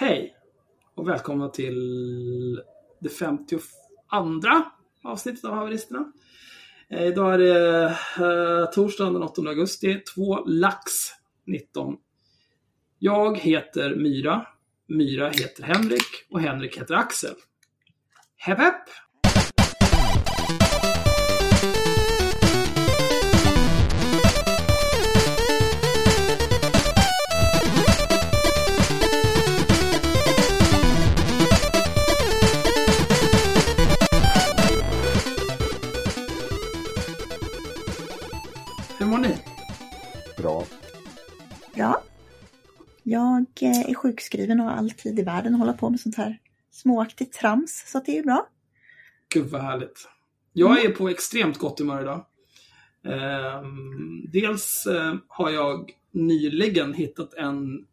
Hej och välkomna till det 52 avsnittet av Haveristerna. Eh, idag är det eh, torsdagen den 8 augusti, två lax 19. Jag heter Myra, Myra heter Henrik och Henrik heter Axel. Hepp hepp! Mår ni? Bra. Ja. Jag eh, är sjukskriven och har all tid i världen att hålla på med sånt här småaktigt trams, så att det är ju bra. Gud vad härligt. Jag är på extremt gott humör idag. Ehm, dels eh, har jag nyligen hittat en,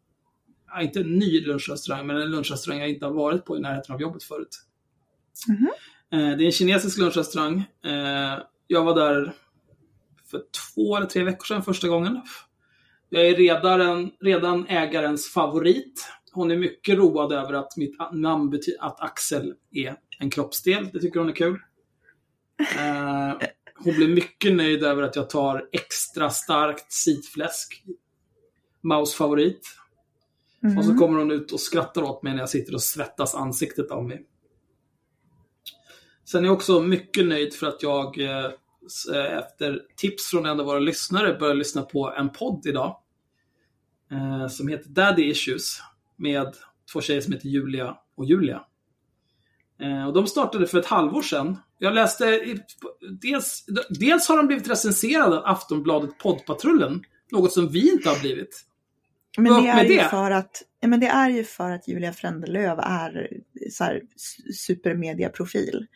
inte en ny lunchrestaurang, men en lunchrestaurang jag inte har varit på i närheten av jobbet förut. Mhm. Eh, det är en kinesisk lunchrestaurang. Eh, jag var där för två eller tre veckor sedan första gången. Jag är redan, redan ägarens favorit. Hon är mycket road över att mitt namn betyder att Axel är en kroppsdel. Det tycker hon är kul. Eh, hon blir mycket nöjd över att jag tar extra starkt sitfläsk. Maus favorit. Och så Mhm. kommer hon ut och skrattar åt mig när jag sitter och svettas ansiktet av mig. Sen är jag också mycket nöjd för att jag eh, efter tips från en av våra lyssnare började lyssna på en podd idag. Eh, som heter Daddy Issues. Med två tjejer som heter Julia och Julia. Eh, och de startade för ett halvår sedan. Jag läste, i, dels, dels har de blivit recenserade av Aftonbladet Poddpatrullen. Något som vi inte har blivit. Men det är med ju det. för att men det är ju för att Julia Frändelöv är så här supermediaprofil.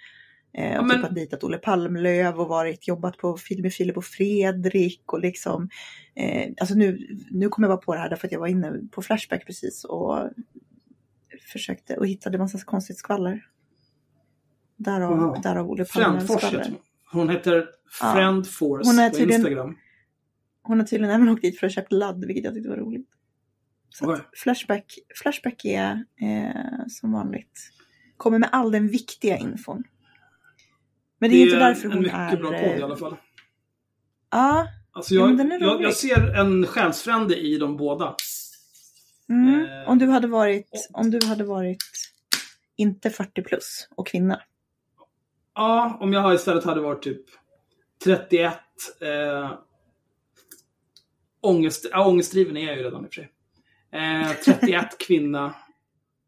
Eh, och men- typ dejtat Olle Palmlöv och varit, jobbat på film med Filip och Fredrik och liksom. Eh, alltså nu, nu kommer jag bara på det här därför att jag var inne på Flashback precis och försökte och hittade massa konstigt skvaller. Därav, Wow. därav Olle Palmlövs skvaller. hon. Hon heter Ja. Friendforce Hon är på tydligen- Instagram. Hon har tydligen även åkt dit för att köpa ladd, vilket jag tyckte var roligt. Så att Flashback, Flashback är eh, som vanligt, kommer med all den viktiga infon. Men det är, inte därför en hon mycket är... bra podd i alla fall. Ja, Alltså Ja, jag, är jag, jag ser en själsfrände i dem båda. mm. Eh, om du hade varit, om du hade varit inte 40 plus och kvinna. Ja, om jag istället hade varit typ 31. Eh, ångest, ja, ångestdriven är jag ju redan i och för sig. Eh, 31 kvinna.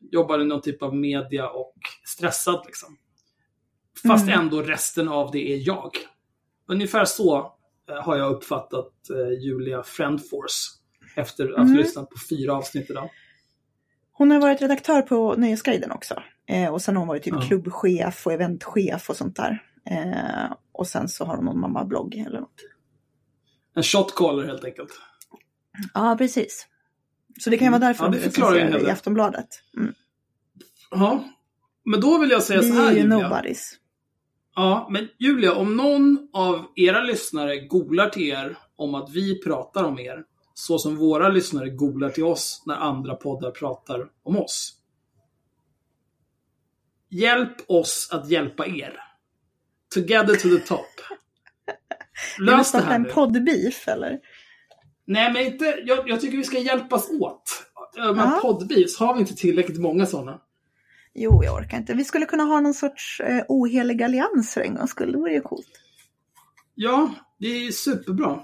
Jobbar i någon typ av media och stressad liksom. Fast Mm. ändå resten av det är jag. Ungefär så eh, har jag uppfattat eh, Julia Friendforce. Efter att ha Mm. lyssnat på fyra avsnitt idag. Hon har varit redaktör på Nöjesguiden också. Eh, och sen har hon varit typ Ja. klubbchef och eventchef och sånt där. Eh, och sen så har hon någon mammablogg eller något. En shotcaller helt enkelt. Ja, precis. Så det kan ju vara därför Ja, hon det förklarar recenserar hel i. Aftonbladet. Mm. Ja. Men då vill jag säga Vi så här är ju Julia. nobodies. Ja, men Julia, om någon av era lyssnare golar till er om att vi pratar om er, så som våra lyssnare golar till oss när andra poddar pratar om oss. Hjälp oss att hjälpa er. Together to the top. Lös det starta här en nu. poddbeef eller? Nej, men inte, jag, jag tycker vi ska hjälpas åt. Men poddbeefs, har vi inte tillräckligt många sådana? Jo, jag orkar inte. Vi skulle kunna ha någon sorts eh, ohelig allians för en gångs skull. Det vore ju coolt. Ja, det är superbra.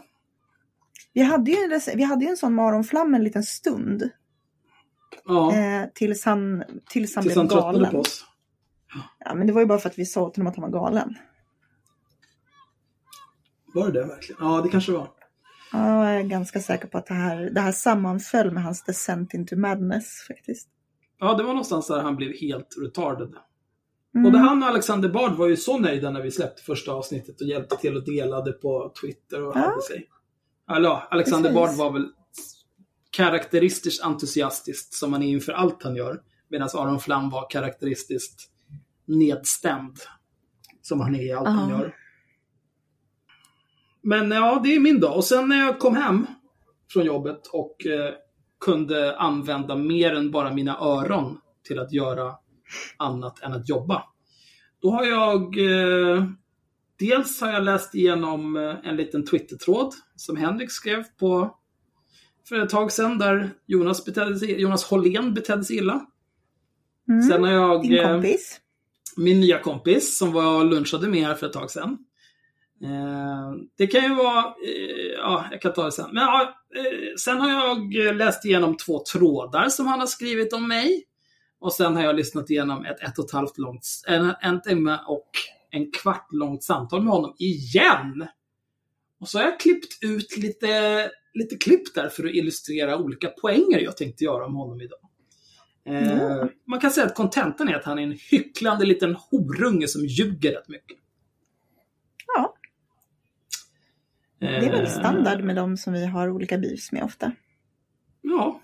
Vi hade ju, en- vi hade ju en sån Maronflam en liten stund. Ja, Eh, tills han, tills han tills blev han galen. på oss. Ja, men det var ju bara för att vi sa till honom att han var galen. Var det det verkligen? Ja, det kanske var. Ja, jag är ganska säker på att det här, det här sammanföll med hans descent into madness faktiskt. Ja, det var någonstans där han blev helt retarded. Mm. Både han och Alexander Bard var ju så nöjda när vi släppte första avsnittet och hjälpte till och delade på Twitter och Ja. hade sig. Alltså, Alexander Precis. Bard var väl karaktäristiskt entusiastisk som han är inför allt han gör. Medan Aron Flam var karaktäristiskt nedstämd. Som han är i allt han Ja. gör. Men ja, det är min dag. Och sen när jag kom hem från jobbet och eh, kunde använda mer än bara mina öron till att göra annat än att jobba. Då har jag eh, Dels har jag läst igenom eh, en liten Twitter-tråd som Henrik skrev på för ett tag sedan där Jonas, betedde sig, Jonas Hållén betedde sig illa. Mm. Sen har jag Din eh, kompis. min nya kompis som var lunchade med här för ett tag sedan. Eh, det kan ju vara, eh, ja, jag kan ta det sen. Men ja, eh, sen har jag läst igenom två trådar som han har skrivit om mig. Och sen har jag lyssnat igenom ett ett och ett halvt långt, en, en timme och en kvart långt samtal med honom igen. Och så har jag klippt ut lite, lite klipp där för att illustrera olika poänger jag tänkte göra om honom idag. Eh, Ja. Man kan säga att kontentan är att han är en hycklande liten horunge som ljuger rätt mycket. Ja, det är väl Eh, standard med de som vi har olika beefs med ofta. Ja.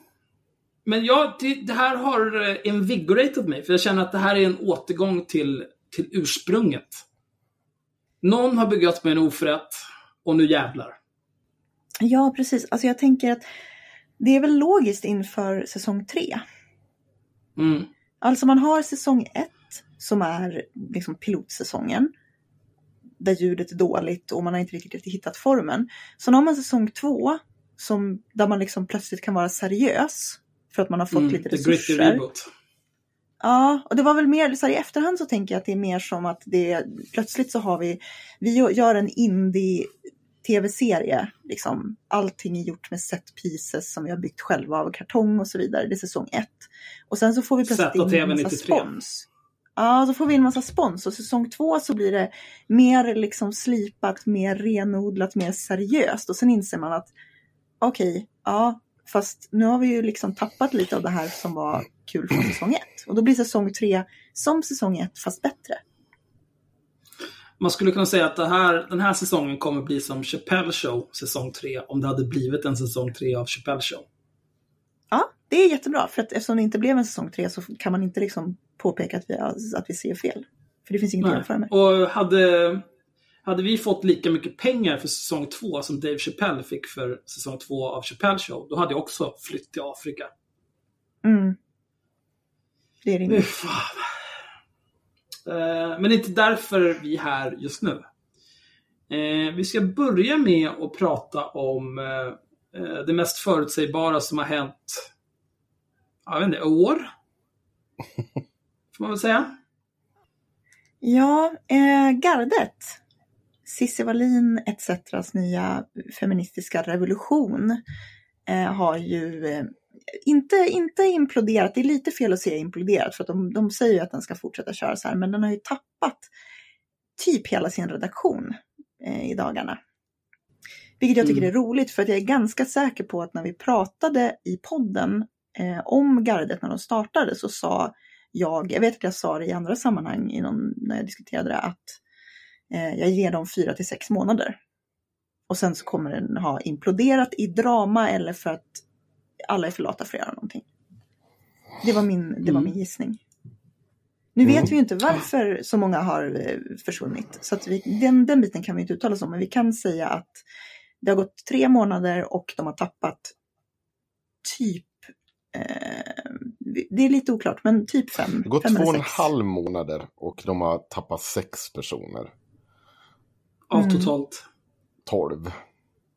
Men ja, det, det här har eh, invigorated mig, för jag känner att det här är en återgång till, till ursprunget. Någon har begått mig en oförrätt, och nu jävlar. Ja, precis. Alltså jag tänker att det är väl logiskt inför säsong tre. Mm. Alltså man har säsong ett som är liksom pilotsäsongen. Där ljudet är dåligt och man har inte riktigt hittat formen. Sen har man säsong två som, där man liksom plötsligt kan vara seriös. För att man har fått Mm. lite resurser. Ja, och det var väl mer så här, i efterhand så tänker jag att det är mer som att det plötsligt så har vi, vi gör en indie tv-serie, liksom allting är gjort med set pieces som vi har byggt själva av kartong och så vidare. Det är säsong ett. Och sen så får vi plötsligt in en massa 93. spons. Ja, så får vi en massa spons och säsong två så blir det mer liksom slipat, mer renodlat, mer seriöst och sen inser man att okej, ja, fast nu har vi ju liksom tappat lite av det här som var kul från säsong ett. Och då blir säsong tre som säsong ett fast bättre. Man skulle kunna säga att här, den här säsongen kommer bli som Chappelle Show säsong 3, om det hade blivit en säsong 3 av Chappelle Show. Ja, det är jättebra för att eftersom det inte blev en säsong tre så kan man inte liksom påpeka att vi, att vi ser fel. För det finns inget att jämföra med. Och hade, hade vi fått lika mycket pengar för säsong 2 som Dave Chappelle fick för säsong 2 av Chappelle Show, då hade jag också flytt till Afrika. Mm. Det är Fy rimligt. fan. Eh, Men det är inte därför vi är här just nu. Eh, Vi ska börja med att prata om eh, det mest förutsägbara som har hänt, jag vet inte, år? Får man väl säga. Ja, eh, gardet. Cissi Wallin ETCs nya feministiska revolution eh, har ju eh, inte, inte imploderat, det är lite fel att säga imploderat för att de, de säger ju att den ska fortsätta köra så här, men den har ju tappat typ hela sin redaktion eh, i dagarna. Vilket jag tycker Mm. är roligt för att jag är ganska säker på att när vi pratade i podden eh, om gardet när de startade så sa jag, jag vet att jag sa det i andra sammanhang i någon, när jag diskuterade det, att eh, jag ger dem fyra till sex månader. Och sen så kommer den ha imploderat i drama eller för att alla är för lata för att göra någonting. Det var min, det var Mm. min gissning. Nu Mm. vet vi ju inte varför så många har eh, försvunnit. Så att vi, den, den biten kan vi inte uttala oss om. Men vi kan säga att det har gått tre månader och de har tappat typ, det är lite oklart, men typ fem. Det gått fem två och en halv månader och de har tappat sex personer. Av Mm. totalt. Tolv.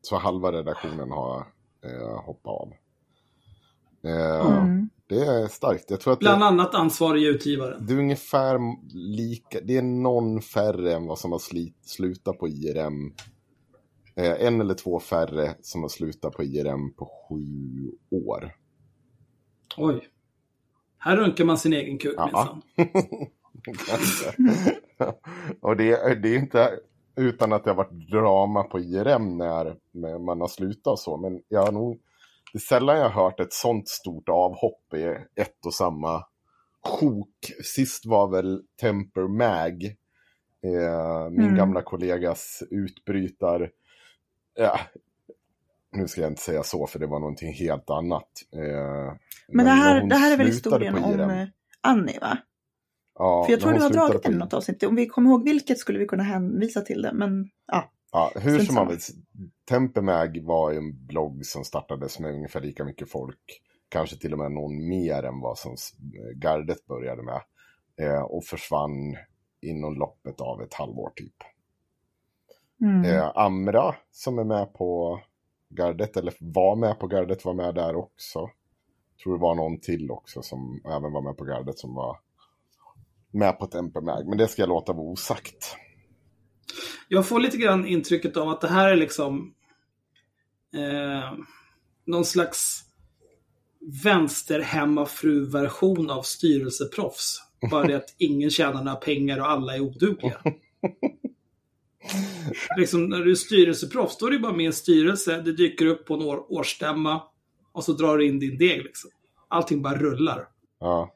Så halva redaktionen har eh, hoppat av. Eh, Mm. Det är starkt. Jag tror att Bland det, annat ansvarig utgivare. det är ungefär lika. Det är någon färre än vad som har slit, slutat på IRM. Eh, en eller två färre som har slutat på IRM på sju år. Oj. Här runkar man sin egen kuk minsann. Och det, det är inte utan att det har varit drama på IRM när man har slutat så. Men jag har nog, det är sällan jag har hört ett sånt stort avhopp i ett och samma sjok. Sist var väl Temper Mag, eh, min Mm. gamla kollegas utbrytar. Ja, nu ska jag inte säga så för det var någonting helt annat. Eh, Men det när här, det här är väl historien om eh, Annie va? Ja, För jag tror du har dragit den i något avsnitt. Om vi kommer ihåg vilket skulle vi kunna hänvisa till det. Men ja, Ja, hur som helst. Tempemag var en blogg som startades med ungefär lika mycket folk kanske till och med någon mer än vad som gardet började med. Eh, och försvann inom loppet av ett halvår typ. Mm. Eh, Amra som är med på gardet, eller var med på gardet, var med där också. Tror det var någon till också som även var med på gardet som var med på ett MP-mag. Men det ska jag låta vara osagt. Jag får lite grann intrycket av att det här är liksom eh, någon slags vänsterhemmafru-version av styrelseproffs. Bara det att ingen tjänar några pengar och alla är odugliga. liksom, när du är styrelseproffs, då är du bara med i en styrelse, det dyker upp på en år, årsstämma och så drar du in din deg. Liksom. Allting bara rullar. Ja.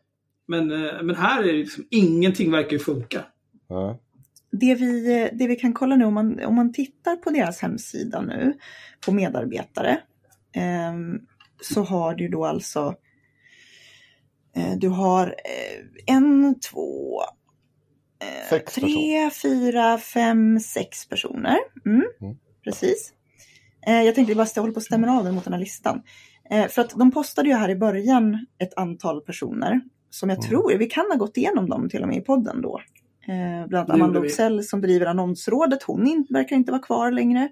Men, eh, men här är det liksom, ingenting verkar ju funka. ja. Det vi, det vi kan kolla nu om man, om man tittar på deras hemsida nu på medarbetare ehm, så har du då alltså eh, du har eh, en, två, eh, Sex tre, fyra, fem, sex personer. Mm, Mm. Precis. Eh, jag tänkte bara håller på att stämma av den mot den här listan. Eh, för att de postade ju här i början ett antal personer som jag Mm. tror, vi kan ha gått igenom dem till och med i podden då. Eh, bland annat Amanda. Oxell som driver annonsrådet, hon in, verkar inte vara kvar längre.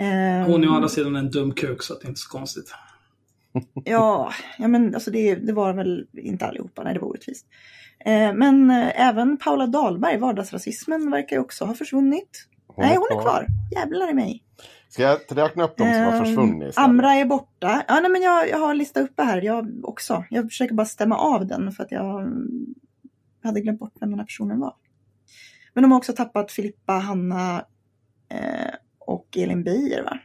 Eh, Hon är å andra sidan en dum kuk så att det är inte så konstigt. Ja, ja men alltså det, det var väl inte allihopa, nej det var orättvist. Eh, men eh, även Paula Dahlberg, vardagsrasismen, verkar ju också ha försvunnit. nej, hon är kvar. Jävlar i mig. Ska jag räkna upp de som har Ehm, försvunnit? istället? Amra är borta. Ja, nej, men jag, jag har en lista uppe här, jag också. Jag försöker bara stämma av den för att jag hade glömt bort vem den här personen var. Men de har också tappat Filippa, Hanna eh, och Elin Beijer, va?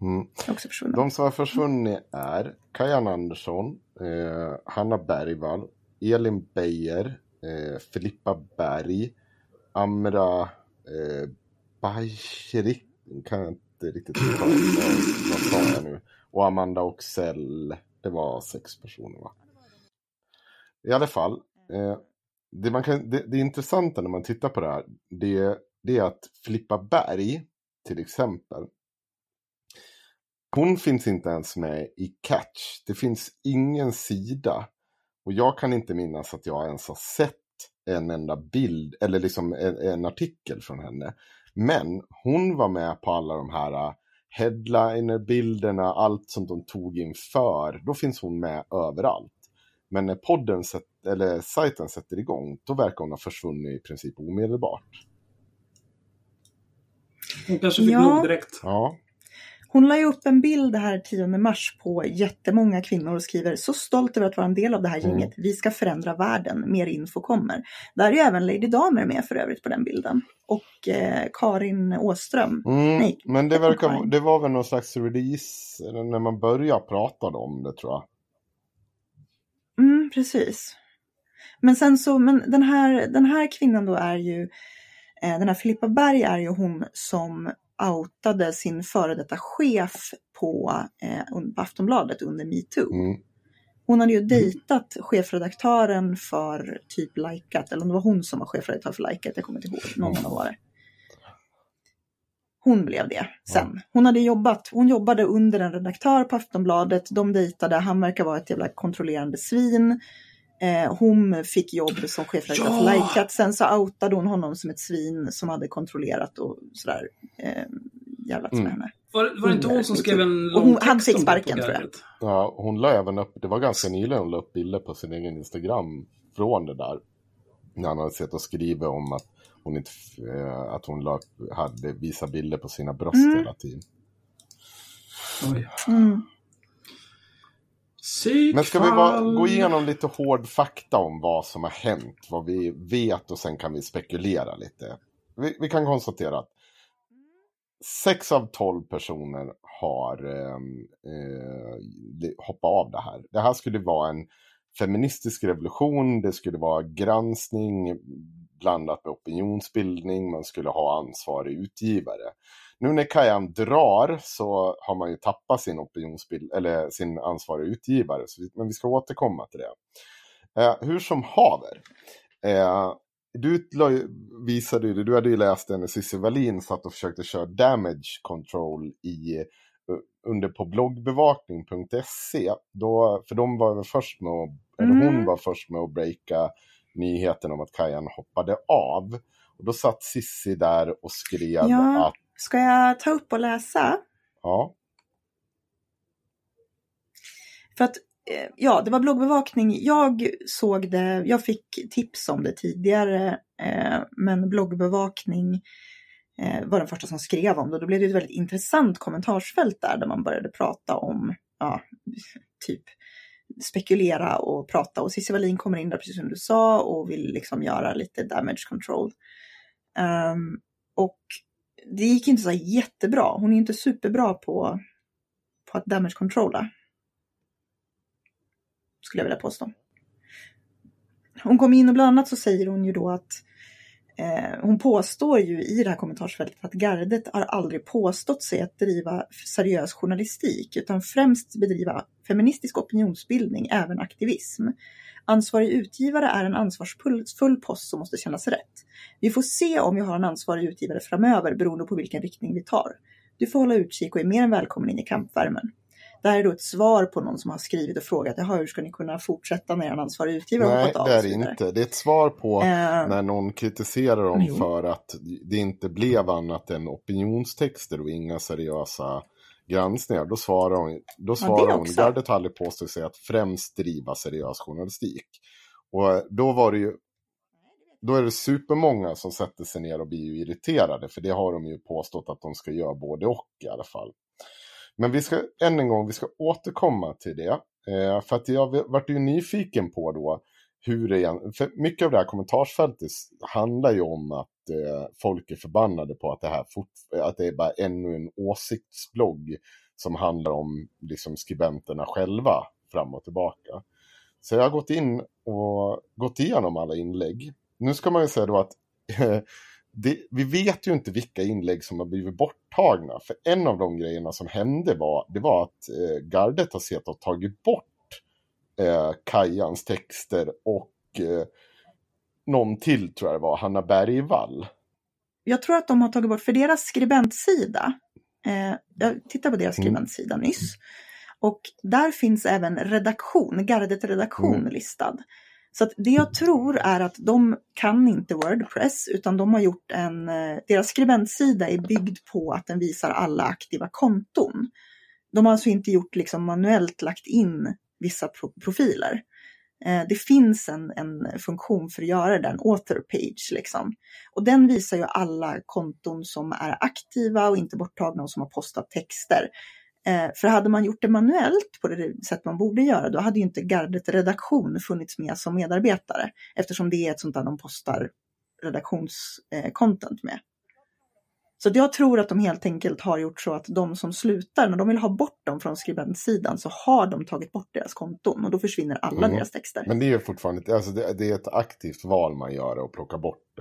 Mm. Också försvunna. De som har försvunnit är Kajan Andersson, eh, Hanna Bergvall, Elin Beijer, eh, Filippa Berg, Amra eh, Bajri, kan jag inte riktigt uttala, vad sa jag nu? Och Amanda Oxell, det var sex personer va? I alla fall, eh, det, man kan, det, det intressanta när man tittar på det här, det, det är att Filippa Berg, till exempel, hon finns inte ens med i Catch. Det finns ingen sida. Och jag kan inte minnas att jag ens har sett en enda bild eller liksom en, en artikel från henne. Men hon var med på alla de här uh, headliner-bilderna, allt som de tog inför. Då finns hon med överallt. Men när podden, sätt, eller sajten sätter igång, då verkar hon ha försvunnit i princip omedelbart. Hon kanske fick Ja. nog direkt. Ja, Hon la ju upp en bild här 10 mars på jättemånga kvinnor och skriver så stolt över att vara en del av det här Mm. gänget. Vi ska förändra världen. Mer info kommer. Där är ju även Lady Damer med för övrigt på den bilden. Och eh, Karin Åström. Mm, Nej, men det, verkar, det var väl någon slags release när man började prata om det tror jag. Mm, precis. Men sen så, men den här, den här kvinnan då är ju, eh, den här Filippa Berg är ju hon som outade sin före detta chef på, eh, på Aftonbladet under metoo. Mm. Hon hade ju dejtat chefredaktören för typ Likat, eller om det var hon som var chefredaktör för Likat, jag kommer inte ihåg, någon var det. Hon blev det sen. Hon hade jobbat, hon jobbade under en redaktör på Aftonbladet, de dejtade, han verkar vara ett jävla kontrollerande svin. Eh, hon fick jobb som chefredaktör för Ja! Likat, sen så outade hon honom som ett svin som hade kontrollerat och sådär eh, jävlats Mm. med henne. Var, var det inte hon som skrev en Och lång hon text hade fick sparken, tror jag. Ja, hon la även upp, det var ganska nyligen hon la upp bilder på sin egen Instagram från det där. När han hade sett och skrivit om att hon inte, eh, att hon la, hade visat bilder på sina bröst Mm. hela tiden. Oj. Mm. Psykfall. Men ska vi bara gå igenom lite hård fakta om vad som har hänt, vad vi vet och sen kan vi spekulera lite. Vi, vi kan konstatera att sex av tolv personer har ehm, eh, hoppat av det här. Det här skulle vara en feministisk revolution, det skulle vara granskning blandat med opinionsbildning, man skulle ha ansvarig utgivare. Nu när Kajan drar så har man ju tappat sin opinionsbild, eller sin ansvariga utgivare, så men vi ska återkomma till det. Eh, hur som haver. Eh, du visade ju, du hade ju läst den när Cissi Wallin satt och försökte köra damage control i under på bloggbevakning.se, då, för de var väl först med att, eller Mm. hon var först med att breaka nyheten om att Kajan hoppade av. Och då satt Sissi där och skrev Ja. att, Ska jag ta upp och läsa? ja, För att, eh, ja, det var bloggbevakning. Jag såg det, jag fick tips om det tidigare, eh, men bloggbevakning eh, var den första som skrev om det. Då blev det ett väldigt intressant kommentarsfält där, där man började prata om, ja, typ spekulera och prata. Och Cissi Wallin kommer in där, precis som du sa, och vill liksom göra lite damage control. Ehm, och det gick inte så jättebra. Hon är inte superbra på, på att damage controlla skulle jag vilja påstå. Hon kom in och bland annat så säger hon ju då att eh, hon påstår ju i det här kommentarsfältet att gardet har aldrig påstått sig att driva seriös journalistik utan främst bedriva feministisk opinionsbildning, även aktivism. Ansvarig utgivare är en ansvarsfull post som måste kännas rätt. Vi får se om vi har en ansvarig utgivare framöver beroende på vilken riktning vi tar. Du får hålla utkik och är mer än välkommen in i kampvärmen. Det här är då ett svar på någon som har skrivit och frågat, jaha, hur ska ni kunna fortsätta när er ansvarig utgivare har nej hoppat av? det och är det inte. Det är ett svar på Eh, när någon kritiserar dem för att det inte blev annat än opinionstexter och inga seriösa granskningar. Då svarar hon, då svarar hon också. gardet har aldrig påstått sig att främst driva seriös journalistik. Och då var det ju då är det supermånga som sätter sig ner och blir ju irriterade, för det har de ju påstått att de ska göra både och i alla fall. Men vi ska än en gång, vi ska återkomma till det. Eh, för att jag varit ju nyfiken på då hur det för mycket av det här kommentarsfältet handlar ju om att eh, folk är förbannade på att det här fort, att det är bara ännu en åsiktsblogg som handlar om liksom skribenterna själva fram och tillbaka. Så jag har gått in och gått igenom alla inlägg. Nu ska man ju säga då att det, vi vet ju inte vilka inlägg som har blivit borttagna. För en av de grejerna som hände var, det var att eh, gardet har sett och tagit bort eh, Kajans texter och eh, någon till tror jag det var, Hanna Bergvall. jag tror att de har tagit bort, för deras skribentsida, eh, jag tittade på deras Mm. skribentsida nyss, och där finns även redaktion, gardet redaktion Mm. listad. Så det jag tror är att de kan inte Wordpress utan de har gjort en, eh, deras skribentsida är byggd på att den visar alla aktiva konton. De har alltså inte gjort liksom manuellt lagt in vissa pro- profiler. Eh, det finns en, en funktion för att göra den, author page liksom. Och den visar ju alla konton som är aktiva och inte borttagna och som har postat texter. Eh, för hade man gjort det manuellt på det sätt man borde göra, då hade ju inte gardet redaktion funnits med som medarbetare. Eftersom det är ett sånt där de postar redaktionscontent med. Så att jag tror att de helt enkelt har gjort så att de som slutar, när de vill ha bort dem från skribentsidan så har de tagit bort deras konton och då försvinner alla Mm. deras texter. Men det är ju fortfarande, alltså det, det är ett aktivt val man gör och plocka bort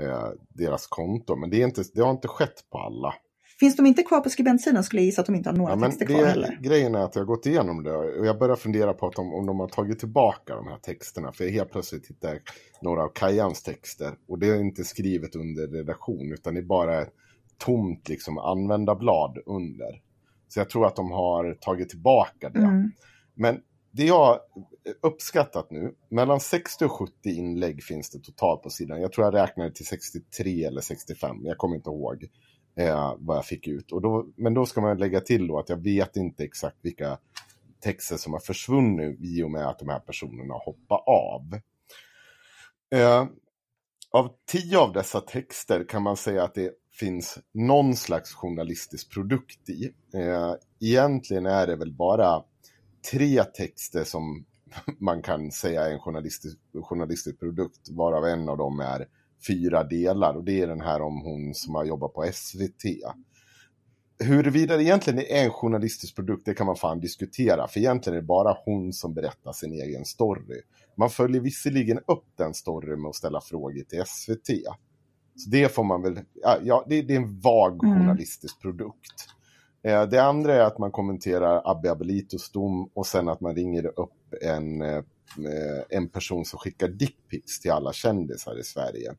eh, deras konto. Men det, är inte, det har inte skett på alla. Finns de inte kvar på skribentsidan skulle jag gissa att de inte har några Ja, texter det, kvar heller. grejen är att jag har gått igenom det och jag börjar fundera på att de, om de har tagit tillbaka de här texterna. För jag helt plötsligt hittar några av Kajans texter och det är inte skrivet under redaktion utan det är bara ett tomt liksom, användarblad under. Så jag tror att de har tagit tillbaka det. Mm. Men det jag uppskattat nu, mellan 60 och 70 inlägg finns det totalt på sidan. Jag tror jag räknade till 63 eller 65, jag kommer inte ihåg eh, vad jag fick ut. Och då, men då ska man lägga till då att jag vet inte exakt vilka texter som har försvunnit i och med att de här personerna hoppar av. Eh, av tio av dessa texter kan man säga att det finns någon slags journalistisk produkt i. Eh, egentligen är det väl bara tre texter som man kan säga är en journalistisk, journalistisk produkt, varav en av dem är fyra delar. Och det är den här om hon som har jobbat på SVT. Huruvida det egentligen är en journalistisk produkt, det kan man fan diskutera. För egentligen är det bara hon som berättar sin egen story. Man följer visserligen upp den storyn med att ställa frågor till SVT. Så det får man väl, ja, det, det är en vag Mm. journalistisk produkt. Eh, det andra är att man kommenterar Abbe Abelitos dom och sen att man ringer upp en, eh, en person som skickar dickpics till alla kändisar i Sverige.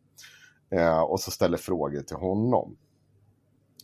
Eh, och så ställer frågor till honom.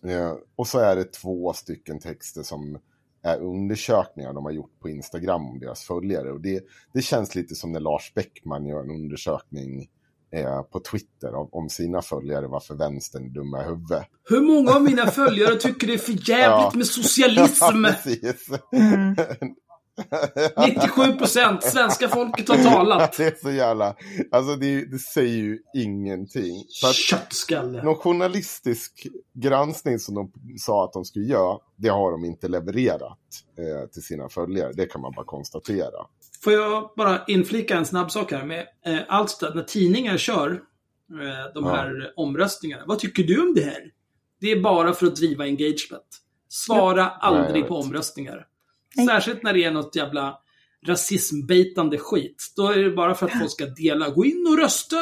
Eh, och så är det två stycken texter som är undersökningar de har gjort på Instagram om deras följare. Och det, det känns lite som när Lars Bäckman gör en undersökning eh, på Twitter om, om, sina följare varför vänstern är dumma i huvudet. Hur många av mina följare tycker det är för jävligt ja. med socialism? Ja, mm. 97 procent svenska folket har talat. det är så jävla... Alltså det, det säger ju ingenting. Köttskalle. Någon journalistisk granskning som de sa att de skulle göra, det har de inte levererat eh, till sina följare. Det kan man bara konstatera. Får jag bara inflika en snabb sak här med eh, Alstad, när tidningar kör eh, de här ja. omröstningarna. Vad tycker du om det här? Det är bara för att driva engagement. Svara ja. aldrig Nej, på omröstningar. Nej. Särskilt när det är något jävla rasismbeitande skit. Då är det bara för att folk ska dela. Gå in och rösta!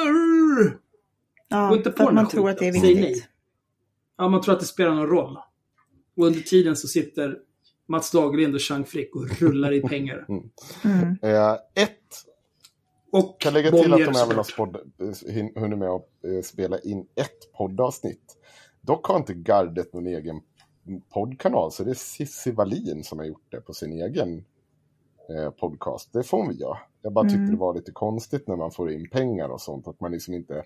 Ja, Gå inte på för att man tror att det är viktigt. Ja, man tror att det spelar någon roll. Och under tiden så sitter Mats Dagerlind och Chang Frick och rullar i pengar. Mm. Mm. Eh, ett. Och kan lägga till att de även har hunnit med att eh, spela in ett poddavsnitt. Dock har inte gardet någon egen poddkanal så det är Cissi Wallin som har gjort det på sin egen eh, podcast. Det får vi göra. Jag bara tyckte mm. det var lite konstigt när man får in pengar och sånt att man liksom inte...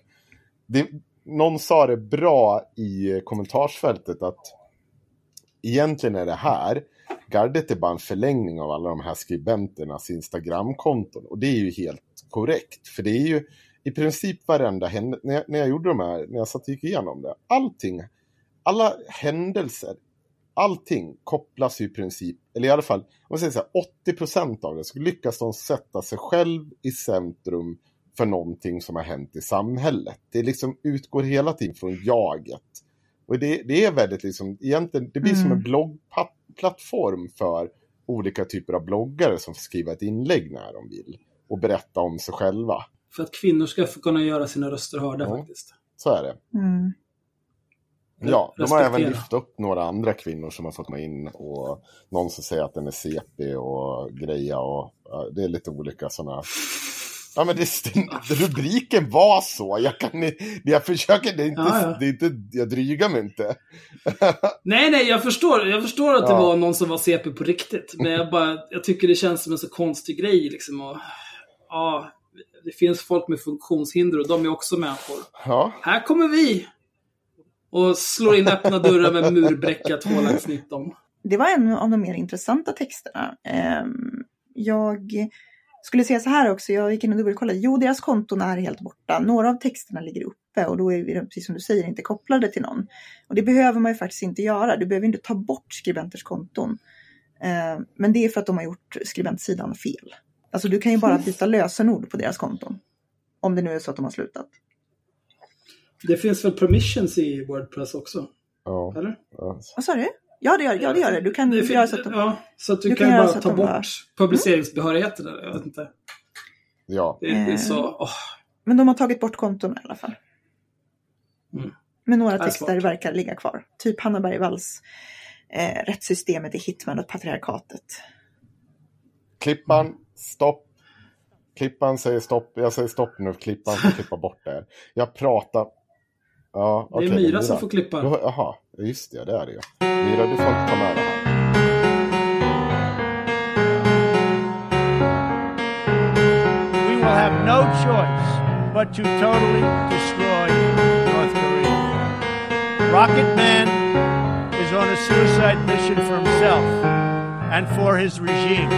Det, någon sa det bra i kommentarsfältet att egentligen är det här, gardet är bara en förlängning av alla de här skribenternas Instagramkonton. Och det är ju helt korrekt, för det är ju i princip varenda händelse, när, när jag gjorde de här, när jag satt och gick igenom det, allting, alla händelser allting kopplas i princip, eller i alla fall, om man säger så här, 80 procent av det, så lyckas de sätta sig själv i centrum för någonting som har hänt i samhället. Det liksom utgår hela tiden från jaget. Och det, det är väldigt liksom, egentligen, det blir mm. som en bloggplattform för olika typer av bloggare som får skriva ett inlägg när de vill och berätta om sig själva. För att kvinnor ska få kunna göra sina röster hörda ja, faktiskt. Så är det. Mm. Ja, de har även lyft upp några andra kvinnor som har fått med in och någon som säger att den är CP och greja och ja, det är lite olika sådana Ja men det, rubriken var så. Jag, kan, jag försöker, det är inte, ja, ja. Det är inte jag drygar mig inte. nej, nej, jag förstår, jag förstår att det var någon som var CP på riktigt. Men jag, bara, jag tycker det känns som en så konstig grej liksom. Och, ja, det finns folk med funktionshinder och de är också människor. Ja. Här kommer vi! Och slår in öppna dörrar med murbräcka 219. Det var en av de mer intressanta texterna. Ehm, jag skulle säga så här också, jag gick in och dubbelkollade. Jo, deras konton är helt borta. Några av texterna ligger uppe och då är vi, precis som du säger, inte kopplade till någon. Och det behöver man ju faktiskt inte göra. Du behöver inte ta bort skribenters konton. Ehm, men det är för att de har gjort skribentsidan fel. Alltså du kan ju bara byta lösenord på deras konton. Om det nu är så att de har slutat. Det finns väl permissions i Wordpress också? Ja. Eller? Ja. Vad sa du? Ja det, gör, ja, det gör det. Du kan det göra så att de, ja, så att du, du kan, kan bara ta bort bara... publiceringsbehörigheten. Eller, jag vet inte. Ja. Det, det är så, oh. Men de har tagit bort konton i alla fall. Mm. Men några texter verkar ligga kvar. Typ Hanna Bergvalls eh, Rättssystemet i Hitman och patriarkatet. Klippan, stopp. Klippan säger stopp. Jag säger stopp nu. Klippan får klippa bort det här. Jag pratar Ja, det är okay, Myra, som får klippa. Jaha, just det, det är det ju. Myra, du får inte ta med det här. We will have no choice but to totally destroy North Korea. Rocket Man is on a suicide mission for himself and for his regime.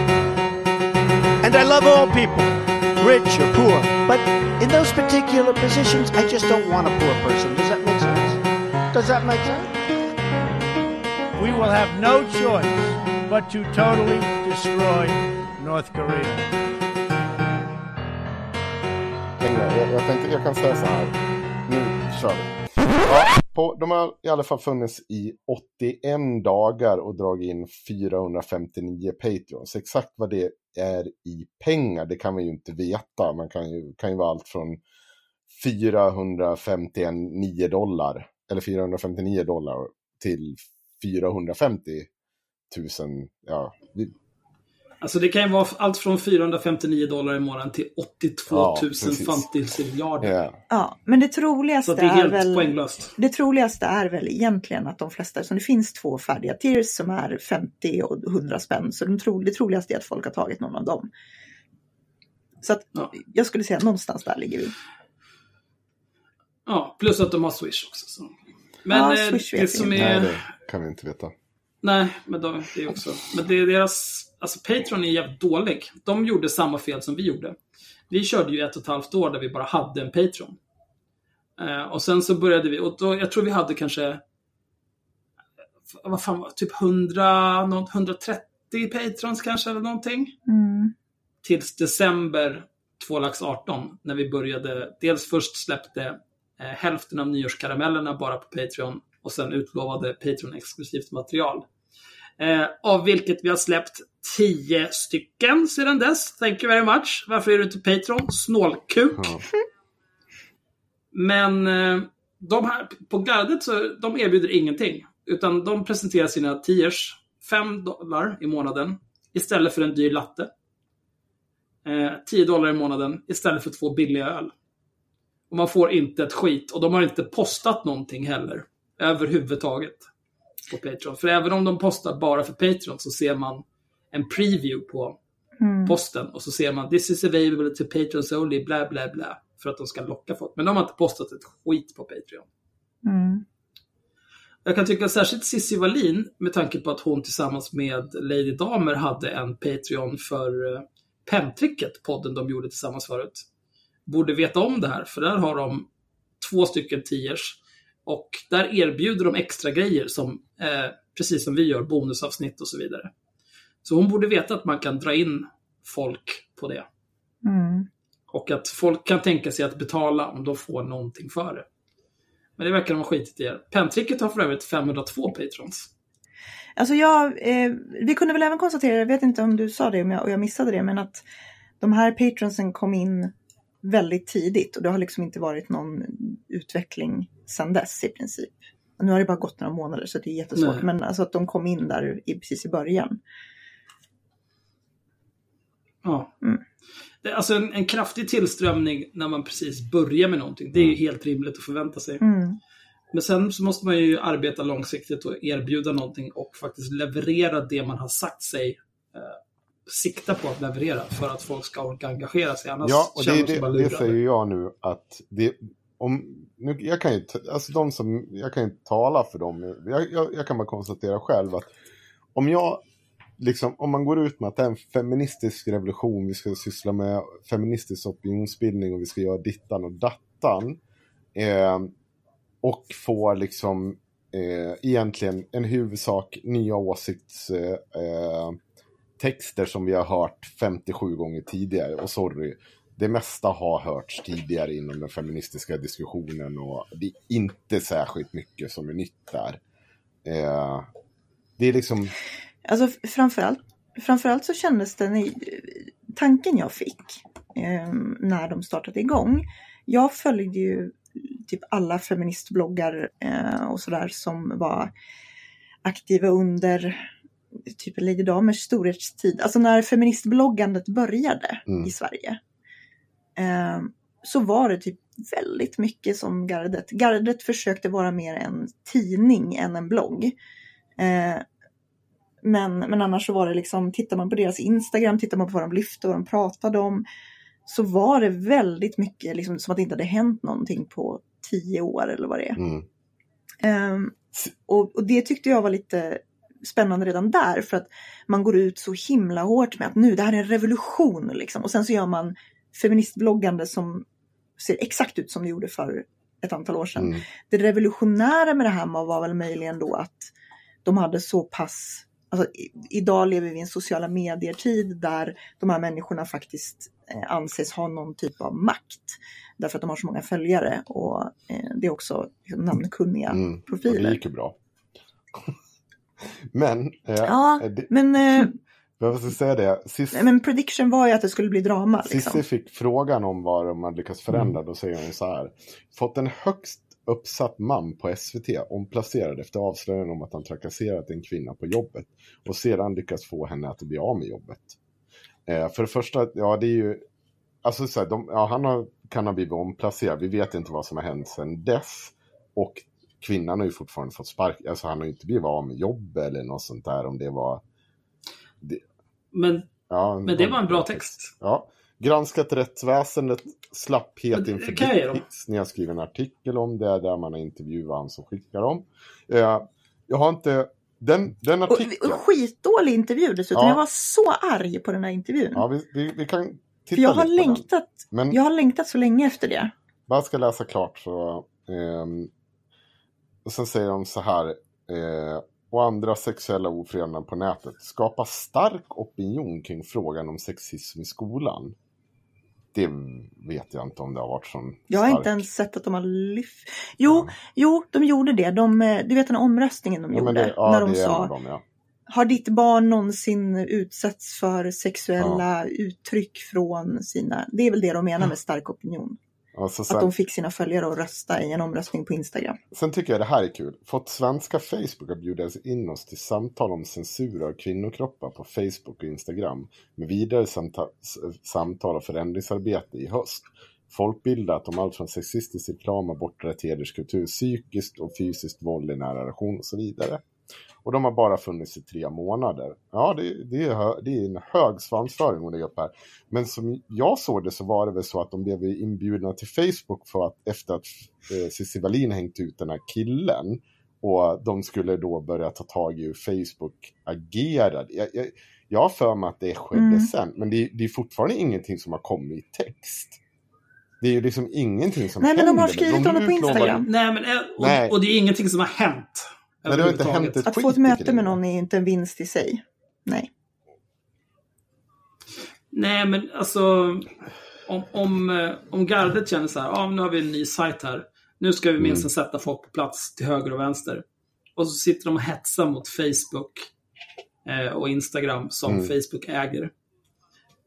And I love all people rich or poor. But in those particular positions, I just don't want a poor person. Does that make sense? Does that make sense? We will have no choice but to totally destroy North Korea. Jag, jag, tänkte, jag kan säga så här. Nu kör vi. På, de har i alla fall funnits i 81 dagar och dragit in 459 Patreons. Exakt vad det är i pengar, det kan vi ju inte veta. Man kan ju, kan ju vara allt från 459 dollar, eller 459 dollar till 450 000. Ja, Alltså det kan ju vara allt från 459 dollar i månaden till 82 Ja, 000 precis. fantiljarder. Ja. Ja, men det Så troligaste det är är, helt väl... poänglöst. Det troligaste är väl egentligen att de flesta, som det finns två färdiga tiers som är 50 och 100 spänn, så de tro, det troligaste är att folk har tagit någon av dem. Så att Ja. jag skulle säga att någonstans där ligger vi. Ja, plus att de har Swish också. Så. Men Ja, eh, det som är... Nej, det kan vi inte veta. Nej, men de, det är också. Men det är deras... Alltså Patreon är jävligt dålig. De gjorde samma fel som vi gjorde. Vi körde ju ett och ett halvt år där vi bara hade en Patreon. Eh, och sen så började vi, och då, jag tror vi hade kanske... Vad fan? Typ 100, något, 130 Patrons kanske eller någonting. Mm. Tills december 2018 när vi började. Dels först släppte eh, hälften av nyårskaramellerna bara på Patreon och sen utlovade Patreon-exklusivt material. Eh, av vilket vi har släppt 10 stycken sedan dess. Thank you very much. Varför är du inte Patreon? Snålkuk. Ja. Men eh, de här på gardet så de erbjuder ingenting. Utan de presenterar sina tiers 5 dollar i månaden istället för en dyr latte. Eh, 10 dollar i månaden istället för två billiga öl. Och man får inte ett skit. Och de har inte postat någonting heller. Överhuvudtaget. På Patreon. För även om de postar bara för Patreon så ser man en preview på Mm. posten och så ser man this is available to patrons only, bla bla bla. För att de ska locka folk. Men de har inte postat ett skit på Patreon. Mm. Jag kan tycka särskilt Cissi Wallin, med tanke på att hon tillsammans med Lady Damer hade en Patreon för eh, Pentricket, podden de gjorde tillsammans förut, borde veta om det här. För där har de två stycken tiers. Och där erbjuder de extra grejer som, eh, precis som vi gör, bonusavsnitt och så vidare. Så hon borde veta att man kan dra in folk på det. Mm. Och att folk kan tänka sig att betala om de får någonting för det. Men det verkar de ha skitit i. Pentricket har för övrigt 502 patrons. Alltså jag, eh, vi kunde väl även konstatera, jag vet inte om du sa det om jag, och jag missade det, men att de här patronsen kom in väldigt tidigt och det har liksom inte varit någon utveckling sedan dess i princip. Nu har det bara gått några månader så det är jättesvårt, Nej. men alltså att de kom in där i, precis i början. Ja. Mm. Det är alltså en, en kraftig tillströmning när man precis börjar med någonting. Det är ju helt rimligt att förvänta sig. Mm. Men sen så måste man ju arbeta långsiktigt och erbjuda någonting och faktiskt leverera det man har sagt sig eh, sikta på att leverera för att folk ska orka engagera sig. Annars Ja, och det, känner det, det lurade. säger jag nu att det, om, nu, jag kan ju, alltså de som, jag kan ju inte tala för dem, jag, jag, jag kan bara konstatera själv att om jag, liksom, om man går ut med att det är en feministisk revolution, vi ska syssla med feministisk opinionsbildning och vi ska göra dittan och dattan, eh, och får liksom eh, egentligen en huvudsak nya åsikts eh, eh, texter som vi har hört 57 gånger tidigare. Och sorry, det mesta har hörts tidigare inom den feministiska diskussionen och det är inte särskilt mycket som är nytt där. Eh, det är liksom, Alltså framförallt, framförallt så kändes den i, tanken jag fick eh, när de startade igång. Jag följde ju typ alla feministbloggar eh, och sådär som var aktiva under typ Lady Damers storhetstid. Alltså när feministbloggandet började Mm. i Sverige. Eh, så var det typ väldigt mycket som Gardet. Gardet försökte vara mer en tidning än en blogg. Eh, men, men annars så var det liksom, tittar man på deras Instagram, tittar man på vad de lyfte och vad de pratade om, så var det väldigt mycket liksom, som att det inte hade hänt någonting på tio år eller vad det är. mm, Ehm, och, och det tyckte jag var lite spännande redan där, för att man går ut så himla hårt med att nu, det här är en revolution liksom. Och sen så gör man feministbloggande som ser exakt ut som det gjorde för ett antal år sedan mm, det revolutionära med det här var väl möjligen då att de hade så pass Alltså, i, idag lever vi i en sociala medier-tid där de här människorna faktiskt eh, anses ha någon typ av makt. Därför att de har så många följare och eh, det är också liksom, namnkunniga mm. Och profiler. det gick ju bra. Men, eh, Ja, det, men, eh, jag måste säga det, sist, men prediction var ju att det skulle bli drama. Cissi Liksom. fick frågan om vad de hade lyckats förändra. Då säger hon så här. Fått en högst uppsatt man på SVT omplacerad efter avslöjanden om att han trakasserat en kvinna på jobbet. Och sedan lyckats få henne att bli av med jobbet. Eh, för det första, ja det är ju, alltså så här, de, ja, han har, kan ha blivit omplacerad, vi vet inte vad som har hänt sedan dess. Och kvinnan har ju fortfarande fått spark, alltså han har ju inte blivit av med jobb eller något sånt där om det var... Men, Ja, men det var en bra text. Ja. Granskat rättsväsendet, slapphet inför dickpics. Ni har skrivit en artikel om det där man har intervjuat han som skickar dem. Eh, jag har inte... Den, den Och, artikeln... och skitdålig intervju dessutom. Ja. Jag var så arg på den här intervjun. Ja, vi, vi, vi kan titta För jag har, lite på den. Men jag har längtat så länge efter det. bara ska läsa klart så... ehm, och sen säger de så här. Eh, och andra sexuella ofredanden på nätet. Skapa stark opinion kring frågan om sexism i skolan. Det vet jag inte om det har varit sån Jag har stark. inte ens sett att de har lyft. Jo, jo, de gjorde det. De, eh, du vet den omröstningen de Ja, gjorde. det, ja, när de sa, dem, ja. har ditt barn någonsin utsatts för sexuella uttryck från sina... Det är väl det de menar med stark opinion. Så Att sen, de fick sina följare att rösta i en omröstning på Instagram. sen tycker jag det här är kul. Fått svenska Facebook att bjuda in oss till samtal om censur av kvinnokroppar på Facebook och Instagram. Med vidare samta- s- samtal och förändringsarbete i höst. Folkbildat om allt från sexistisk reklam, aborträtt, hederskultur, psykiskt och fysiskt våld i nära relation och så vidare. Och de har bara funnits i tre månader. Ja, det, det, är, det är en hög svansföring att lägga upp här. Men som jag såg det så var det väl så att de blev inbjudna till Facebook för att efter att eh, Cissi Wallin hängt ut den här killen och de skulle då börja ta tag i hur Facebook agerade. Jag, jag, jag har för mig att det skedde Mm. sen, men det, det är fortfarande ingenting som har kommit i text. Det är ju liksom ingenting som Nej, men de händer. har skrivit om det på Instagram. Nej, men, eh, och, Nej. och det är ingenting som har hänt. Nej, det har inte hänt ett Att skit få ett möte med någon är inte en vinst i sig. Nej. Nej, men alltså om, om, eh, om gardet känner så här, ja, nu har vi en ny sajt här. Nu ska vi Mm. minst sätta folk på plats till höger och vänster. Och så sitter de och hetsar mot Facebook eh, och Instagram som Mm. Facebook äger.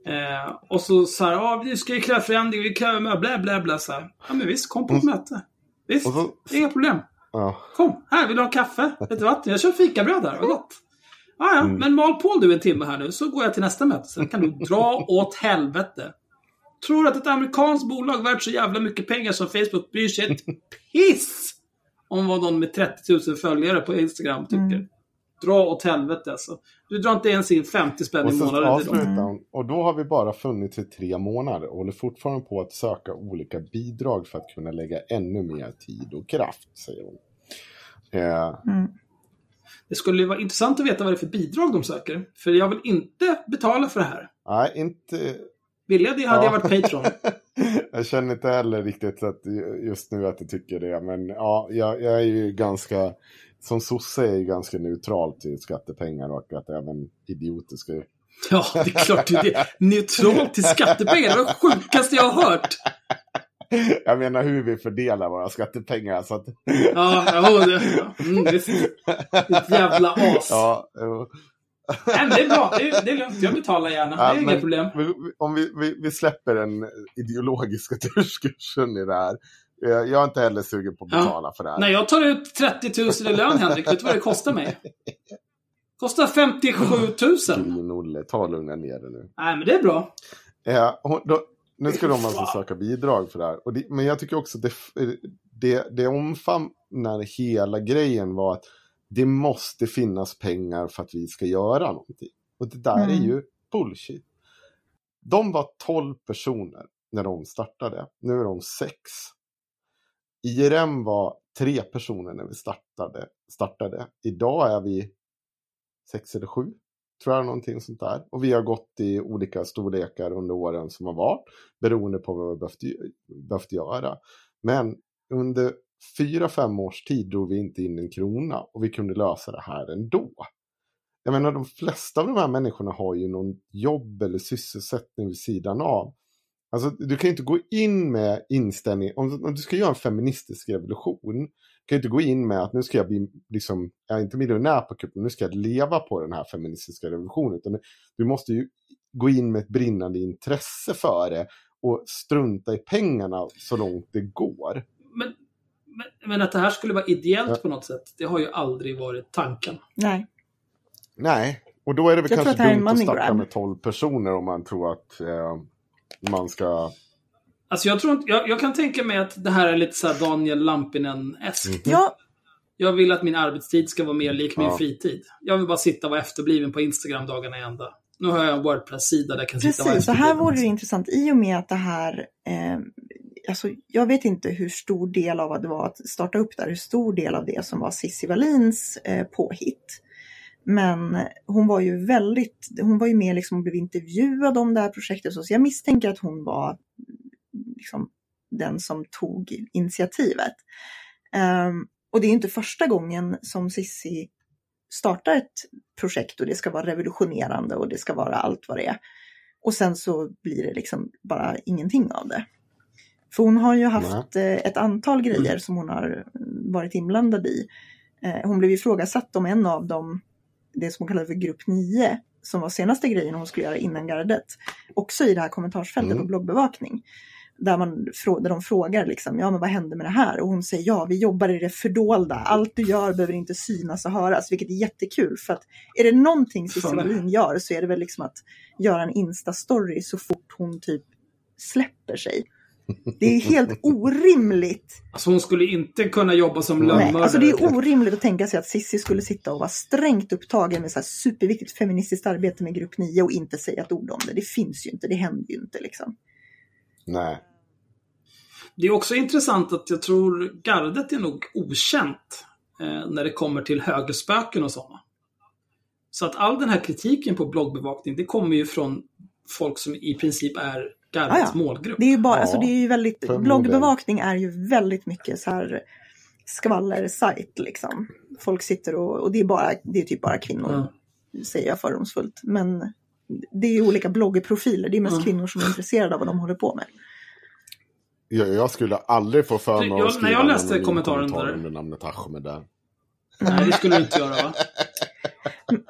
Eh, och så så här, ja, vi ska ju kräva förändring, vi kräver med blä, blä, blä. Så här. Ja, men visst, kom på ett Mm. möte. Visst, så- inga problem. Ja. Kom, här, vill du ha kaffe? Lite vatten? Jag kör fikabröd här, vad gott. Ja, ja, Mm. men mal på du en timme här nu så går jag till nästa möte. Sen kan du dra åt helvete. Tror du att ett amerikanskt bolag värt så jävla mycket pengar som Facebook bryr sig ett piss om vad någon med 30 000 följare på Instagram tycker? Mm. Dra åt helvete alltså. Du drar inte ens in 50 spänn Och i månaden hon. Och då har vi bara funnits i tre månader och håller fortfarande på att söka olika bidrag för att kunna lägga ännu mer tid och kraft, säger hon. Eh, Mm. Det skulle ju vara intressant att veta vad det är för bidrag de söker. För jag vill inte betala för det här. nej, inte... Vill jag det hade Ja. jag varit Patreon. jag känner inte heller riktigt att just nu att jag tycker det, men ja, jag, jag är ju ganska... Som sosse är ju ganska neutral till skattepengar och att även idioter ska... Ja, det är klart du är det. Neutralt till skattepengar. Det var det sjukaste jag har hört. Jag menar hur vi fördelar våra skattepengar. Så att... Ja, ja, det, ja. Mm, visst. Ditt jävla as. ja. Nej, men det är bra. Det är, det är lugnt. Jag betalar gärna. Det är Ja, inga problem. vi- Om vi, vi, vi släpper den ideologiska diskursen i det här. Eh, Jag är inte heller sugen på att Ja. betala för det här. När jag tar ut 30 000 i lön, Henrik, vet du vad det kostar mig? Kostar 57 000. Din Olle, ta och lugna ner dig nu. Nej, men det är bra. Eh, hon, då, nu ska de alltså söka bidrag för det här. Det, men jag tycker också det, det, det omfamnar hela grejen var att det måste finnas pengar för att vi ska göra någonting. Och det där är Mm. ju bullshit. De var 12 personer när de startade. Nu är de sex. IRM var tre personer när vi startade. startade. Idag är vi sex eller sju, tror jag, någonting sånt där. Och vi har gått i olika storlekar under åren som har varit, beroende på vad vi behövt, behövt göra. Men under fyra, fem års tid drog vi inte in en krona och vi kunde lösa det här ändå. Jag menar, de flesta av de här människorna har ju någon jobb eller sysselsättning vid sidan av. Alltså, du kan ju inte gå in med inställning, om, om du ska göra en feministisk revolution, du kan inte gå in med att nu ska jag bli, liksom, jag är inte miljonär på kuppen, nu ska jag leva på den här feministiska revolutionen. Utan du måste ju gå in med ett brinnande intresse för det och strunta i pengarna så långt det går. Men, men, men att det här skulle vara ideellt Ja. på något sätt, det har ju aldrig varit tanken. Nej. Nej, Och då är det väl Jag kanske dumt att starta med 12 personer om man tror att eh, man ska... Alltså jag tror inte, jag, jag kan tänka mig att det här är lite så Daniel Lampinen-esk. Ja, Jag vill att min arbetstid ska vara mer lik min Ja. fritid. Jag vill bara sitta och vara efterbliven på Instagram dagarna i ända. Nu har jag en Wordpress-sida där jag kan sitta och vara precis. Så här efterbliven. vore det intressant i och med att det här, eh, alltså jag vet inte hur stor del av vad det var att starta upp där, hur stor del av det som var Cissi Wallins eh, påhitt. Men hon var ju väldigt, hon var ju med liksom och blev intervjuad om det här projektet. Så jag misstänker att hon var liksom den som tog initiativet. Ehm, och det är inte första gången som Sissi startar ett projekt och det ska vara revolutionerande och det ska vara allt vad det är. Och sen så blir det liksom bara ingenting av det. För hon har ju haft eh, ett antal grejer som hon har varit inblandad i. Eh, Hon blev ifrågasatt om en av dem, det som hon kallade för grupp 9, som var senaste grejen hon skulle göra innan gardet, också i det här kommentarsfältet Mm. på bloggbevakning. Där, man, där de frågar liksom, ja men vad hände med det här? Och hon säger, ja vi jobbar i det fördolda, allt du gör behöver inte synas och höras, vilket är jättekul. För att är det någonting Cissi. Wallin gör så är det väl liksom att göra en Insta-story så fort hon typ släpper sig. Det är helt orimligt Alltså hon skulle inte kunna jobba som Nej, lönnmördare. alltså det är orimligt att tänka sig att Sissi skulle sitta och vara strängt upptagen med så här superviktigt feministiskt arbete med grupp 9 och inte säga ett ord om det. Det finns ju inte, det händer ju inte liksom. Nej. Det är också intressant att jag tror gardet är nog okänt eh, när det kommer till högerspöken och sådana. Så att all den här kritiken på bloggbevakning, det kommer ju från folk som i princip är gardets Ah, ja. målgrupp. Det är ju bara, Ja, alltså det är ju väldigt, bloggbevakning är ju väldigt mycket så här skvallersajt liksom. Folk sitter och, och det är bara, det är typ bara kvinnor, säger jag fördomsfullt. Men det är ju olika bloggprofiler, det är mest Mm. kvinnor som är intresserade av vad de håller på med. Jag, jag skulle aldrig få för mig att skriva jag läste kommentaren kommentar där- under namnet Ahmed där. Nej, det skulle du inte göra va?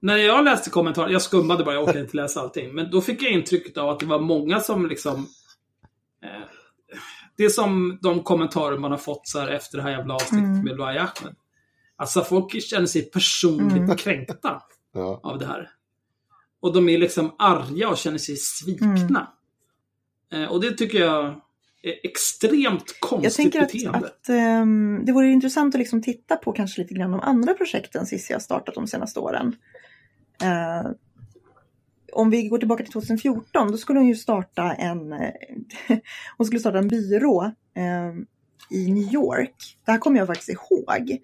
När jag läste kommentarer, jag skummade bara, jag orkade inte läsa allting. Men då fick jag intrycket av att det var många som liksom... Eh, det är som de kommentarer man har fått så här efter det här jävla avsnittet Mm. med Luai Ahmed. Alltså folk känner sig personligt Mm. kränkta Ja. av det här. Och de är liksom arga och känner sig svikna. Mm. Eh, och det tycker jag är extremt Jag konstigt tänker att, beteende. att ehm, det vore intressant att liksom titta på kanske lite grann de andra projekten Cissi har startat de senaste åren. Eh, om vi går tillbaka till 2014, då skulle hon ju starta en, eh, hon skulle starta en byrå eh, i New York. Det här kommer jag faktiskt ihåg.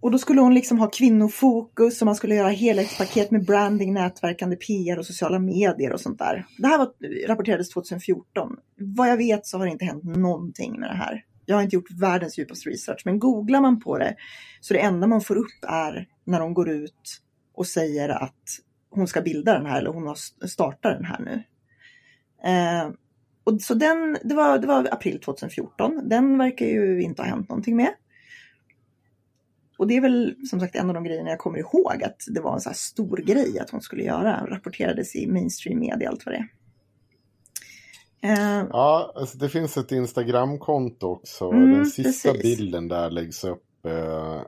Och då skulle hon liksom ha kvinnofokus och man skulle göra helhetspaket med branding, nätverkande PR och sociala medier och sånt där. Det här var, rapporterades 2014. Vad jag vet så har det inte hänt någonting med det här. Jag har inte gjort världens djupaste research, men googlar man på det så det enda man får upp är när de går ut och säger att hon ska bilda den här eller hon har startat den här nu. Eh, och så den, det var, det var april 2014. Den verkar ju inte ha hänt någonting med. Och det är väl som sagt en av de grejerna jag kommer ihåg att det var en så här stor grej att hon skulle göra. Rapporterades i mainstream media allt vad det är. Eh, Ja, alltså det finns ett Instagramkonto också. Mm, Den sista precis. bilden där läggs upp eh, eh,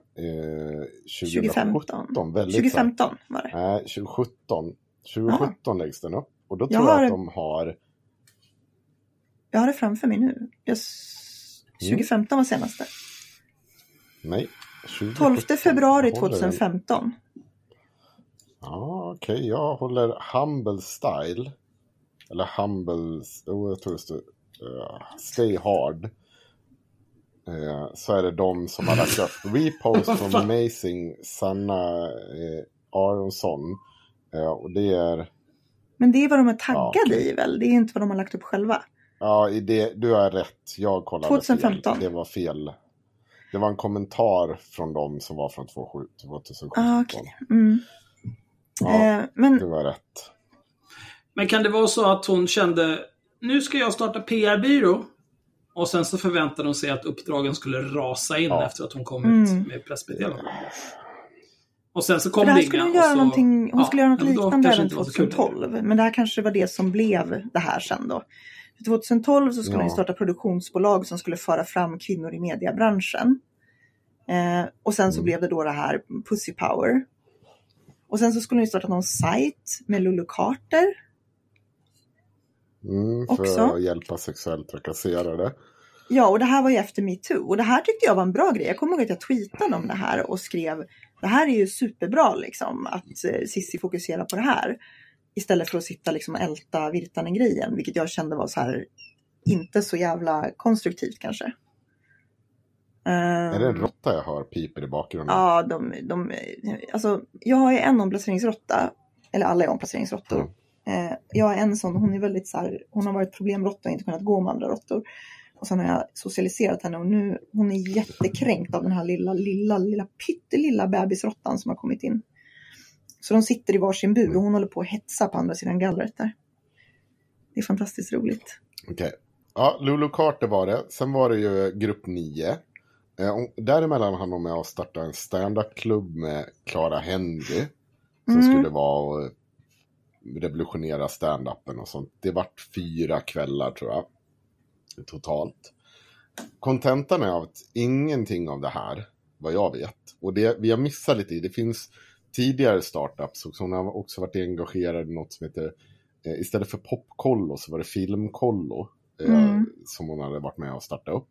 2015. 2017. Väldigt 2015 var det. Nej, 2017. 2017 läggs den upp. Och då Jag tror jag har- att de har... Jag har det framför mig nu. Jag, s- Mm. 2015 var senaste. Nej. 2017. 12 februari Jag håller den. 2015. Ja, okej. Jag håller Humble Style. Eller Humble... Oh, jag tror det står... eh, stay Hard. Eh, så är det de som har lagt upp repost fan? Amazing Sanna eh, Aronsson. Och det är... Men det är vad de är taggade Ja, i väl? Det är inte vad de har lagt upp själva. Ja, det, du har rätt. Jag kollade 2015. fel. Det var fel. Det var en kommentar från dem som var från 2017. Ah, okej. Mm. Ja, Eh, men du har rätt. Men kan det vara så att hon kände, nu ska jag starta PR-byrå. Och sen så förväntade hon sig att uppdragen skulle rasa in Ja. efter att hon kom Mm. ut med pressmeddelande. Och sen så kom det här det skulle inga. hon och göra så, någonting, hon ja, skulle göra något liknande även inte var så kul längre. 2012. Men det här kanske var det som blev det här sen då. För 2012 så skulle Ja. hon starta produktionsbolag som skulle föra fram kvinnor i mediebranschen. Eh, och sen så Mm. blev det då det här Pussy Power. Och sen så skulle hon starta någon sajt med Lulu Carter. Mm, för Också. att hjälpa sexuellt trakasserade. Ja, och det här var ju efter metoo. Och det här tyckte jag var en bra grej. Jag kommer ihåg att jag tweetade om det här och skrev det här är ju superbra liksom att eh, Sissi fokuserar på det här. Istället för att sitta liksom och älta Virtanen-grejen, vilket jag kände var så här inte så jävla konstruktivt kanske. Är det en Ehm, råtta jag hör piper i bakgrunden? Ja, de, de, alltså, jag har ju en omplaceringsråtta, eller alla är omplaceringsråttor. Mm. Eh, jag har en sån, hon är väldigt så här, hon har varit problemråtta och inte kunnat gå med andra råttor. Och sen har jag socialiserat henne och nu, hon är jättekränkt av den här lilla, lilla, lilla pyttelilla bebisråttan som har kommit in. Så de sitter i varsin bur och hon håller på att hetsa på andra sidan gallret där. Det är fantastiskt roligt. Okej. Ja, Lulu Carter var det. Sen var det ju grupp 9. Eh, däremellan hann hon med att starta en stand-up-klubb med Clara Henry. Som Mm. skulle vara och revolutionera stand-upen och sånt. Det vart fyra kvällar tror jag. Totalt. Kontentan är av att ingenting av det här, vad jag vet, och det vi har missat lite i, det finns tidigare startups och hon har också varit engagerad i något som heter, eh, istället för Popkollo så var det Filmkollo. Eh, Mm. Som hon hade varit med och starta upp.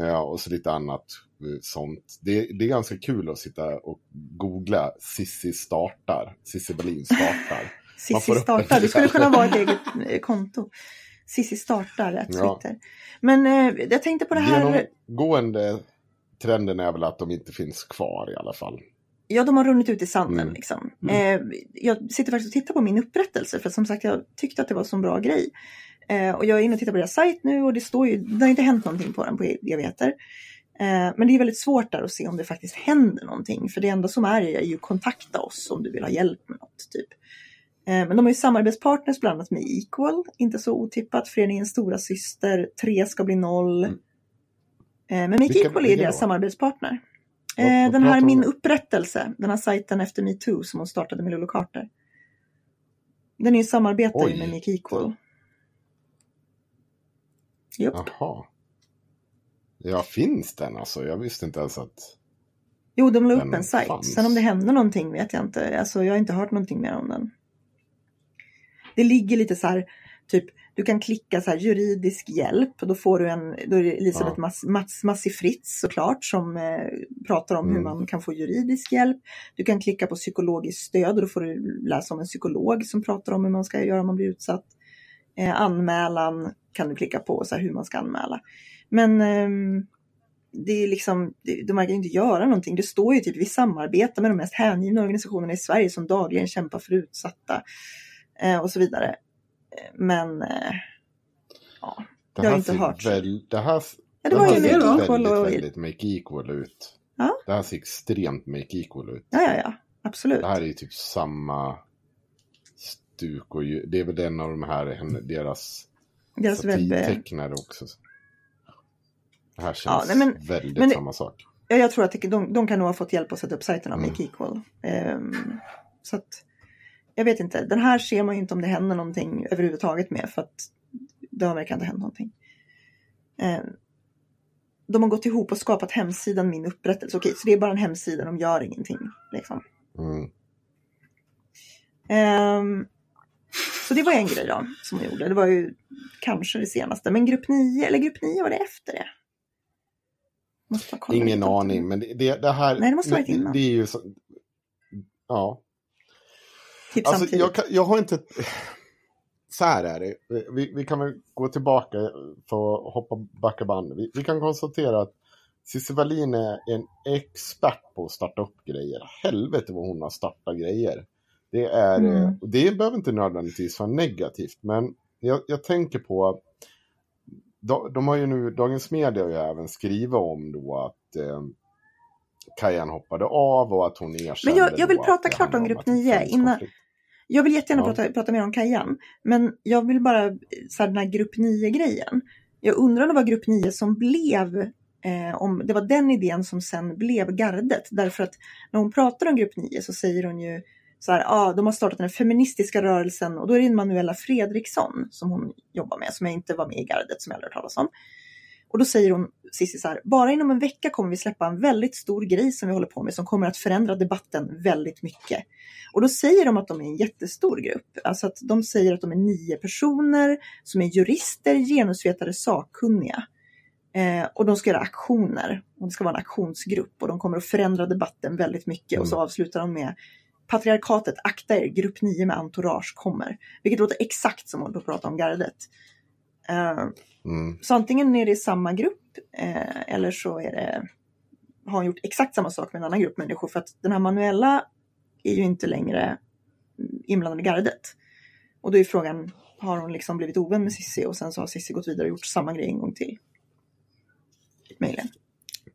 Eh, och så lite annat eh, sånt. Det, det är ganska kul att sitta och googla Sissi startar. Sissi Berlin startar. Sissi startar, det skulle kunna vara ett eget eh, konto. Sissi startar ett Ja. Twitter. Men eh, jag tänkte på det här, Genomgående trenden är väl att de inte finns kvar i alla fall. ja de har runnit ut i sanden Mm. liksom. Eh, jag sitter faktiskt och tittar på min upprättelse för som sagt jag tyckte att det var en bra grej. Eh, och jag är inne och tittar på deras sajt nu och det står ju, det har inte hänt någonting på den på evigheter. Eh, men det är väldigt svårt där att se om det faktiskt händer någonting. För det enda som är är ju kontakta oss om du vill ha hjälp med något. Typ. Eh, men de har ju samarbetspartners bland annat med Equal, inte så otippat. Föreningens stora syster, tre ska bli noll. Mm. Eh, men Make Vilka- Equal är deras samarbetspartner. Vad- Eh, vad den här Min upprättelse, den här sajten efter metoo som hon startade med Lulu Carter. Den är ju samarbetare Oj. med Make Equal. Japp. Jaha. Ja, finns den alltså? Jag visste inte ens att... Jo, de la upp en sajt. Sen om det hände någonting vet jag inte. Alltså, jag har inte hört någonting mer om den. Det ligger lite så här, typ, du kan klicka så här juridisk hjälp och då får du en, då är det Elisabeth Ja. Mats, Massi Fritz såklart som eh, pratar om hur Mm. man kan få juridisk hjälp. Du kan klicka på psykologiskt stöd och då får du läsa om en psykolog som pratar om hur man ska göra om man blir utsatt. Eh, anmälan kan du klicka på, så här, hur man ska anmäla. Men ehm, det är liksom, det- de verkar inte göra någonting. Det står ju typ vi samarbetar med de mest hängivna organisationerna i Sverige som dagligen kämpar för utsatta eh, och så vidare. Eh, Men eh, ja, Det Jag har inte hört. Väl, det här, Ja, det var här ju ser det då. väldigt, och- väldigt Make Equal ut. Ja. Det här ser extremt Make Equal ut. ja, ja, ja absolut. Det här är ju typ samma stuk och ju, det är väl den av de här, deras Deras webb... satirtecknare också. Det här känns Ja, nej, men- väldigt men det- samma sak. Ja, jag tror att det, de, de kan nog ha fått hjälp att sätta upp sajten av Mm. Make Equal. Ehm, så att, jag vet inte, den här ser man ju inte om det händer någonting överhuvudtaget med för att det har verkar inte hänt någonting. Ehm, de har gått ihop och skapat hemsidan Min upprättelse. Okej, så det är bara en hemsida, de gör ingenting. Liksom. Mm. Ehm, så det var en grej då, som hon gjorde. Det var ju kanske det senaste. Men grupp 9, eller grupp 9 var det efter det? Måste bara kolla Ingen aning, men det, det, här... Nej, det måste varit det, innan. det är ju så, Ja, Typ alltså samtidigt. jag, kan, jag har inte... Så här är det. Vi, vi kan väl gå tillbaka för att hoppa backa band. Vi, vi kan konstatera att Cissi Wallin är en expert på att starta upp grejer. Helvete vad hon har startat grejer. Det, är, Mm. eh, och det behöver inte nödvändigtvis vara negativt, men jag, jag tänker på... De, de har ju nu, Dagens Media har ju även skrivit om då att eh, Kajan hoppade av och att hon erkände Men jag- jag vill prata klart om grupp att det nio finns innan- konflikt. Jag vill jättegärna Ja. prata, prata mer om Kajan. Men jag vill bara, så här, den här grupp 9-grejen. Jag undrar om det var grupp 9 som blev, eh, om det var den idén som sen blev gardet. Därför att när hon pratar om grupp 9 så säger hon ju så här, ah, de har startat den feministiska rörelsen och då är det Manuela Fredriksson som hon jobbar med, som jag inte var med i gardet, som jag aldrig hört talas om. Och då säger hon, Cissi så här, bara inom en vecka kommer vi släppa en väldigt stor grej som vi håller på med som kommer att förändra debatten väldigt mycket. Och då säger de att de är en jättestor grupp. Alltså att de säger att de är nio personer som är jurister, genusvetare, sakkunniga. Eh, och de ska göra aktioner. Och det ska vara en aktionsgrupp och de kommer att förändra debatten väldigt mycket. Mm. Och så avslutar de med Patriarkatet, akta er, grupp 9 med entourage kommer. Vilket låter exakt som att prata om gardet. Eh, Mm. så antingen är det samma grupp eh, eller så är det, har hon gjort exakt samma sak med en annan grupp människor. För att den här Manuela är ju inte längre inblandad i gardet. Och då är frågan, har hon liksom blivit ovän med Sissi och sen så har Sissi gått vidare och gjort samma grej en gång till? Mejlen.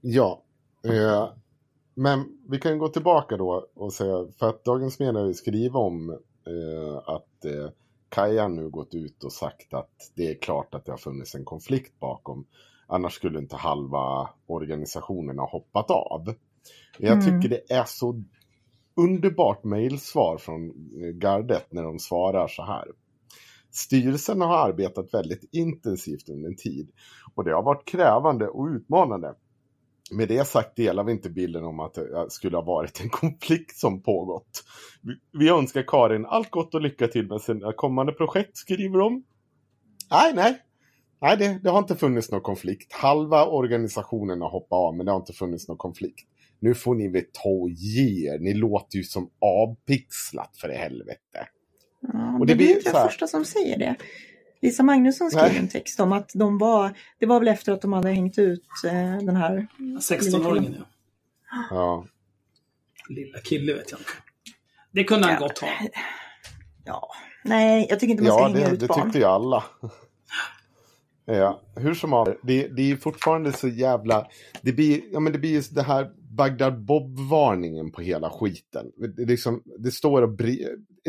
Ja. Eh, men vi kan gå tillbaka då och säga, för att Dagens Media skriver om eh, att eh, Kaja nu gått ut och sagt att det är klart att det har funnits en konflikt bakom. Annars skulle inte halva organisationen ha hoppat av. Jag Mm. tycker det är så underbart mejlsvar från eh, gardet när de svarar så här. Styrelsen har arbetat väldigt intensivt under en tid och det har varit krävande och utmanande. Med det sagt delar vi inte bilden om att det skulle ha varit en konflikt som pågått. Vi- önskar Karin allt gott och lycka till med sina kommande projekt, skriver de. Nej, nej. Nej, det, det har inte funnits någon konflikt. Halva organisationen har hoppat av, men det har inte funnits någon konflikt. Nu får ni väl ta och ge er. Ni låter ju som avpixlat för i helvete. Ja, Och det det blir inte jag här- första som säger det. Lisa Magnusson skrev Nej. en text om att de var, det var väl efter att de hade hängt ut eh, den här 16-åringen ja. Ja. Lilla kille vet jag inte. Det kunde han Ja. gott ha. Ja, nej, jag tycker inte man ska Ja, hänga det, ut det barn. tyckte ju alla. ja, hur som helst, det, det är fortfarande så jävla... Det blir, ja, men det blir ju det här Bagdad Bob-varningen på hela skiten. Det, är liksom, det står och bri-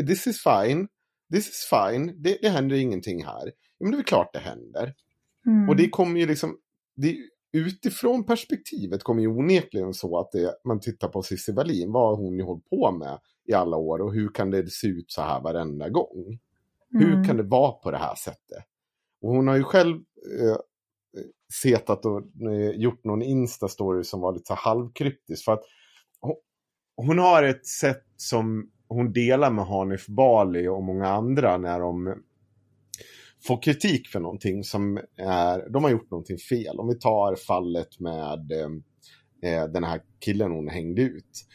This is fine. This is fine. Det, det händer ingenting här. Men det är väl klart det händer. Mm. Och det kommer ju liksom... Det, utifrån perspektivet kommer ju onekligen så att det, man tittar på Cissi Wallin, vad har hon ju hållit på med i alla år och hur kan det se ut så här varenda gång? Hur Mm. kan det vara på det här sättet? Och hon har ju själv eh, setat och eh, gjort någon Insta-story som var lite så halvkryptisk. För att hon, hon har ett sätt som hon delar med Hanif Bali och många andra när de får kritik för någonting som är, de har gjort någonting fel. Om vi tar fallet med eh, den här killen hon hängde ut.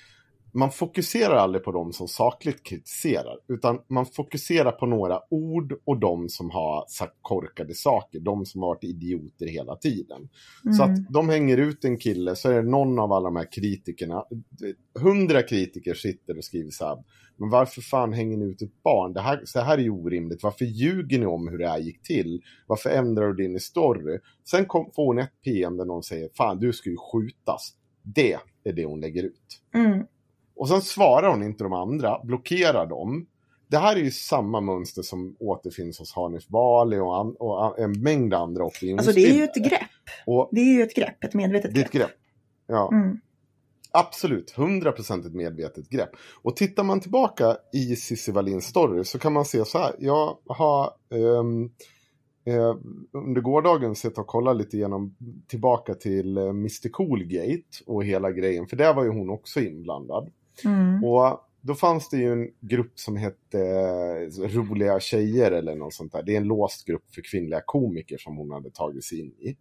Man fokuserar aldrig på de som sakligt kritiserar, utan man fokuserar på några ord och de som har sagt korkade saker, de som har varit idioter hela tiden. Så Mm. att de hänger ut en kille, så är det någon av alla de här kritikerna, hundra kritiker sitter och skriver så här, men varför fan hänger ni ut ett barn? Det här, så här är ju orimligt. Varför ljuger ni om hur det här gick till? Varför ändrar du din story? Sen kom, får hon ett PM där någon säger, fan du ska ju skjutas. Det är det hon lägger ut. Mm. Och sen svarar hon inte de andra, blockerar dem. Det här är ju samma mönster som återfinns hos Hanif Bali och, an, och en mängd andra Alltså opinionsbildare. det är ju ett grepp. Och Det är ju ett grepp, ett medvetet det är ett grepp. grepp. Ja, Mm. Absolut. 100% ett medvetet grepp. Och tittar man tillbaka i Cissi Wallins story så kan man se så här. Jag har ehm, eh, under gårdagen sett och kollat lite igenom tillbaka till eh, Mr Coolgate och hela grejen. För där var ju hon också inblandad. Mm. Och då fanns det ju en grupp som hette eh, Roliga tjejer eller något sånt där. Det är en låst grupp för kvinnliga komiker som hon hade tagit sig in i.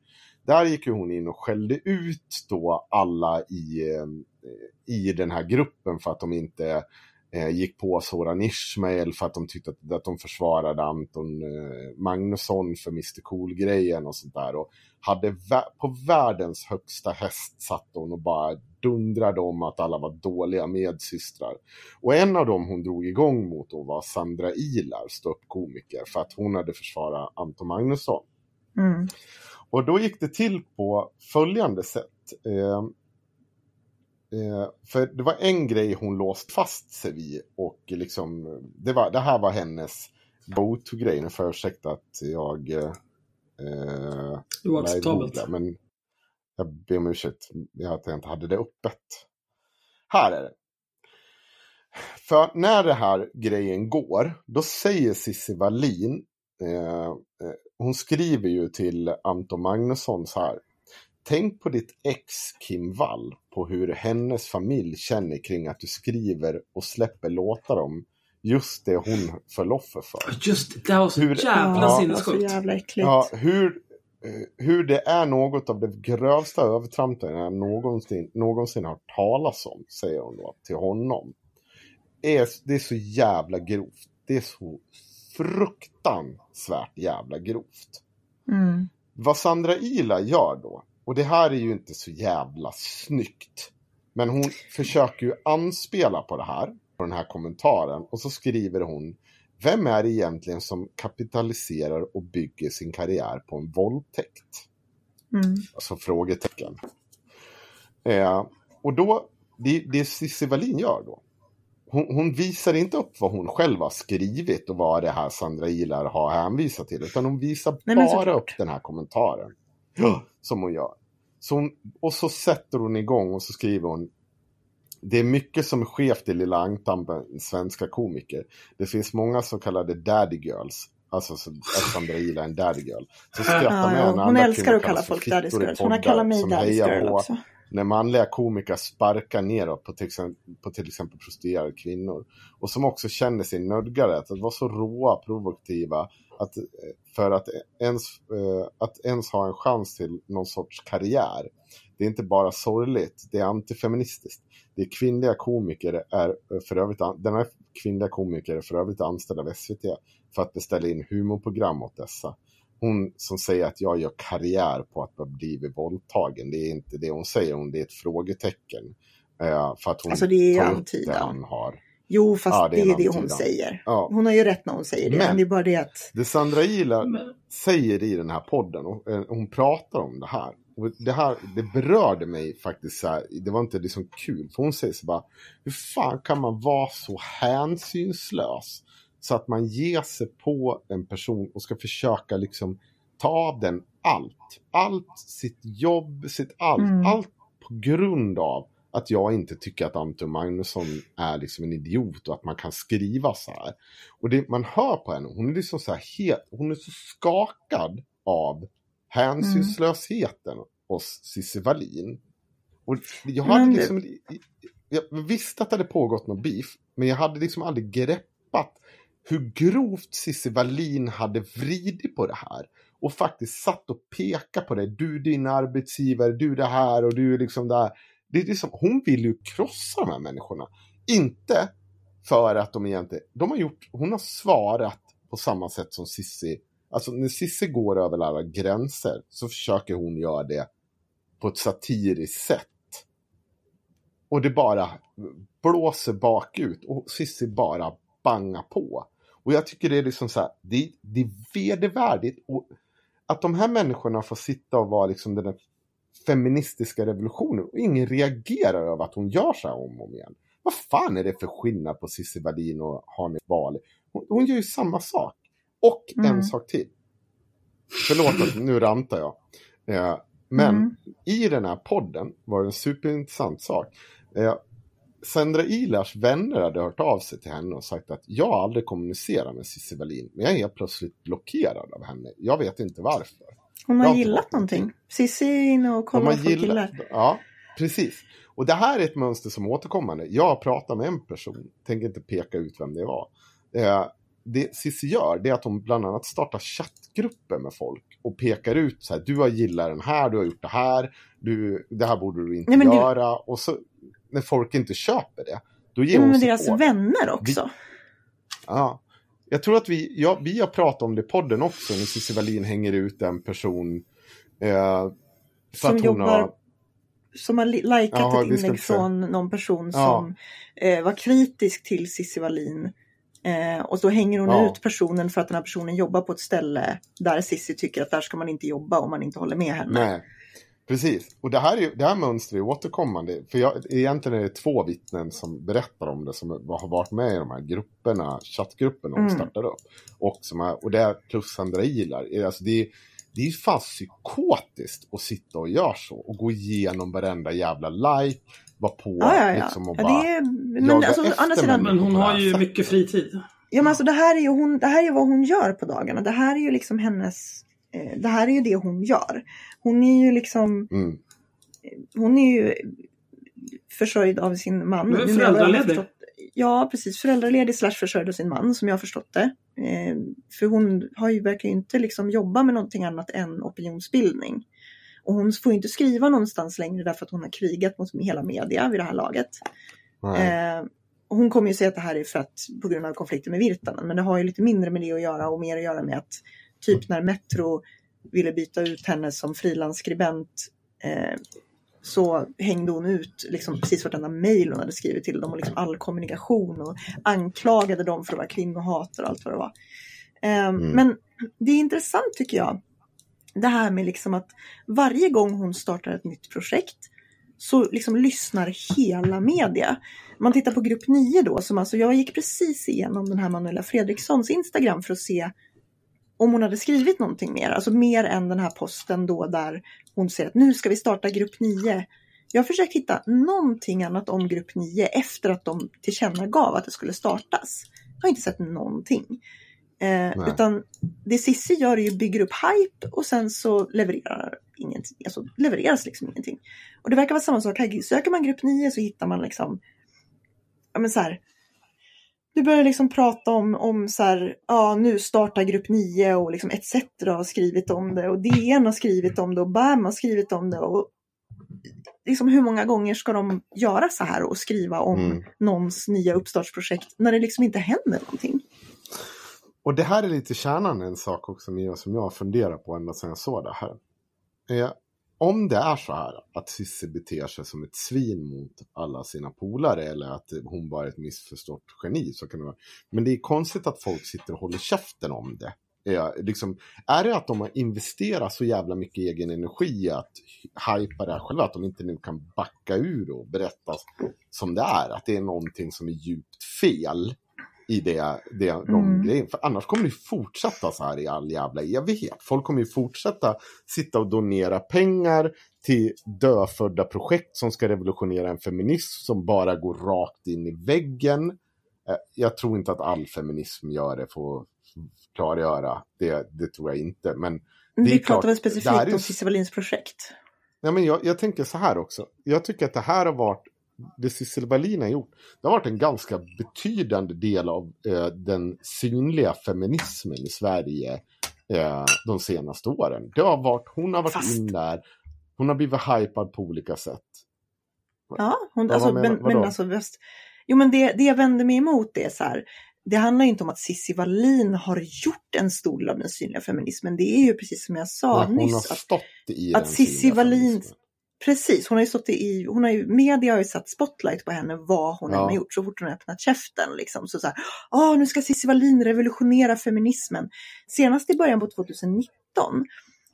Där gick ju hon in och skällde ut då alla i, eh, i den här gruppen för att de inte eh, gick på Soran Ismail för att de tyckte att, att de försvarade Anton eh, Magnusson för Mr Cool-grejen och sånt där. Och hade vä- på världens högsta häst satt hon och bara dundrade om att alla var dåliga medsystrar. Och en av dem hon drog igång mot då var Sandra Ilar, ståuppkomiker, för att hon hade försvarat Anton Magnusson. Mm. Och då gick det till på följande sätt. Eh, eh, för det var en grej hon låst fast sig vid och liksom, det, var, det här var hennes go-to-grej. Nu får jag ursäkta att jag eh, Oacceptabelt. live-googlar, men jag ber om ursäkt att jag inte hade det öppet. Här är det. För när det här grejen går, då säger Cissi Wallin, eh, hon skriver ju till Anton Magnusson så här. tänk på ditt ex Kim Wall, på hur hennes familj känner kring att du skriver och släpper låtar om just det hon föll offer för. Just det, det var så Hur- jävla Ja, det var så sinnessjukt. jävla äckligt. Ja, hur, eh, hur det är något av det grövsta övertrampet jag någonsin, någonsin har talas om, säger hon då till honom. Är, det är så jävla grovt. Det är så fruktansvärt jävla grovt. Mm. Vad Sandra Ila gör då, och det här är ju inte så jävla snyggt. Men hon försöker ju anspela på det här, på den här kommentaren. Och så skriver hon, vem är det egentligen som kapitaliserar och bygger sin karriär på en våldtäkt? Mm. Alltså frågetecken. Eh, och då, det, det Cissi Wallin gör då. Hon, hon visar inte upp vad hon själv har skrivit och vad det här Sandra Ilar har hänvisat till. Utan hon visar Nej, bara upp den här kommentaren. Som hon gör. Så hon, och så sätter hon igång och så skriver hon. Det är mycket som är skevt i Lilla Ankdamm, svenska komiker. Det finns många så kallade daddy girls. Alltså så, att Sandra Ilar är en daddy girl. Så skrattar med ja. Hon älskar att kalla folk i girls. Hon har kallat mig som hejar girl också när manliga komiker sparkar neråt på till, exempel, på till exempel prostituerade kvinnor. Och som också känner sig nödgade att vara så råa, provokativa att, för att ens, eh, att ens ha en chans till någon sorts karriär. Det är inte bara sorgligt, det är antifeministiskt. Det är kvinnliga komiker är eh, för övrigt, denna kvinnliga komiker är för övrigt anställd av SVT för att beställa in humorprogram åt dessa. Hon som säger att jag gör karriär på att ha blivit våldtagen, det är inte det hon säger, hon det är ett frågetecken. Eh, för att hon Alltså, det är ju antydan. har. Jo, fast Ja, det det är det hon säger. Ja. Hon har ju rätt när hon säger det. Men- Men det är bara det att... Det Sandra Men- säger i den här podden, och eh, hon pratar om det här. Och det här, det berörde mig faktiskt så här, det var inte liksom kul. För hon säger så bara, hur fan kan man vara så hänsynslös? Så att man ger sig på en person och ska försöka liksom ta av den allt. Allt, sitt jobb, sitt allt. Mm. Allt på grund av att jag inte tycker att Anton Magnusson är liksom en idiot och att man kan skriva så här. Och det man hör på henne, hon är liksom så här helt, hon är så skakad av hänsynslösheten hos Cissi Wallin. Och jag hade liksom, jag visste att det hade pågått någon beef, men jag hade liksom aldrig greppat hur grovt Cissi Wallin hade vridit på det här. Och faktiskt satt och pekade på det. Du din arbetsgivare, du det här och du liksom där. Det är liksom, hon vill ju krossa de här människorna. Inte för att de egentligen, de har gjort, hon har svarat på samma sätt som Sissi. Alltså när Sissi går över alla gränser så försöker hon göra det på ett satiriskt sätt. Och det bara blåser bakut och Sissi bara bangar på. Och jag tycker det är liksom så här, det, det är vedervärdigt. Och att de här människorna får sitta och vara liksom den där feministiska revolutionen och ingen reagerar över att hon gör så här om och om igen. Vad fan är det för skillnad på Cissi Wallin och Hanif Bali? Hon, hon gör ju samma sak. Och Mm. en sak till. Förlåt nu rantar jag. Eh, men Mm. i den här podden var det en superintressant sak. Eh, Sandra Ilars vänner hade hört av sig till henne och sagt att jag aldrig kommunicerar med Cissi Wallin, men jag är helt plötsligt blockerad av henne. Jag vet inte varför. Hon Jag har inte gillat någonting. Cissi är inne och kollar gillat, gillar. ja, precis. Och det här är ett mönster som är återkommande. Jag har pratat med en person, tänker inte peka ut vem det var. Eh, det Cissi gör, det är att hon bland annat startar chattgrupper med folk och pekar ut så här, du har gillat den här, du har gjort det här, du, det här borde du inte Nej, men du- göra. Och så när folk inte köper det, då ger Ja, hon men sig deras på. vänner också. Ja. Jag tror att vi, ja, vi har pratat om det i podden också, när Cissi Wallin hänger ut en person. Eh, Som hon jobbar har... Som har li- likat Jaha, ett vi inlägg från någon person Ja. som eh, var kritisk till Cissi Wallin. Eh, och så hänger hon Ja. ut personen för att den här personen jobbar på ett ställe där Cissi tycker att där ska man inte jobba om man inte håller med henne. Nej, precis. Och det här, är, det här mönstret är återkommande. För jag, egentligen är det två vittnen som berättar om det, som har varit med i de här grupperna, chattgrupperna de Mm. startade upp. Och, som är, och det är plus Sandra Ilar. Alltså det, är- det är fan psykotiskt att sitta och göra så. Och gå igenom varenda jävla like, vara på Ja, ja, ja. liksom och ja bara... det är, men alltså, andra sidan, Men hon har ju mycket fritid. ja, men alltså, det, här är ju hon, det här är vad hon gör på dagarna. Det här är ju liksom hennes det här är ju det hon gör. Hon är ju liksom, Mm. hon är ju försörjd av sin man. Men föräldraledig. förstått- Ja, precis. Föräldraledig slash försörjd av sin man, som jag har förstått det. Eh, för hon har ju verkligen inte liksom jobbat med någonting annat än opinionsbildning. Och hon får ju inte skriva någonstans längre därför att hon har krigat mot hela media vid det här laget. Nej. Eh, och hon kommer ju säga att det här är för att, på grund av konflikten med Virtanen, men det har ju lite mindre med det att göra och mer att göra med att typ när Metro ville byta ut henne som frilansskribent eh, så hängde hon ut liksom precis vartenda mejl hon hade skrivit till dem och liksom all kommunikation och anklagade dem för att vara kvinnohatare och allt vad det var. Eh, Men det är intressant tycker jag, det här med liksom att varje gång hon startar ett nytt projekt så liksom lyssnar hela media. Man tittar på grupp 9 då, som alltså jag gick precis igenom den här Manuela Fredrikssons Instagram för att se om hon hade skrivit någonting mer, alltså mer än den här posten då där hon säger att nu ska vi starta grupp 9. Jag har försökt hitta någonting annat om grupp 9 efter att de tillkännagav att det skulle startas. Jag har inte sett någonting. Eh, utan det Sissi gör är ju bygger upp hype och sen så levererar ingenting, alltså levereras liksom ingenting. Och det verkar vara samma sak här. Söker man grupp 9 så hittar man liksom, ja men så här, du börjar liksom prata om, om så här, ja nu startar grupp 9 och liksom ETC har skrivit om det och DN har skrivit om det och BAM har skrivit om det och liksom hur många gånger ska de göra så här och skriva om Mm. någons nya uppstartsprojekt när det liksom inte händer någonting? Och det här är lite kärnan i en sak också Mia, som jag funderar på ända sedan jag såg det här. Eh, om det är så här att Cissi beter sig som ett svin mot alla sina polare eller att hon bara är ett missförstått geni så kan det vara. Men det är konstigt att folk sitter och håller käften om det. Är, liksom, är det att de har investerat så jävla mycket egen energi i att hypa det här själva, att de inte nu kan backa ur och berätta som det är, att det är någonting som är djupt fel i det, det, de Mm. grejerna. För annars kommer det fortsätta så här i all jävla evighet. Folk kommer ju fortsätta sitta och donera pengar till dödfödda projekt som ska revolutionera en feminism som bara går rakt in i väggen. Eh, Jag tror inte att all feminism gör det för att klargöra. Det, det tror jag inte. Men det är Vi klart, pratar väl specifikt är om Cissi Wallins projekt? Nej, men jag, jag tänker så här också. Jag tycker att det här har varit, det Cissi Wallin har gjort, det har varit en ganska betydande del av eh, den synliga feminismen i Sverige eh, de senaste åren. Det har varit, hon har varit Fast- in där, hon har blivit hypad på olika sätt. Ja, hon, alltså, men, men alltså, väst, jo men det, det jag vänder mig emot det är så här, det handlar inte om att Cissi Wallin har gjort en stor del av den synliga feminismen. Det är ju precis som jag sa Men hon har nyss. Att, stått i att den Cissi synliga Wallin- feminismen. Precis, hon har ju stått i, hon har ju, media har ju satt spotlight på henne vad hon än Ja. har gjort så fort hon har öppnat käften. Liksom. Så så här, "Åh, nu ska Cissi Wallin revolutionera feminismen. Senast i början på 2019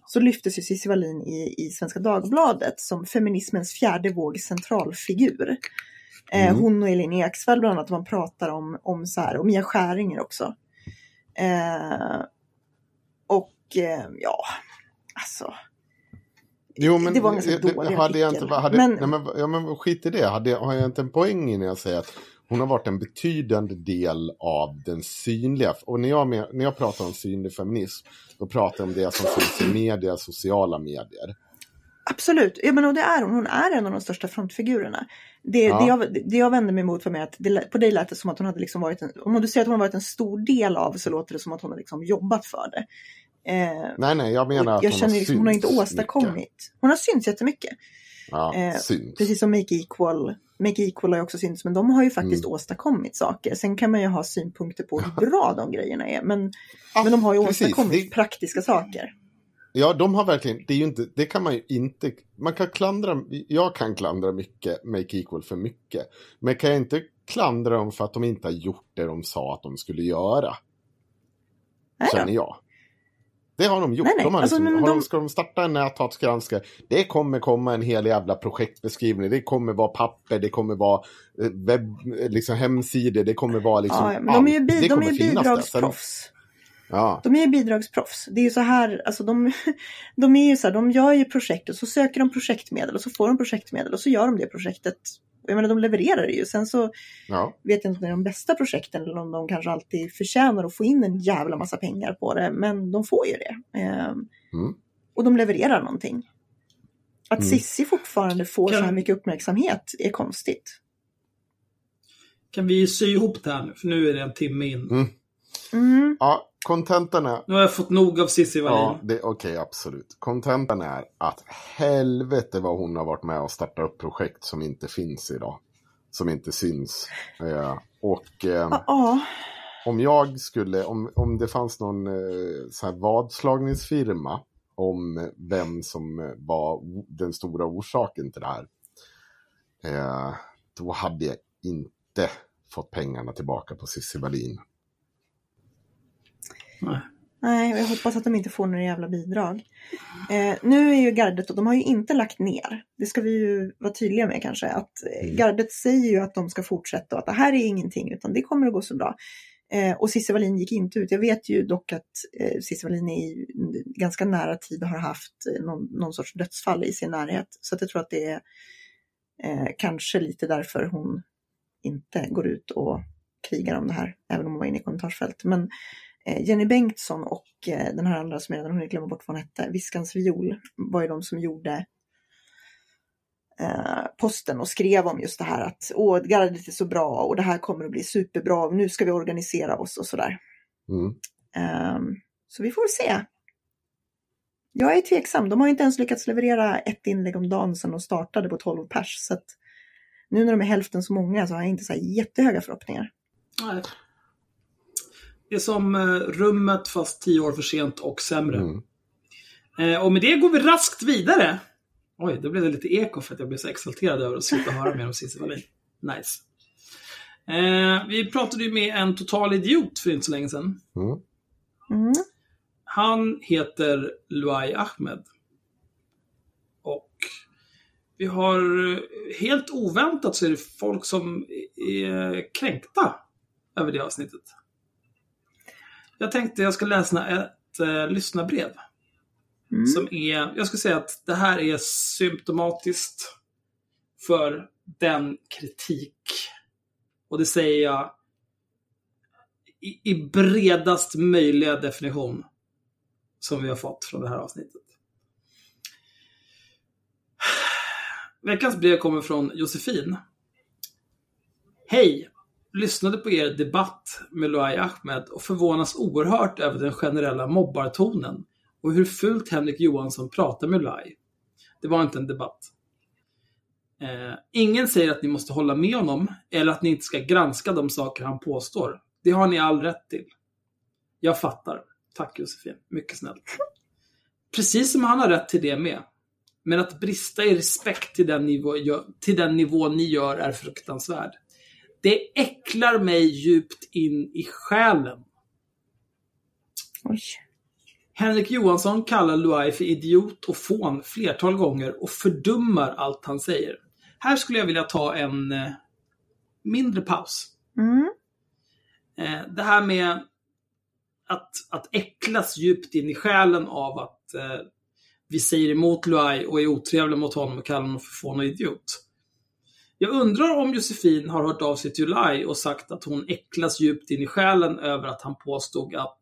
så lyftes ju Cissi Wallin i, i Svenska Dagbladet som feminismens fjärde våg centralfigur. Eh, Mm. hon och Elin Eksvärd bland annat, man pratar om, om så här, och Mia Skäringer också. Eh, och eh, ja, alltså. Jo, men det var en ganska det- dålig hade jag artikel. inte, hade, Men- nej, men, ja, men skit i det. Hade, har jag inte en poäng i när jag säger att hon har varit en betydande del av den synliga. Och när jag, när jag pratar om synlig feminism, då pratar jag om det som finns i media, sociala medier. Absolut, ja, men och det är hon. Hon är en av de största frontfigurerna. Det, Ja. det, jag, det jag vände mig emot var med att det, på dig lät det som att hon hade liksom varit en, om du säger att hon har varit en stor del av så låter det som att hon har liksom jobbat för det. Eh, Nej, nej, jag menar att jag hon känner har liksom, hon har inte åstadkommit. mycket. Hon har synts jättemycket. Ja, Eh, syns. Precis som Make Equal. Make Equal har ju också synts, men de har ju faktiskt Mm. åstadkommit saker. Sen kan man ju ha synpunkter på hur bra de grejerna är, men, Ja, men de har ju precis. åstadkommit Det- praktiska saker. Ja, de har verkligen, det är ju inte, det kan man ju inte, man kan klandra, jag kan klandra mycket, Make Equal för mycket. Men kan jag inte klandra dem för att de inte har gjort det de sa att de skulle göra? Nej. Känner jag. Det har de gjort. Nej, nej, De har alltså, liksom, har de... de- Ska de starta en näthatsgranskare? Det kommer komma en hel jävla projektbeskrivning. Det kommer vara papper, det kommer vara eh, webb, eh, liksom hemsidor, det kommer vara liksom Ja, men de är ju, bi, de är bidragsproffs. Ja, De är ju bidragsproffs. Det är ju så här, alltså de, de är ju så här, de gör ju projekt och så söker de projektmedel och så får de projektmedel och så gör de det projektet. Jag menar, de levererar ju. Sen så ja. vet jag inte om det är de bästa projekten eller om de kanske alltid förtjänar att få in en jävla massa pengar på det. Men de får ju det. Eh, och de levererar någonting. Att Mm. Sissi fortfarande får Kan- så här mycket uppmärksamhet är konstigt. Kan vi sy ihop det här nu? För nu är det en timme in. Mm. Mm. Ja, kontentan är... Nu har jag fått nog av Cissi Ja, Wallin. det- okej, absolut. Kontentan är att helvete vad hon har varit med och startat upp projekt som inte finns idag. Som inte syns. Eh, och eh, Ja, ja. om jag skulle, om, om det fanns någon eh, så här vadslagningsfirma om vem som var den stora orsaken till det här. Eh, då hade jag inte fått pengarna tillbaka på Cissi Wallin. Nej. Nej, jag hoppas att de inte får några jävla bidrag. Eh, nu är ju gardet, och de har ju inte lagt ner. Det ska vi ju vara tydliga med kanske. Att eh, Mm. gardet säger ju att de ska fortsätta och att det här är ingenting utan det kommer att gå så bra. Eh, och Cissi Wallin gick inte ut. Jag vet ju dock att eh, Cissi Wallin i ganska nära tid har haft eh, någon, någon sorts dödsfall i sin närhet. Så att jag tror att det är eh, kanske lite därför hon inte går ut och krigar om det här, även om hon var inne i kommentarsfält. Men Jenny Bengtsson och eh, den här andra som jag redan hunnit glömma bort vad hon hette, Viskans viol, var ju de som gjorde eh, posten och skrev om just det här att åh, gardet är så bra och det här kommer att bli superbra nu ska vi organisera oss och sådär. Mm. Ehm, så vi får se. Jag är tveksam. De har inte ens lyckats leverera ett inlägg om dagen sedan de startade på 12 pers. Så att nu när de är hälften så många så har jag inte så här jättehöga förhoppningar. Nej. Det är som eh, rummet fast tio år för sent och sämre. Mm. Eh, och med det går vi raskt vidare. Oj, då blev det lite eko för att jag blev så exalterad över att sluta höra mer om Cissi Wallin. Nice. Eh, vi pratade ju med en total idiot för inte så länge sedan. Mm. Mm. Han heter Luai Ahmed. Och vi har eh, helt oväntat så är det folk som är kränkta över det avsnittet. Jag tänkte jag ska läsa ett eh, lyssnarbrev. Mm. Som är, jag skulle säga att det här är symptomatiskt för den kritik. Och det säger jag i, i bredast möjliga definition som vi har fått från det här avsnittet. Veckans brev kommer från Josefin. Hej! Lyssnade på er debatt med Luai Ahmed och förvånas oerhört över den generella mobbartonen och hur fult Henrik Johansson pratar med Luai. Det var inte en debatt. Eh, ingen säger att ni måste hålla med honom eller att ni inte ska granska de saker han påstår. Det har ni all rätt till. Jag fattar. Tack Josefin. Mycket snällt. Precis som han har rätt till det med. Men att brista i respekt till den, nivå, till den nivå ni gör är fruktansvärd. Det äcklar mig djupt in i själen. Oj. Henrik Johansson kallar Luai för idiot och fån flertal gånger och fördummar allt han säger. Här skulle jag vilja ta en eh, mindre paus. Mm. Eh, det här med att, att äcklas djupt in i själen av att eh, vi säger emot Luai och är otrevliga mot honom och kallar honom för fån och idiot. Jag undrar om Josefin har hört av sig till Luai och sagt att hon äcklas djupt in i själen över att han påstod att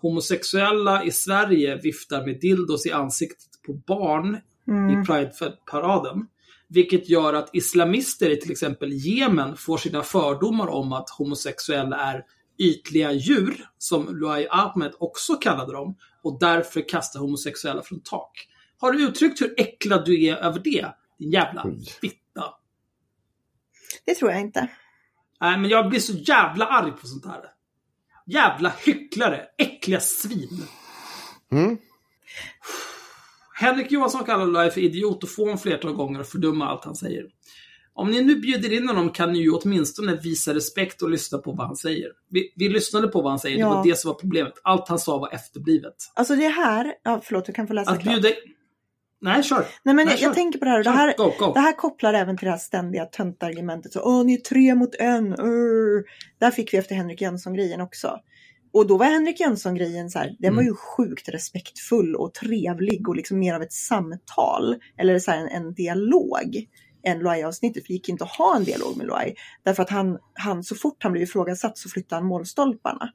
homosexuella i Sverige viftar med dildos i ansiktet på barn Mm. i Pride-paraden. Vilket gör att islamister i till exempel Jemen får sina fördomar om att homosexuella är ytliga djur, som Luai Ahmed också kallade dem, och därför kastar homosexuella från tak. Har du uttryckt hur äcklad du är över det? Din jävla fitta. Det tror jag inte. Nej, men jag blir så jävla arg på sånt här. Jävla hycklare. Äckliga svin. Mm. Henrik Johansson kallar Luai för idiot och fån flertal gånger och fördummar allt han säger. Om ni nu bjuder in honom kan ni ju åtminstone visa respekt och lyssna på vad han säger. Vi, vi lyssnade på vad han säger, Ja. det var det som var problemet. Allt han sa var efterblivet. Alltså det här, ja förlåt du kan få läsa Att klart. bjuda... Nej, kör. Nej men Nej, jag, jag tänker på det här, det här, Go, go. det här kopplar även till det här ständiga töntargumentet. Så, Åh, ni är tre mot en. urr." Där fick vi efter Henrik Jönsson-grejen också. Och då var Henrik Jönsson-grejen så här, den var Mm. ju sjukt respektfull och trevlig och liksom mer av ett samtal. Eller så här en, en dialog än Loai-avsnittet. Det gick inte att ha en dialog med Loai. Därför att han, han, så fort han blev ifrågasatt så flyttade han målstolparna.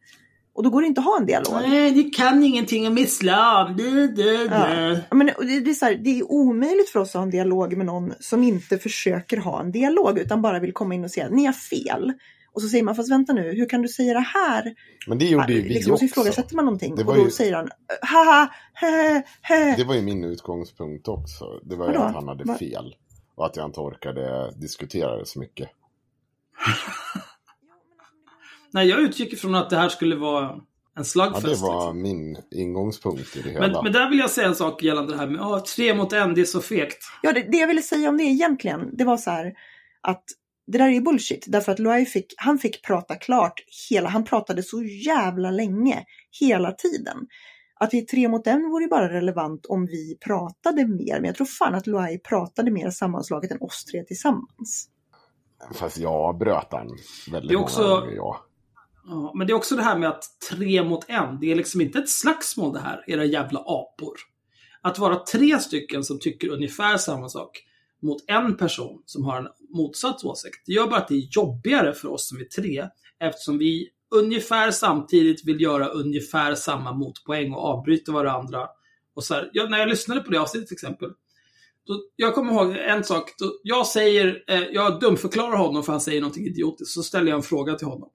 Och då går det inte att ha en dialog. Nej, ni kan ingenting om islam. Det, det, Ja. Ja, Men det, det, är så här, det är omöjligt för oss att ha en dialog med någon som inte försöker ha en dialog utan bara vill komma in och säga att ni har fel. Och så säger man, fast vänta nu, hur kan du säga det här? Men det gjorde ju vi liksom, och så också. ifrågasätter man någonting Det och då ju- säger han, haha, he, he. Det var ju min utgångspunkt också. Det var ju Vadå? att han hade Va- fel. Och att jag inte orkade diskutera det så mycket. Nej, jag utgick ifrån att det här skulle vara en Ja, slagfest. det var liksom. min ingångspunkt i det hela. men, men där vill jag säga en sak gällande det här med oh, tre mot en, det är så fegt. Ja, det, det jag ville säga om det egentligen, det var så här att det där är ju bullshit. Därför att Luai fick, han fick prata klart hela, han pratade så jävla länge, hela tiden. Att vi är tre mot en vore ju bara relevant om vi pratade mer. Men jag tror fan att Luai pratade mer sammanslaget än oss tre tillsammans. Fast jag avbröt den väldigt Det är också- många gånger. Ja. Ja, men det är också det här med att tre mot en, det är liksom inte ett slagsmål det här, era jävla apor. Att vara tre stycken som tycker ungefär samma sak mot en person som har en motsatt åsikt, det gör bara att det är jobbigare för oss som är tre, eftersom vi ungefär samtidigt vill göra ungefär samma motpoäng och avbryta varandra. Och så här, jag, när jag lyssnade på det avsnittet till exempel, då, jag kommer ihåg en sak, då, jag säger, eh, jag dumförklarar honom för han säger någonting idiotiskt, så ställer jag en fråga till honom.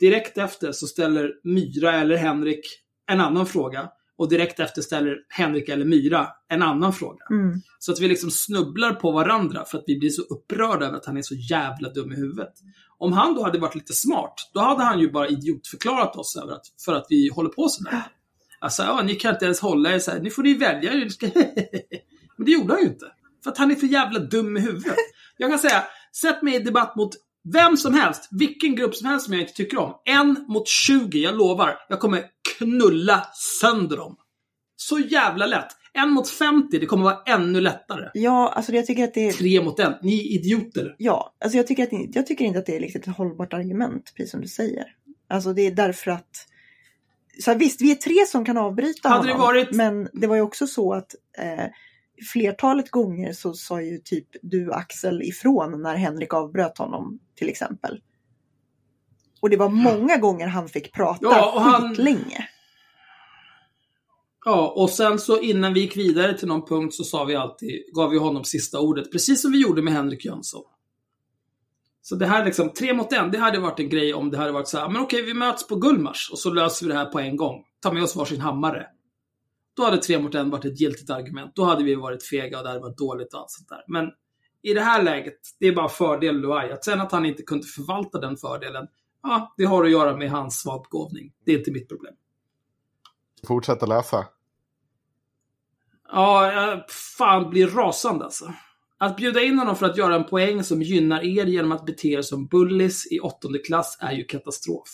Direkt efter så ställer Myra eller Henrik en annan fråga. Och direkt efter ställer Henrik eller Myra en annan fråga. Mm. Så att vi liksom snubblar på varandra för att vi blir så upprörda över att han är så jävla dum i huvudet. Om han då hade varit lite smart, då hade han ju bara idiotförklarat oss över att, för att vi håller på sådär. Alltså, ja, ni kan inte ens hålla er så här. nu får ni välja. Men det gjorde han ju inte. För att han är för jävla dum i huvudet. Jag kan säga, sätt mig i debatt mot vem som helst, vilken grupp som helst som jag inte tycker om. En mot 20, jag lovar. Jag kommer knulla sönder dem. Så jävla lätt. En mot 50, det kommer vara ännu lättare. Ja, alltså jag tycker att det är... Tre mot en, ni är idioter. Ja, alltså jag tycker, att, det- jag tycker inte att det är liksom ett hållbart argument, precis som du säger. Alltså det är därför att... Så visst, vi är tre som kan avbryta Hade det honom. varit- Men det var ju också så att eh, flertalet gånger så sa ju typ du Axel ifrån när Henrik avbröt honom till exempel. Och det var många gånger han fick prata Ja, och han- skitlänge. Ja, och sen så innan vi gick vidare till någon punkt så sa vi alltid, gav vi honom sista ordet. Precis som vi gjorde med Henrik Jönsson. Så det här liksom, tre mot en, det hade varit en grej om det hade varit så här, men okej, vi möts på Gullmars och så löser vi det här på en gång. Ta med oss varsin hammare. Då hade tre mot en varit ett giltigt argument. Då hade vi varit fega och det hade varit dåligt och allt sånt där. Men i det här läget, det är bara fördel Luai. Att sen att han inte kunde förvalta den fördelen, ja, det har att göra med hans svagbegåvning. Det är inte mitt problem. Fortsätt att läsa. Ja, jag fan blir rasande alltså. Att bjuda in honom för att göra en poäng som gynnar er genom att bete er som bullies i åttonde klass är ju katastrof.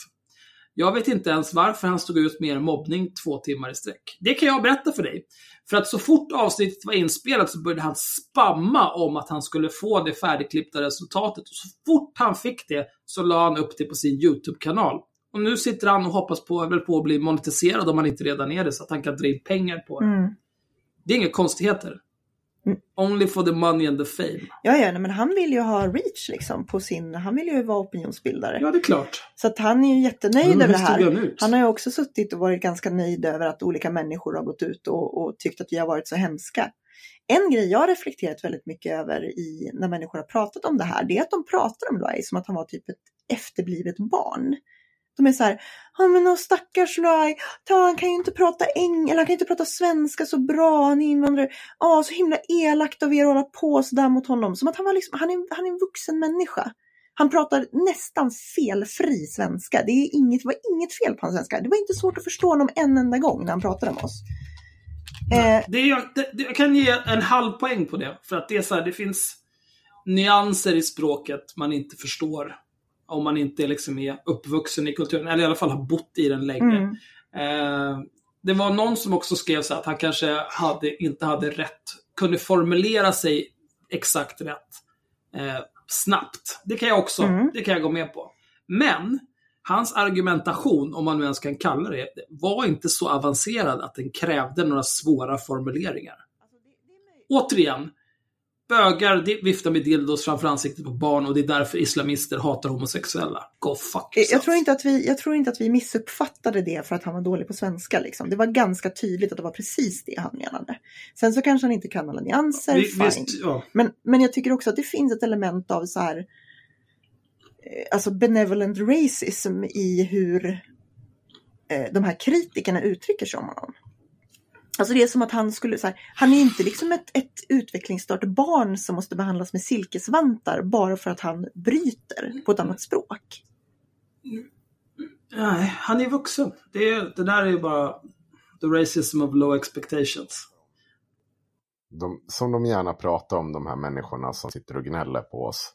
Jag vet inte ens varför han stod ut med er mobbning två timmar i sträck. Det kan jag berätta för dig. För att så fort avsnittet var inspelat så började han spamma om att han skulle få det färdigklippta resultatet. Och så fort han fick det så la han upp det på sin YouTube-kanal. Och nu sitter han och hoppas på, väl på att bli monetiserad om han inte redan är det, så att han kan dra in pengar på det. Mm. Det är inga konstigheter. Mm. Only for the money and the fame. Ja, ja, men han vill ju ha reach liksom på sin, han vill ju vara opinionsbildare. Ja, det är klart. Så att han är ju jättenöjd Men över det här. han? Han har ju också suttit och varit ganska nöjd över att olika människor har gått ut och, och tyckt att vi har varit så hemska. En grej jag har reflekterat väldigt mycket över i, när människor har pratat om det här, det är att de pratar om Luai som att han var typ ett efterblivet barn. De är så här, ja men åh, stackars Luai, ta, han kan ju inte prata eng eller han kan inte prata svenska så bra, han är invandrare. Ja, så himla elakt av er att hålla på sådär mot honom. Som att han var liksom, han är, han är en vuxen människa. Han pratar nästan felfri svenska. Det, är inget, det var inget fel på hans svenska. Det var inte svårt att förstå honom en enda gång när han pratade med oss. Eh, Det är, jag, det, jag kan ge en halv poäng på det. För att det är så här, det finns nyanser i språket man inte förstår. Om man inte liksom är uppvuxen i kulturen, eller i alla fall har bott i den länge. mm, Eh, det var någon som också skrev så att han kanske hade, inte hade rätt, kunde formulera sig exakt rätt eh, snabbt. Det kan jag också, Mm. det kan jag gå med på. Men hans argumentation, om man nu ens kan kalla det, var inte så avancerad att den krävde några svåra formuleringar. Återigen, Bögar viftar med dildos framför ansiktet på barn och det är därför islamister hatar homosexuella. Go fuck Jag yourself. tror, inte att vi, jag tror inte att vi missuppfattade det för att han var dålig på svenska. Liksom. Det var ganska tydligt att det var precis det han menade. Sen så kanske han inte kan alla nyanser, Vi- fine. visst, ja. Men, men jag tycker också att det finns ett element av så här, eh, alltså benevolent racism i hur eh, de här kritikerna uttrycker sig om honom. Alltså det är som att han skulle, så här, han är inte liksom ett, ett utvecklingsstört barn som måste behandlas med silkesvantar bara för att han bryter på ett annat språk. Nej, han är vuxen. Det, är, det där är ju bara the racism of low expectations. De, som de gärna pratar om, de här människorna som sitter och gnäller på oss.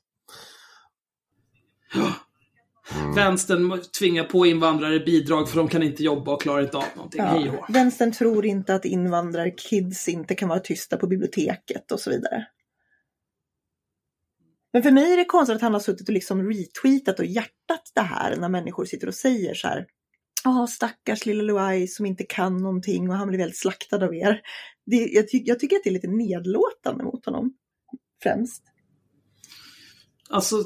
Mm. Vänstern tvingar på invandrare bidrag för de kan inte jobba och klarar inte av någonting. Hej Ja, vänstern tror inte att invandrarkids inte kan vara tysta på biblioteket och så vidare. Men för mig är det konstigt att han har suttit och liksom retweetat och hjärtat det här när människor sitter och säger så här. Ja, stackars lilla Luai som inte kan någonting och han blir väldigt slaktad av er. Det, jag, ty jag tycker att det är lite nedlåtande mot honom. Främst. Alltså,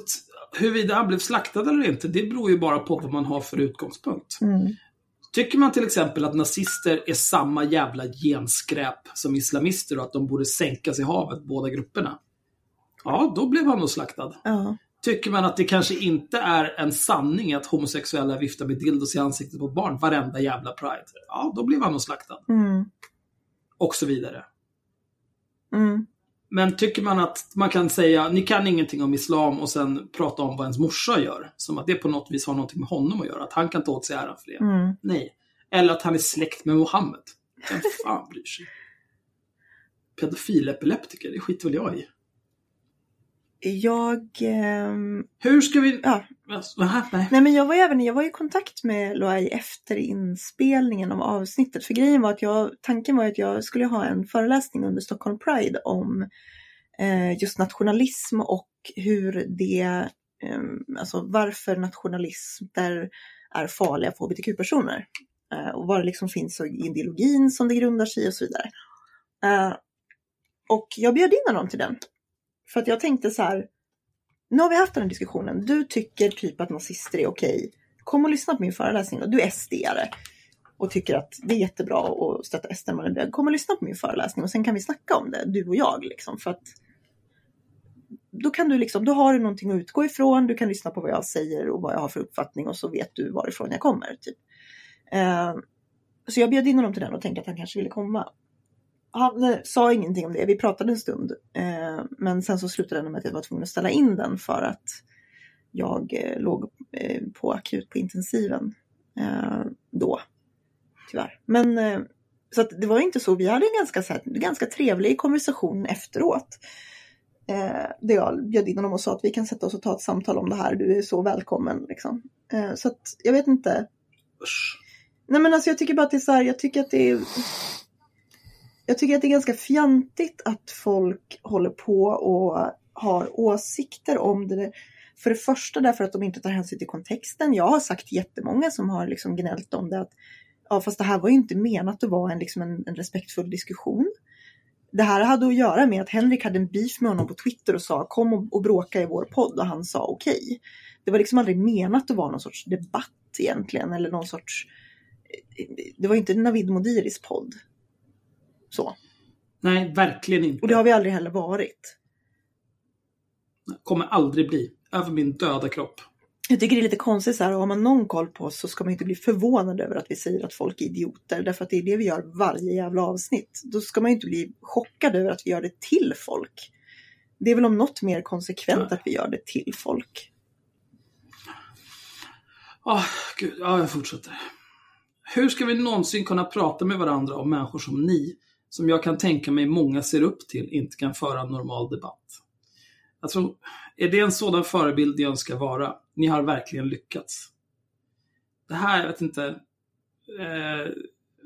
huruvida han blev slaktad eller inte, det beror ju bara på vad man har för utgångspunkt. Mm. Tycker man till exempel att nazister är samma jävla genskräp som islamister och att de borde sänkas i havet, båda grupperna? Ja, då blev han nog slaktad. Ja. Tycker man att det kanske inte är en sanning att homosexuella viftar med dildos i ansiktet på barn varenda jävla pride? Ja, då blev han nog slaktad. Mm. Och så vidare. Mm. Men tycker man att man kan säga, ni kan ingenting om islam och sen prata om vad ens morsa gör, som att det på något vis har någonting med honom att göra, att han kan ta åt sig äran för det. Mm. Nej. Eller att han är släkt med Mohammed. Vem fan bryr sig? Pedofilepileptiker, det skiter väl jag i. Jag... ehm, Hur ska vi... ja, Aha, nej. Nej men jag var, även, jag var i kontakt med Loai efter inspelningen av avsnittet. För grejen var att jag, tanken var att jag skulle ha en föreläsning under Stockholm Pride om eh, just nationalism och hur det, eh, alltså varför nationalister är farliga för hbtq-personer. Eh, och vad det liksom finns i ideologin som det grundar sig i och så vidare. Eh, och jag bjöd in honom till den. För att jag tänkte så här, nu har vi haft den här diskussionen. Du tycker typ att nazister är okej. Kom och lyssna på min föreläsning och du är SD-are. Och tycker att det är jättebra att stötta SD. när man är. Kom och lyssna på min föreläsning och sen kan vi snacka om det, du och jag. Liksom, för att då kan du liksom, då har du någonting att utgå ifrån. Du kan lyssna på vad jag säger och vad jag har för uppfattning och så vet du varifrån jag kommer. Typ. Eh, så jag bjöd in honom till den och tänkte att han kanske ville komma. Han sa ingenting om det, vi pratade en stund. Eh, men sen så slutade det med att jag var tvungen att ställa in den för att jag eh, låg eh, på akut på intensiven eh, då. Tyvärr. Men eh, så att det var inte så, vi hade en ganska, så här, ganska trevlig konversation efteråt. Eh, där jag bjöd in honom och sa att vi kan sätta oss och ta ett samtal om det här, du är så välkommen. Liksom. Eh, så att jag vet inte, Usch. Nej men alltså jag tycker bara att det är så här, jag tycker att det är jag tycker att det är ganska fjantigt att folk håller på och har åsikter om det. För det första därför att de inte tar hänsyn till kontexten. Jag har sagt jättemånga som har liksom gnällt om det att ja fast det här var ju inte menat att vara en, liksom en, en respektfull diskussion. Det här hade att göra med att Henrik hade en beef med honom på Twitter och sa kom och, och bråka i vår podd och han sa okej. Det var liksom aldrig menat att vara någon sorts debatt egentligen eller någon sorts eh, det var inte Navid Modiris podd. Så. Nej, verkligen inte. Och det har vi aldrig heller varit. Kommer aldrig bli. Över min döda kropp. Jag tycker det är lite konstigt så här, har man någon koll på oss så ska man inte bli förvånad över att vi säger att folk är idioter. Därför att det är det vi gör varje jävla avsnitt. Då ska man ju inte bli chockad över att vi gör det till folk. Det är väl om något mer konsekvent att vi gör det till folk. Åh, gud. Ja, jag fortsätter. Hur ska vi någonsin kunna prata med varandra om människor som ni, som jag kan tänka mig många ser upp till, inte kan föra en normal debatt? Alltså, är det en sådan förebild jag önskar vara? Ni har verkligen lyckats. Det här, jag vet inte. Eh,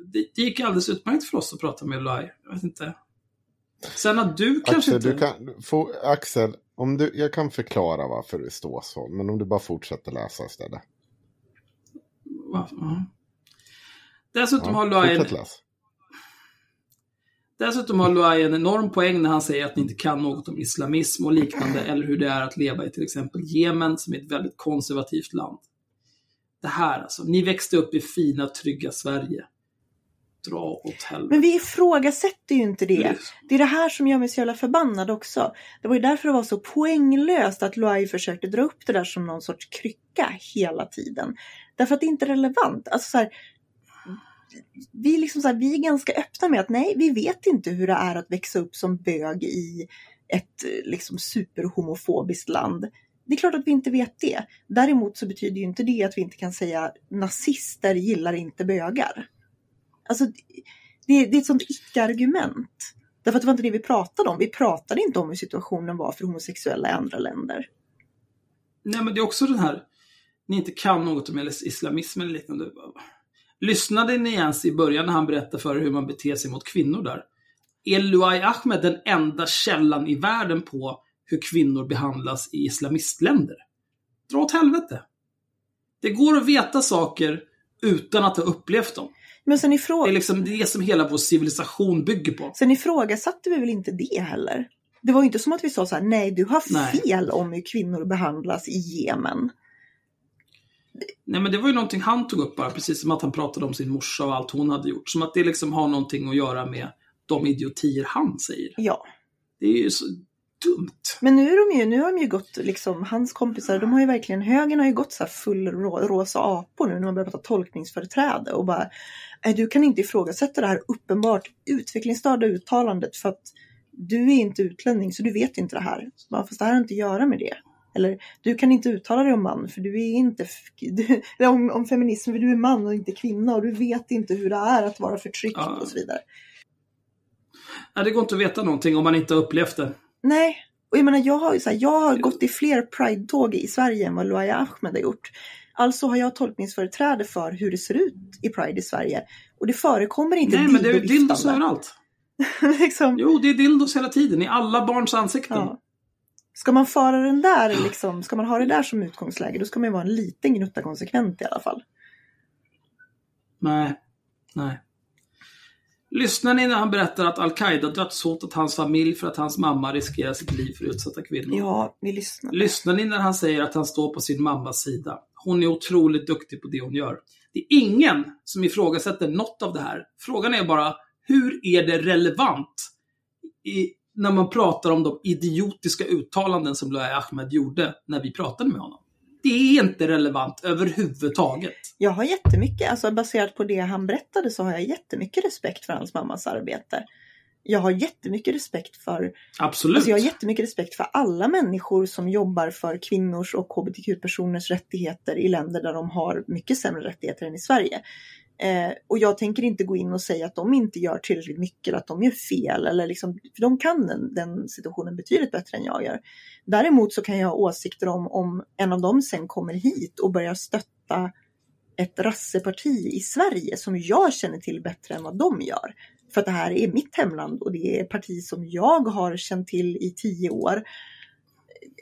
det, det gick alldeles utmärkt för oss att prata med Lai. Jag vet inte. Sen att du kanske Axel, inte... du kan, få, Axel om du, jag kan förklara varför det står så. Men om du bara fortsätter läsa istället. Va? Ja. Dessutom Ja, har Lai fortsätt läsa. Dessutom har Luai en enorm poäng när han säger att ni inte kan något om islamism och liknande eller hur det är att leva i till exempel Jemen som är ett väldigt konservativt land. Det här alltså, ni växte upp i fina, trygga Sverige. Dra åt helvete. Men vi ifrågasätter ju inte det. Det är det här som gör mig så jävla förbannad också. Det var ju därför det var så poänglöst att Loai försökte dra upp det där som någon sorts krycka hela tiden. Därför att det är inte relevant. Alltså så här, vi, liksom så här, vi är ganska öppna med att nej, vi vet inte hur det är att växa upp som bög i ett eh, liksom superhomofobiskt land. Det är klart att vi inte vet det. Däremot så betyder ju inte det att vi inte kan säga nazister gillar inte bögar. Alltså, det, det är ett sånt icke-argument. Därför att det var inte det vi pratade om. Vi pratade inte om hur situationen var för homosexuella i andra länder. Nej, men det är också den här, ni inte kan något om islamism eller liknande. Lyssnade ni ens i början när han berättade för er hur man beter sig mot kvinnor där? Är Luai Ahmed den enda källan i världen på hur kvinnor behandlas i islamistländer? Dra åt helvete! Det går att veta saker utan att ha upplevt dem. Men sen ifrå... Det är liksom det som hela vår civilisation bygger på. Sen ifrågasatte vi väl inte det heller? Det var ju inte som att vi sa så här, nej du har Nej. fel om hur kvinnor behandlas i Jemen. Nej men det var ju någonting han tog upp bara, precis som att han pratade om sin morsa och allt hon hade gjort. Som att det liksom har någonting att göra med de idiotier han säger. Ja, Det är ju så dumt. men nu, är de ju, nu har de ju gått, liksom, hans kompisar, de har ju verkligen, högern har ju gått så här full rå, rosa apor nu när man börjar prata tolkningsföreträde och bara, "Nej, du kan inte ifrågasätta det här uppenbart utvecklingsstörda uttalandet för att du är inte utlänning så du vet inte det här. Så bara, Fast det här har inte att göra med det. Eller du kan inte uttala dig om man för du är inte, du, eller om, om feminism för du är man och inte kvinna och du vet inte hur det är att vara förtryckt Ja. och så vidare. Nej, det går inte att veta någonting om man inte har upplevt det. Nej, och jag menar jag har, så här, jag har gått i fler Pride-tåg i Sverige än vad Luaya Ahmed har gjort. Alltså har jag tolkningsföreträde för hur det ser ut i Pride i Sverige. Och det förekommer inte Nej, men det är ju dildos överallt. liksom, Jo, det är dildos hela tiden, i alla barns ansikten. ja. Ska man föra den där, liksom, ska man ha det där som utgångsläge, då ska man ju vara en liten gnutta konsekvent i alla fall. Nej, nej. Lyssnar ni när han berättar att Al-Qaida dödshotat hans familj för att hans mamma riskerar sitt liv för utsatta kvinnor? Ja, vi lyssnar. Lyssnar ni när han säger att han står på sin mammas sida? Hon är otroligt duktig på det hon gör. Det är ingen som ifrågasätter något av det här. Frågan är bara, hur är det relevant i, när man pratar om de idiotiska uttalanden som Luai Ahmed gjorde när vi pratade med honom? Det är inte relevant överhuvudtaget. Jag har jättemycket, alltså baserat på det han berättade så har jag jättemycket respekt för hans mammas arbete. Jag har jättemycket respekt för Absolut. Alltså jag har jättemycket respekt för alla människor som jobbar för kvinnors och hbtq-personers rättigheter i länder där de har mycket sämre rättigheter än i Sverige. Eh, och jag tänker inte gå in och säga att de inte gör tillräckligt mycket eller att de gör fel. Eller liksom, för de kan den, den situationen betydligt bättre än jag gör. Däremot så kan jag ha åsikter om om en av dem sen kommer hit och börjar stötta ett rasseparti i Sverige som jag känner till bättre än vad de gör. För att det här är mitt hemland och det är ett parti som jag har känt till i tio år.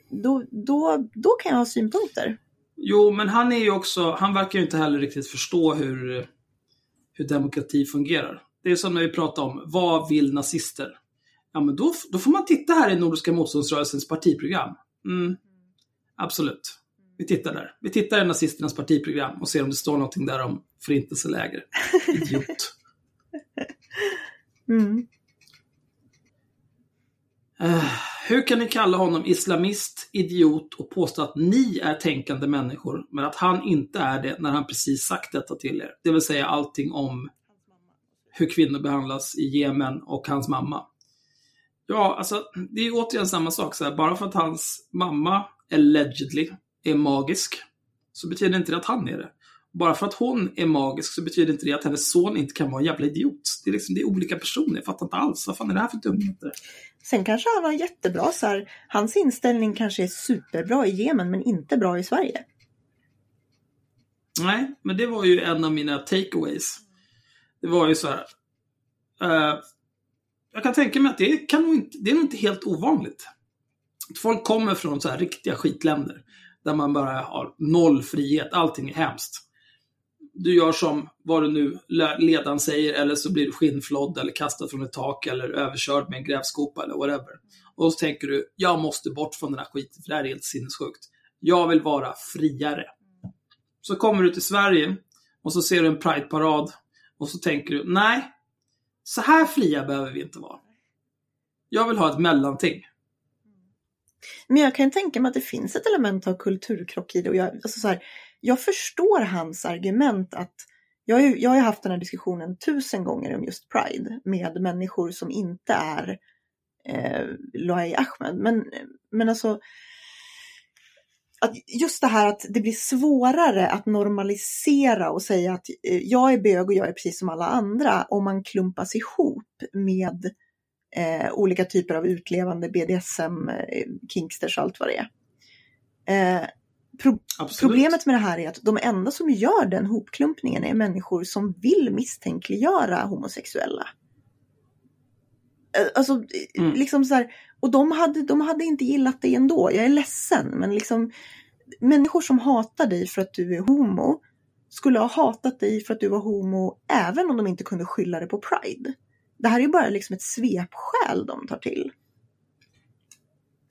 Då, då, då kan jag ha synpunkter. Jo, men han är ju också, han verkar ju inte heller riktigt förstå hur, hur demokrati fungerar. Det är som när vi pratar om, vad vill nazister? Ja, men då, då får man titta här i Nordiska motståndsrörelsens partiprogram. Mm, absolut. Vi tittar där. Vi tittar i nazisternas partiprogram och ser om det står någonting där om förintelseläger. Idiot. Mm. Eh, hur kan ni kalla honom islamist, idiot och påstå att ni är tänkande människor, men att han inte är det när han precis sagt detta till er? Det vill säga allting om hur kvinnor behandlas i Jemen och hans mamma. Ja, alltså det är återigen samma sak. Så här, bara för att hans mamma, allegedly, är magisk, så betyder inte det att han är det. Bara för att hon är magisk så betyder inte det att hennes son inte kan vara en jävla idiot. Det är, liksom, det är olika personer, jag fattar inte alls. Vad fan är det här för dumheter? Sen kanske han har jättebra så här, hans inställning kanske är superbra i Jemen men inte bra i Sverige. Nej, men det var ju en av mina takeaways. Det var ju så här. eh, jag kan tänka mig att det, kan nog inte, det är nog inte helt ovanligt. Folk kommer från så här riktiga skitländer. Där man bara har noll frihet, allting är hemskt. Du gör som vad du nu ledaren säger eller så blir du skinnflådd eller kastad från ett tak eller överkörd med en grävskopa eller whatever. Och så tänker du, jag måste bort från den här skiten för det här är helt sinnessjukt. Jag vill vara friare. Så kommer du till Sverige och så ser du en prideparad och så tänker du, nej, så här fria behöver vi inte vara. Jag vill ha ett mellanting. Men jag kan tänka mig att det finns ett element av kulturkrock i det. Och jag, alltså så här, jag förstår hans argument att jag har, ju, jag har ju haft den här diskussionen tusen gånger om just Pride med människor som inte är eh, Loai Ahmed. Men, men alltså, att just det här att det blir svårare att normalisera och säga att eh, jag är bög och jag är precis som alla andra om man klumpas ihop med eh, olika typer av utlevande BDSM, eh, kinksters och allt vad det är. Eh, pro problemet med det här är att de enda som gör den hopklumpningen är människor som vill misstänkliggöra homosexuella. Eh, alltså, mm. liksom så här, och de hade, de hade inte gillat det ändå. Jag är ledsen, men liksom människor som hatar dig för att du är homo skulle ha hatat dig för att du var homo även om de inte kunde skylla det på Pride. Det här är ju bara liksom ett svepskäl de tar till.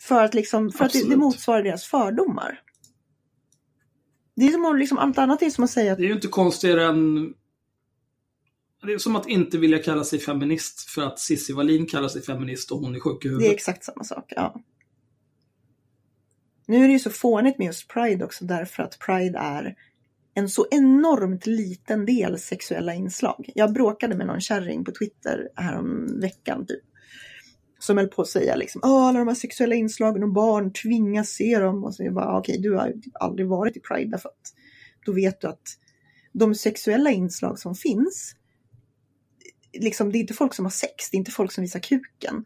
För att, liksom, för att det, det motsvarar deras fördomar. Det är som att liksom, allt annat är som att säga att... Det är ju inte konstigare än det är som att inte vilja kalla sig feminist för att Cissi Wallin kallar sig feminist och hon är sjuk i huvudet. Det är exakt samma sak, ja. Nu är det ju så fånigt med just Pride också därför att Pride är en så enormt liten del sexuella inslag. Jag bråkade med någon kärring på Twitter härom veckan typ. Som höll på att säga liksom, alla de här sexuella inslagen och barn tvingas se dem. Och så jag bara, okej, okay, du har typ aldrig varit i Pride därför att då vet du att de sexuella inslag som finns liksom, det är inte folk som har sex, det är inte folk som visar kuken.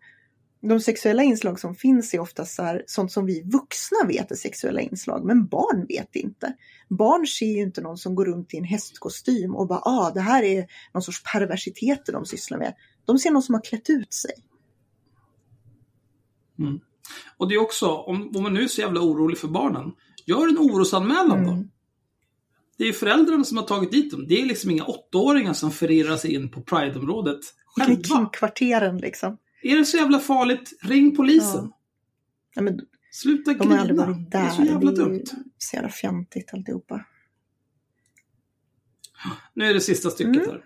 De sexuella inslag som finns är oftast så här, sånt som vi vuxna vet är sexuella inslag, men barn vet inte. Barn ser ju inte någon som går runt i en hästkostym och bara, ah, det här är någon sorts perversiteter de sysslar med. De ser någon som har klätt ut sig. Mm. Och det är också, om, om man nu är så jävla orolig för barnen, gör en orosanmälan mm. då. Det är föräldrarna som har tagit dit dem. Det är liksom inga åttaåringar som förirrar sig in på Pride-området själva. kvarteren liksom. Är det så jävla farligt? Ring polisen. Ja. Ja, men, Sluta de grina. Har aldrig varit där. Det är så jävla det är dumt. Så jävla fjantigt alltihopa. Nu är det sista stycket mm. här.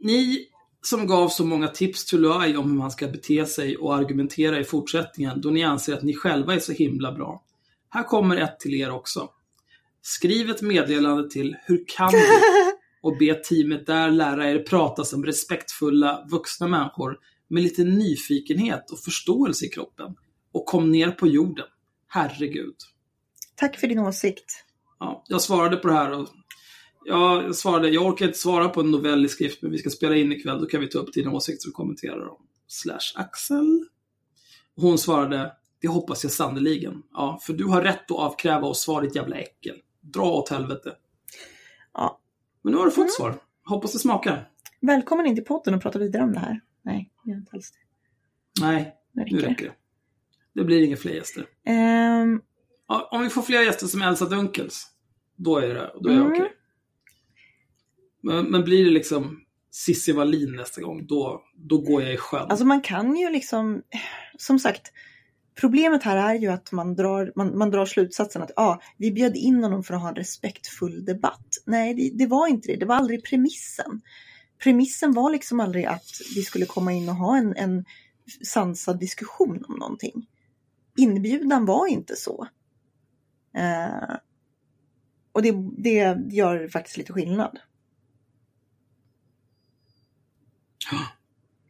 Ni som gav så många tips till Luai om hur man ska bete sig och argumentera i fortsättningen då ni anser att ni själva är så himla bra. Här kommer ett till er också. Skriv ett meddelande till Hur kan du? och be teamet där lära er prata som respektfulla vuxna människor med lite nyfikenhet och förståelse i kroppen. Och kom ner på jorden. Herregud. Tack för din åsikt. Ja, jag svarade på det här och jag svarade, jag orkar inte svara på en novell i skrift, men vi ska spela in ikväll, då kan vi ta upp dina åsikter och kommentera dem. Slash Axel. Hon svarade, det hoppas jag sannoliken. Ja, för du har rätt att avkräva oss svar ditt jävla äckel. Dra åt helvete. Ja. Men nu har du fått mm. svar. Hoppas det smakar. Välkommen in till podden och prata vidare om det här. Nej, jag inte alls det. Nej, det räcker. nu räcker det. Det blir inga fler gäster. Um... Ja, om vi får fler gäster som Elsa Dunkels, då är det, då är mm. okej. Okay. Men, men blir det liksom Cissi Wallin nästa gång, då, då går jag i sjön. Alltså man kan ju liksom, som sagt, Problemet här är ju att man drar, man, man drar slutsatsen att ah, vi bjöd in honom för att ha en respektfull debatt. Nej, det, det, var inte det. Det var aldrig premissen. Premissen var liksom aldrig att vi skulle komma in och ha en, en sansad diskussion om någonting. Inbjudan var inte så. Eh, och det, det gör faktiskt lite skillnad.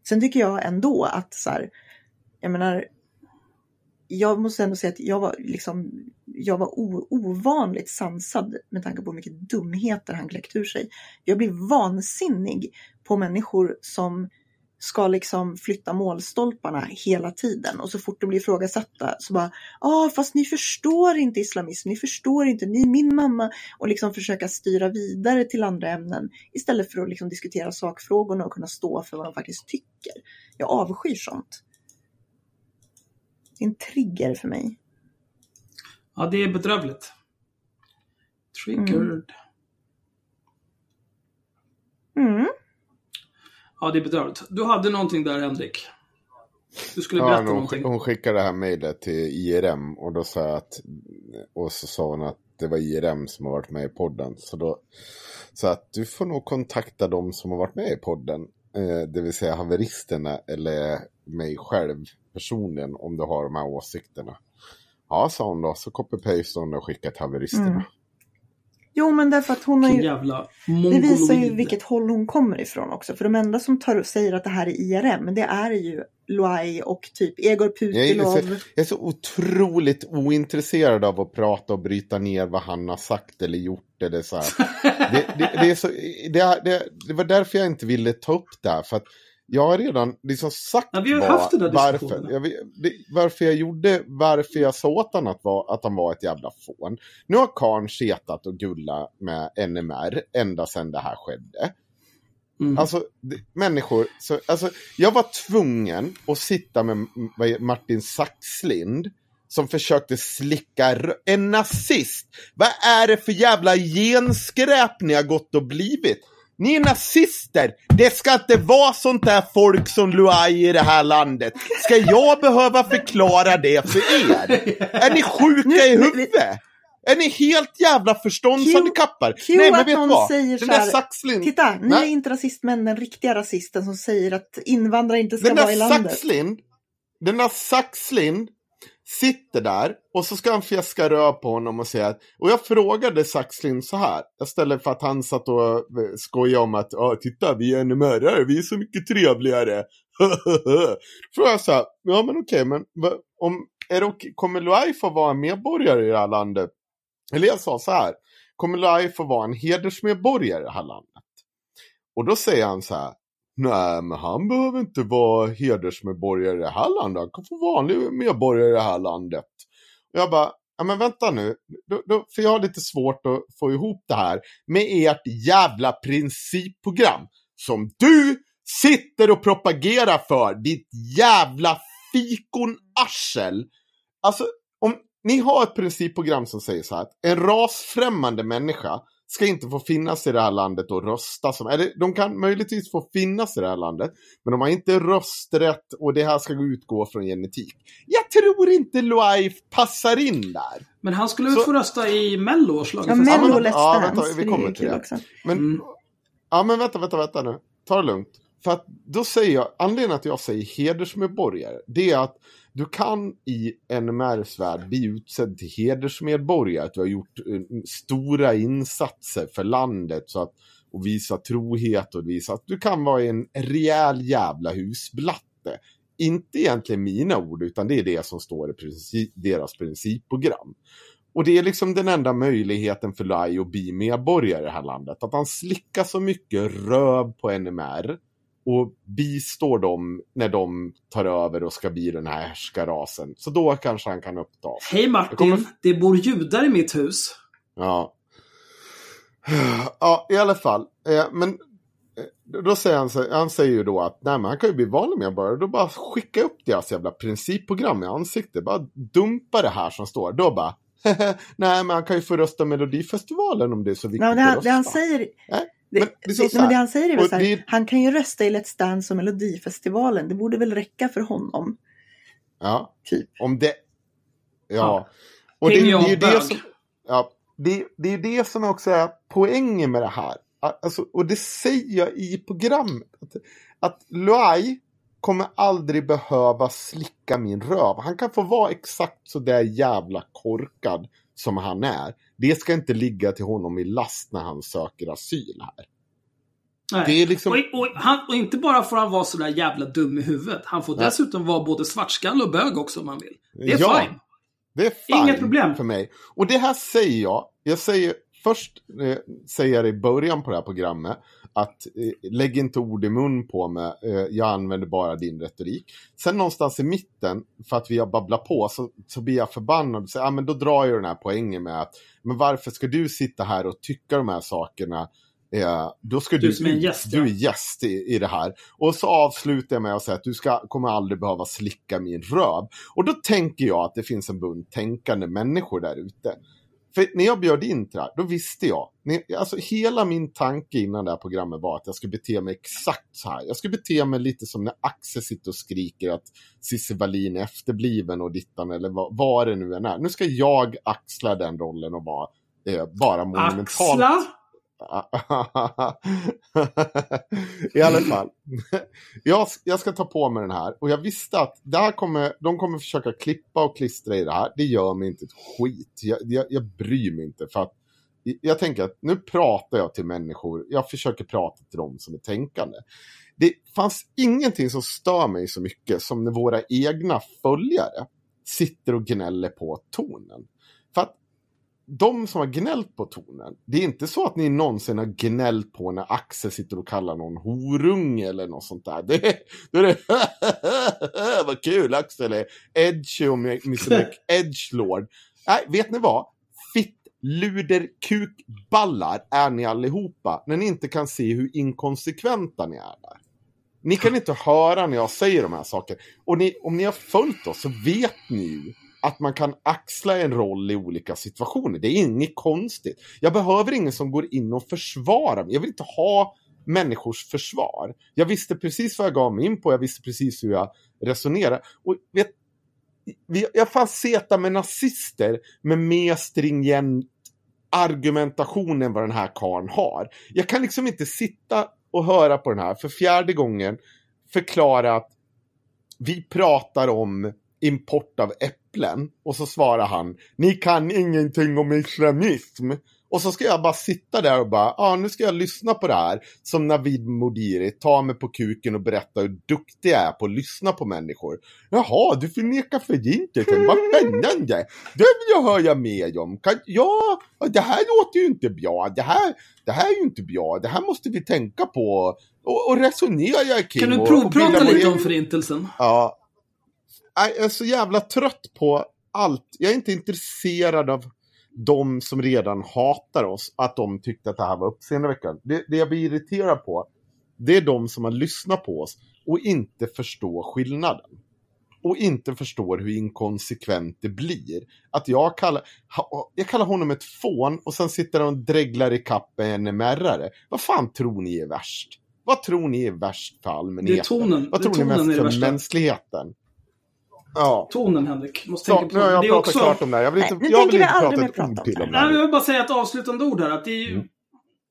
Sen tycker jag ändå att så här, jag menar, jag måste ändå säga att jag var, liksom, jag var ovanligt sansad med tanke på hur mycket dumheter han kläckte ur sig. Jag blir vansinnig på människor som ska liksom flytta målstolparna hela tiden och så fort de blir ifrågasatta så bara ja ah, fast ni förstår inte islamism, ni förstår inte, ni är min mamma och liksom försöka styra vidare till andra ämnen istället för att liksom diskutera sakfrågorna och kunna stå för vad de faktiskt tycker. Jag avskyr sånt. Det är en trigger för mig. Ja, det är bedrövligt. Triggered. Mm. Mm. Ja, det är bedrövligt. Du hade någonting där, Henrik. Du skulle Ja, berätta men hon, någonting. hon skickade det här mejlet till IRM och då sa jag att och så sa hon att det var IRM som har varit med i podden. Så då så att du får nog kontakta dem som har varit med i podden. Eh, det vill säga haveristerna eller mig själv personligen om du har de här åsikterna. Ja, sa hon då. Så copy-paste hon och skickade till haveristerna. Mm. Jo, men därför att hon har ju... jävla Det visar ju vilket håll hon kommer ifrån också. För de enda som tar, säger att det här är IRM, det är ju Loai och typ Egor Jag är, Putilov. så, jag är så otroligt ointresserad av att prata och bryta ner vad han har sagt eller gjort. Eller så här. Det, det, det, är så, det, det, det var därför jag inte ville ta upp det här. För att jag har redan liksom sagt Ja, vi har vad- haft den där varför, jag, det, varför jag gjorde, varför jag sa åt honom att, vara, att han var ett jävla fån. Nu har karln setat och gullat med NMR ända sedan det här skedde. Mm. Alltså, det, människor, så, alltså, jag var tvungen att sitta med Martin Saxlind som försökte slicka en nazist. Vad är det för jävla genskräp ni har gått och blivit? Ni är nazister! Det ska inte vara sånt där folk som Luai i det här landet. Ska jag behöva förklara det för er? Är ni sjuka i huvudet? Är ni helt jävla förståndshandikappade? Nej men vet du vad? säger Den där Saxlind... Titta, ni är inte rasistmän, den riktiga rasisten som säger att invandrare inte ska Den vara i där landet. Den där Saxlind sitter där och så ska han fjäska röv på honom och säga att, och jag frågade Saxlind så här, istället för att han satt och eh, skojade om att, ja titta vi är NMR, vi är så mycket trevligare. Frågade jag så här, ja men okej, men om, är det okej, kommer Luai få vara en medborgare i det här landet? Eller jag sa så här, kommer Luai få vara en hedersmedborgare i det här landet? Och då säger han så här, Nej, men han behöver inte vara hedersmedborgare i det här landet. Han kan få vanlig medborgare i det här landet. Och jag bara, ja men vänta nu. Då, då, för jag har lite svårt att få ihop det här med ert jävla principprogram. Som du sitter och propagerar för, ditt jävla fikonarsel. Alltså, om ni har ett principprogram som säger så här att en rasfrämmande människa ska inte få finnas i det här landet och rösta som, eller de kan möjligtvis få finnas i det här landet, men de har inte rösträtt och det här ska utgå från genetik. Jag tror inte Loai passar in där. Men han skulle väl få rösta i Mello och Ja, Mello Let's ja, vänta, vi kommer till det. också. Men, Mm. ja men vänta, vänta, vänta nu. Ta det lugnt. För att då säger jag, anledningen att jag säger hedersmedborgare, det är att du kan i NMRs värld bli utsedd till hedersmedborgare, att du har gjort eh, stora insatser för landet så att, och visa trohet och visa att du kan vara en rejäl jävla husblatte. Inte egentligen mina ord, utan det är det som står i princip, deras principprogram. Och det är liksom den enda möjligheten för Lai att bli medborgare i det här landet. Att han slickar så mycket röv på NMR och bistår dem när de tar över och ska bli den här härskarrasen. Så då kanske han kan upptas. Hej Martin, kommer- det bor judar i mitt hus. Ja. Ja, i alla fall. Eh, men eh, då säger han, han säger ju då att nej, men han kan ju bli vanlig medborgare. Då bara skicka upp deras jävla principprogram i ansiktet. Bara dumpa det här som står. Då bara nej, men han kan ju få rösta Melodifestivalen om det är så viktigt Nej, det, han, att det han rösta. säger Nej, det, men det men han säger är väl så här, det- han kan ju rösta i Let's Dance och Melodifestivalen. Det borde väl räcka för honom. Ja, Typ. om det... Ja. Ja. Och det, det är ju det som... Ja, det, det är det som också är poängen med det här. Alltså, och det säger jag i programmet. Att, att Luai kommer aldrig behöva slicka min röv. Han kan få vara exakt så där jävla korkad som han är. Det ska inte ligga till honom i last när han söker asyl här. Nej. Det är liksom... Och, och, han, och inte bara får han vara sådär jävla dum i huvudet. Han får Nej. dessutom vara både svartskalle och bög också om han vill. Det är Ja. fine. Det är fine Inga problem. för mig. Och det här säger jag. Jag säger först eh, säger jag det i början på det här programmet. Att eh, lägg inte ord i mun på mig. Eh, jag använder bara din retorik. Sen någonstans i mitten, för att vi har babblat på, så, så blir jag förbannad. Så, ah, men då drar jag den här poängen med att men varför ska du sitta här och tycka de här sakerna? Eh, då ska Du du, som är gäst, du ja. är gäst i, i det här. Och så avslutar jag med att säga att du ska, kommer aldrig behöva slicka min röv. Och då tänker jag att det finns en bunt tänkande människor där ute. För när jag bjöd in till det här, då visste jag. Alltså hela min tanke innan det här programmet var att jag skulle bete mig exakt så här. Jag skulle bete mig lite som när Axel sitter och skriker att Cissi Wallin är efterbliven och dittan eller vad, vad det nu än är. Nu ska jag axla den rollen och vara eh, bara monumentalt. Axla? I alla fall. jag, jag ska ta på mig den här och jag visste att det här kommer, de kommer försöka klippa och klistra i det här. Det gör mig inte ett skit. Jag, jag, jag bryr mig inte för att jag tänker att nu pratar jag till människor. Jag försöker prata till dem som är tänkande. Det fanns ingenting som stör mig så mycket som när våra egna följare sitter och gnäller på tonen. De som har gnällt på tonen, det är inte så att ni någonsin har gnällt på när Axel sitter och kallar någon horunge eller något sånt där. Det, det är det, vad kul Axel är edgy och Mr. Edgelord. Nej, vet ni vad? Fitt luder kukballar är ni allihopa när ni inte kan se hur inkonsekventa ni är där. Ni kan inte höra när jag säger de här sakerna. Och ni, om ni har följt oss så vet ni ju att man kan axla en roll i olika situationer. Det är inget konstigt. Jag behöver ingen som går in och försvarar mig. Jag vill inte ha människors försvar. Jag visste precis vad jag gav mig in på, jag visste precis hur jag resonerade. Och vet, jag fanns seta med nazister med mer stringent argumentation än vad den här karn har. Jag kan liksom inte sitta och höra på den här för fjärde gången förklara att vi pratar om import av äpplen. Och så svarar han, ni kan ingenting om islamism. Och så ska jag bara sitta där och bara, ja ah, nu ska jag lyssna på det här. Som Navid Modiri, ta mig på kuken och berätta hur duktig jag är på att lyssna på människor. Jaha, du förnekar förintelsen, vad spännande. Det vill jag höra mer om. Kan, ja, det här låter ju inte bra. Det här, det här är ju inte bra. Det här måste vi tänka på och, och resonera kring. Kan du provprata lite om förintelsen? Ja, jag är så jävla trött på allt. Jag är inte intresserad av de som redan hatar oss, att de tyckte att det här var uppseendeväckande. Det, det jag blir irriterad på, det är de som har lyssnat på oss och inte förstår skillnaden. Och inte förstår hur inkonsekvent det blir. Att jag kallar, jag kallar honom ett fån och sen sitter han och dreglar i kapp en NMR-are. Vad fan tror ni är värst? Vad tror ni är värst för allmänheten? Tonen. Vad tror ni är mest för mänskligheten? Ja. Tonen, Henrik. Måste så, tänka på. Nu har jag pratat också... klart om det här. Jag vill inte, nej, jag vill inte prata ett ord till om det här. jag vill bara säga ett avslutande ord här. Att det är ju... mm.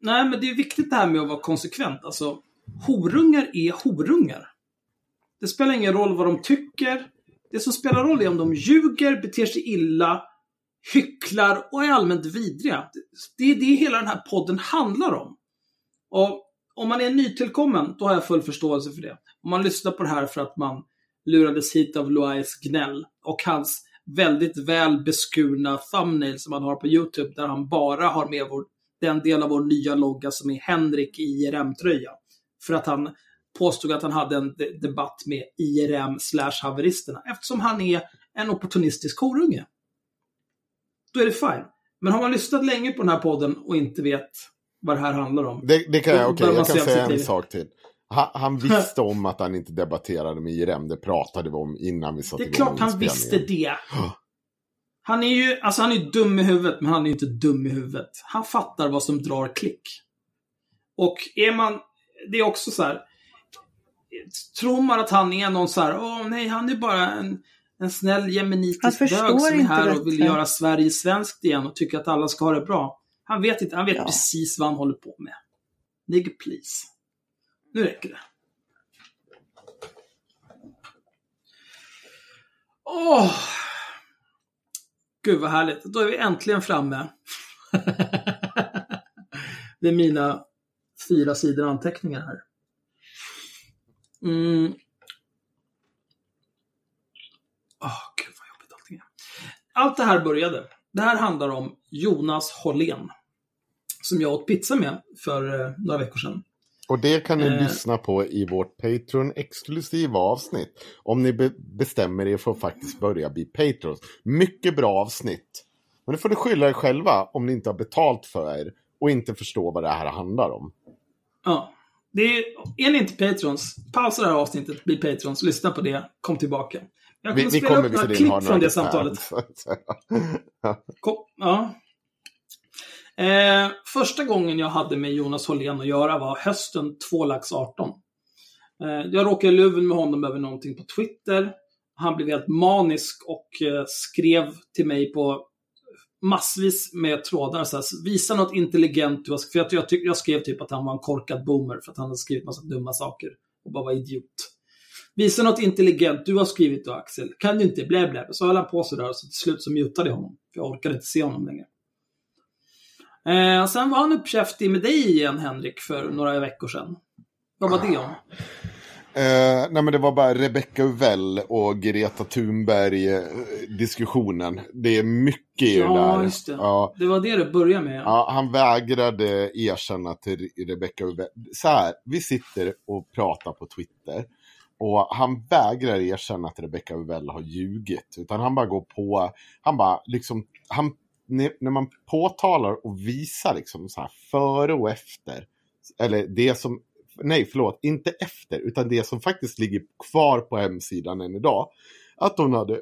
Nej, men det är viktigt det här med att vara konsekvent. Alltså, horungar är horungar. Det spelar ingen roll vad de tycker. Det som spelar roll är om de ljuger, beter sig illa, hycklar och är allmänt vidriga. Det är det hela den här podden handlar om. Och om man är nytillkommen, då har jag full förståelse för det. Om man lyssnar på det här för att man lurades hit av Loais gnäll och hans väldigt väl beskurna thumbnail som han har på YouTube där han bara har med vår, den del av vår nya logga som är Henrik i IRM-tröja. För att han påstod att han hade en de debatt med IRM slash haveristerna eftersom han är en opportunistisk horunge. Då är det fine. Men har man lyssnat länge på den här podden och inte vet vad det här handlar om. Det, det kan jag, okej, okay, jag kan säga en sak till. Han, han visste om att han inte debatterade med IRM. Det pratade vi om innan vi satte igång Det är klart han visste det. Han är ju alltså han är dum i huvudet, men han är inte dum i huvudet. Han fattar vad som drar klick. Och är man... Det är också så här... Tror man att han är någon så här, åh nej, han är bara en, en snäll jemenitisk bög som är här och vill göra Sverige svenskt igen och tycker att alla ska ha det bra. Han vet inte, han vet ja. precis vad han håller på med. Nigga please. Nu räcker det. Åh! Gud vad härligt. Då är vi äntligen framme. det är mina fyra sidor anteckningar här. Mm. Oh, Gud vad jobbigt allting är. Allt det här började. Det här handlar om Jonas Hållén. Som jag åt pizza med för eh, några veckor sedan. Och det kan ni eh. lyssna på i vårt Patreon-exklusiva avsnitt. Om ni be bestämmer er för att faktiskt börja bli Patrons. Mycket bra avsnitt. Men nu får ni skylla er själva om ni inte har betalt för er och inte förstår vad det här handlar om. Ja. Det är, är ni inte Patrons, pausa det här avsnittet, bli Patrons, lyssna på det, kom tillbaka. Jag kommer vi, spela vi kommer upp några klipp från det samtalet. Kom, ja. Eh, första gången jag hade med Jonas Hållén att göra var hösten 2 lax 18. Eh, jag råkade i luven med honom över någonting på Twitter. Han blev helt manisk och eh, skrev till mig på massvis med trådar. Så här, Visa något intelligent du har För jag, jag, jag skrev typ att han var en korkad boomer för att han hade skrivit massa dumma saker och bara var idiot. Visa något intelligent du har skrivit då Axel. Kan du inte? Blä blä. Så höll han på sådär så till slut så mutade jag honom. För jag orkade inte se honom längre. Eh, sen var han uppkäftig med dig igen Henrik för några veckor sedan. Vad var det om? Eh, nej men det var bara Rebecca Uvell och Greta Thunberg eh, diskussionen. Det är mycket i Ja, det där. just det. Ja, Det var det du började med. ja, han vägrade erkänna till Rebecca Uvell. Så här, vi sitter och pratar på Twitter. Och han vägrar erkänna att Rebecca Uvell har ljugit. Utan han bara går på, han bara liksom, han, när man påtalar och visar liksom så här före och efter. Eller det som, nej förlåt, inte efter, utan det som faktiskt ligger kvar på hemsidan än idag. Att hon hade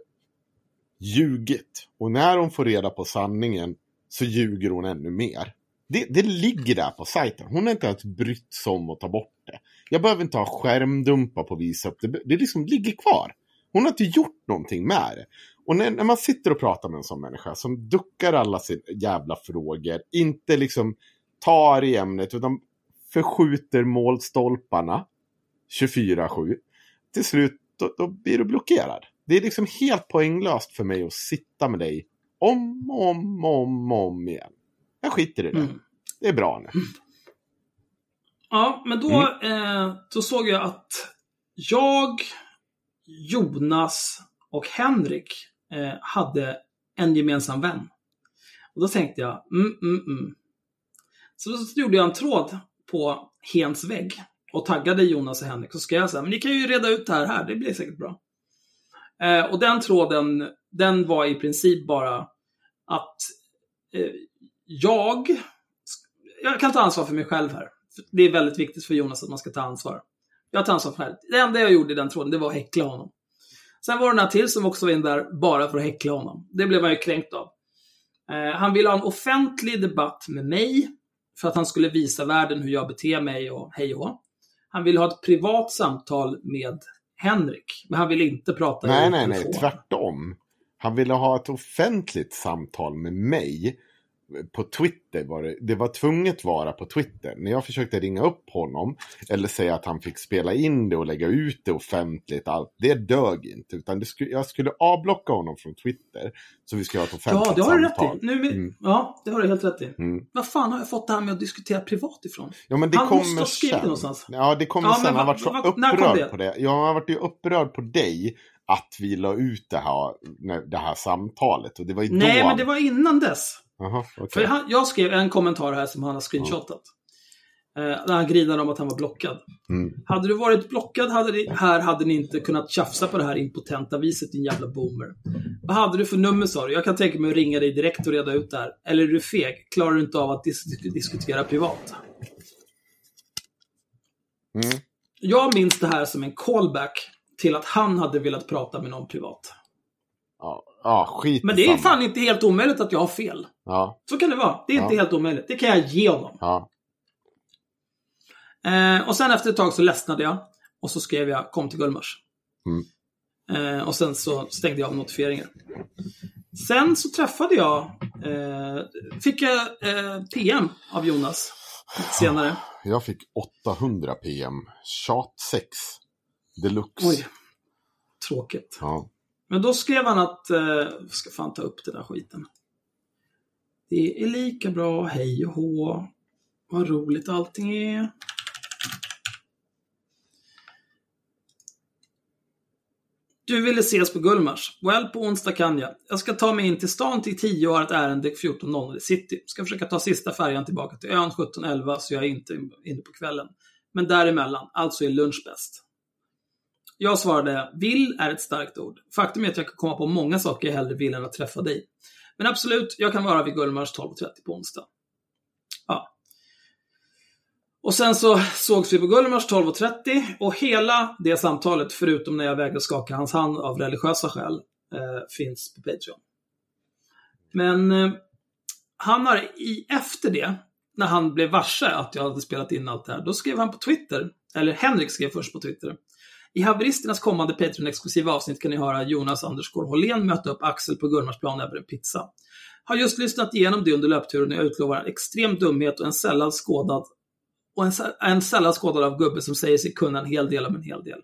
ljugit. Och när hon får reda på sanningen så ljuger hon ännu mer. Det, det ligger där på sajten. Hon har inte ens brytt sig om att ta bort det. Jag behöver inte ha skärmdumpar på att visa upp det. Det liksom ligger kvar. Hon har inte gjort någonting med det. Och när, när man sitter och pratar med en sån människa som duckar alla sina jävla frågor, inte liksom tar i ämnet utan förskjuter målstolparna 24-7. Till slut då, då blir du blockerad. Det är liksom helt poänglöst för mig att sitta med dig om och om, om, om igen. Jag skiter i det. Mm. Det är bra nu. Ja, men då, eh, då såg jag att jag, Jonas och Henrik eh, hade en gemensam vän. Och då tänkte jag, mm, mm, mm. Så då gjorde jag en tråd på Hens vägg och taggade Jonas och Henrik. Så skrev jag så här, men ni kan ju reda ut det här här, det blir säkert bra. Eh, och den tråden, den var i princip bara att eh, jag, jag kan ta ansvar för mig själv här. Det är väldigt viktigt för Jonas att man ska ta ansvar. Jag tar ansvar för det här. Det enda jag gjorde i den tråden, det var att häckla honom. Sen var det några till som också var in där bara för att häckla honom. Det blev han ju kränkt av. Eh, han ville ha en offentlig debatt med mig för att han skulle visa världen hur jag beter mig och hej och. Han ville ha ett privat samtal med Henrik, men han ville inte prata Nej, i nej, nej. telefon. Tvärtom. Han ville ha ett offentligt samtal med mig. På Twitter var det, det var tvunget vara på Twitter. När jag försökte ringa upp honom eller säga att han fick spela in det och lägga ut det offentligt, allt, det dög inte. Utan skulle, jag skulle avblocka honom från Twitter. Så vi skulle ha ett offentligt Ja, det har du rätt samtal. i. Nu, med- Mm. Ja, det har du helt rätt i. Mm. Vad fan har jag fått det här med att diskutera privat ifrån? Ja, men det Han kommer måste ha skrivit sen. det någonstans. Ja, det kommer Ja, sen. men Han har varit så kom upprörd det? på det. Ja, han har varit ju upprörd på dig att vi la ut det här, det här samtalet. Och det var ju Nej, då... men det var innan dess. Jaha, okej. För han, jag skrev en kommentar här som han har screenshotat. Eh, där han grinade om att han var blockad. Mm. Hade du varit blockad hade ni, här hade ni inte kunnat tjafsa på det här impotenta viset, din jävla boomer. Vad hade du för nummer sa du? Jag kan tänka mig att ringa dig direkt och reda ut det här. Eller är du feg? Klarar du inte av att dis- diskutera privat? Mm. Jag minns det här som en callback till att han hade velat prata med någon privat. Ja, ja, skit Men det är fan inte helt omöjligt att jag har fel. Ja, Så kan det vara. Det är inte Ja. helt omöjligt. Det kan jag ge honom. ja. Eh, och sen efter ett tag så ledsnade jag. Och så skrev jag kom till Gullmars. Mm. Eh, och sen så stängde jag av notifieringar. Sen så träffade jag, eh, fick jag eh, PM av Jonas senare. Jag fick 800 PM. Chat 6. Deluxe. Oj, tråkigt. Ja. Men då skrev han att, eh, ska fan ta upp den där skiten. Det är lika bra, hej och hå. Vad roligt allting är. Du ville ses på Gullmars. Well, på onsdag kan jag. Jag ska ta mig in till stan till 10 och har ett ärende 14.00 i city. Ska försöka ta sista färjan tillbaka till ön 17.11 så jag är inte inne på kvällen. Men däremellan, alltså är lunch bäst. Jag svarade, vill är ett starkt ord. Faktum är att jag kan komma på många saker jag hellre vill än att träffa dig. Men absolut, jag kan vara vid Gullmars 12.30 på onsdag. Ja. Och sen så sågs vi på Gullmars 12.30 och hela det samtalet, förutom när jag vägrade skaka hans hand av religiösa skäl, eh, finns på Patreon. Men eh, han har i, efter det, när han blev varse att jag hade spelat in allt det här, då skrev han på Twitter, eller Henrik skrev först på Twitter. I haveristernas kommande Patreon-exklusiva avsnitt kan ni höra Jonas Andersgård Hållén möta upp Axel på Gullmarsplan över en pizza. Har just lyssnat igenom det under löpturen och jag utlovar en extrem dumhet och en sällan skådad och en, en sällan skådad av gubbe som säger sig kunna en hel del om en hel del.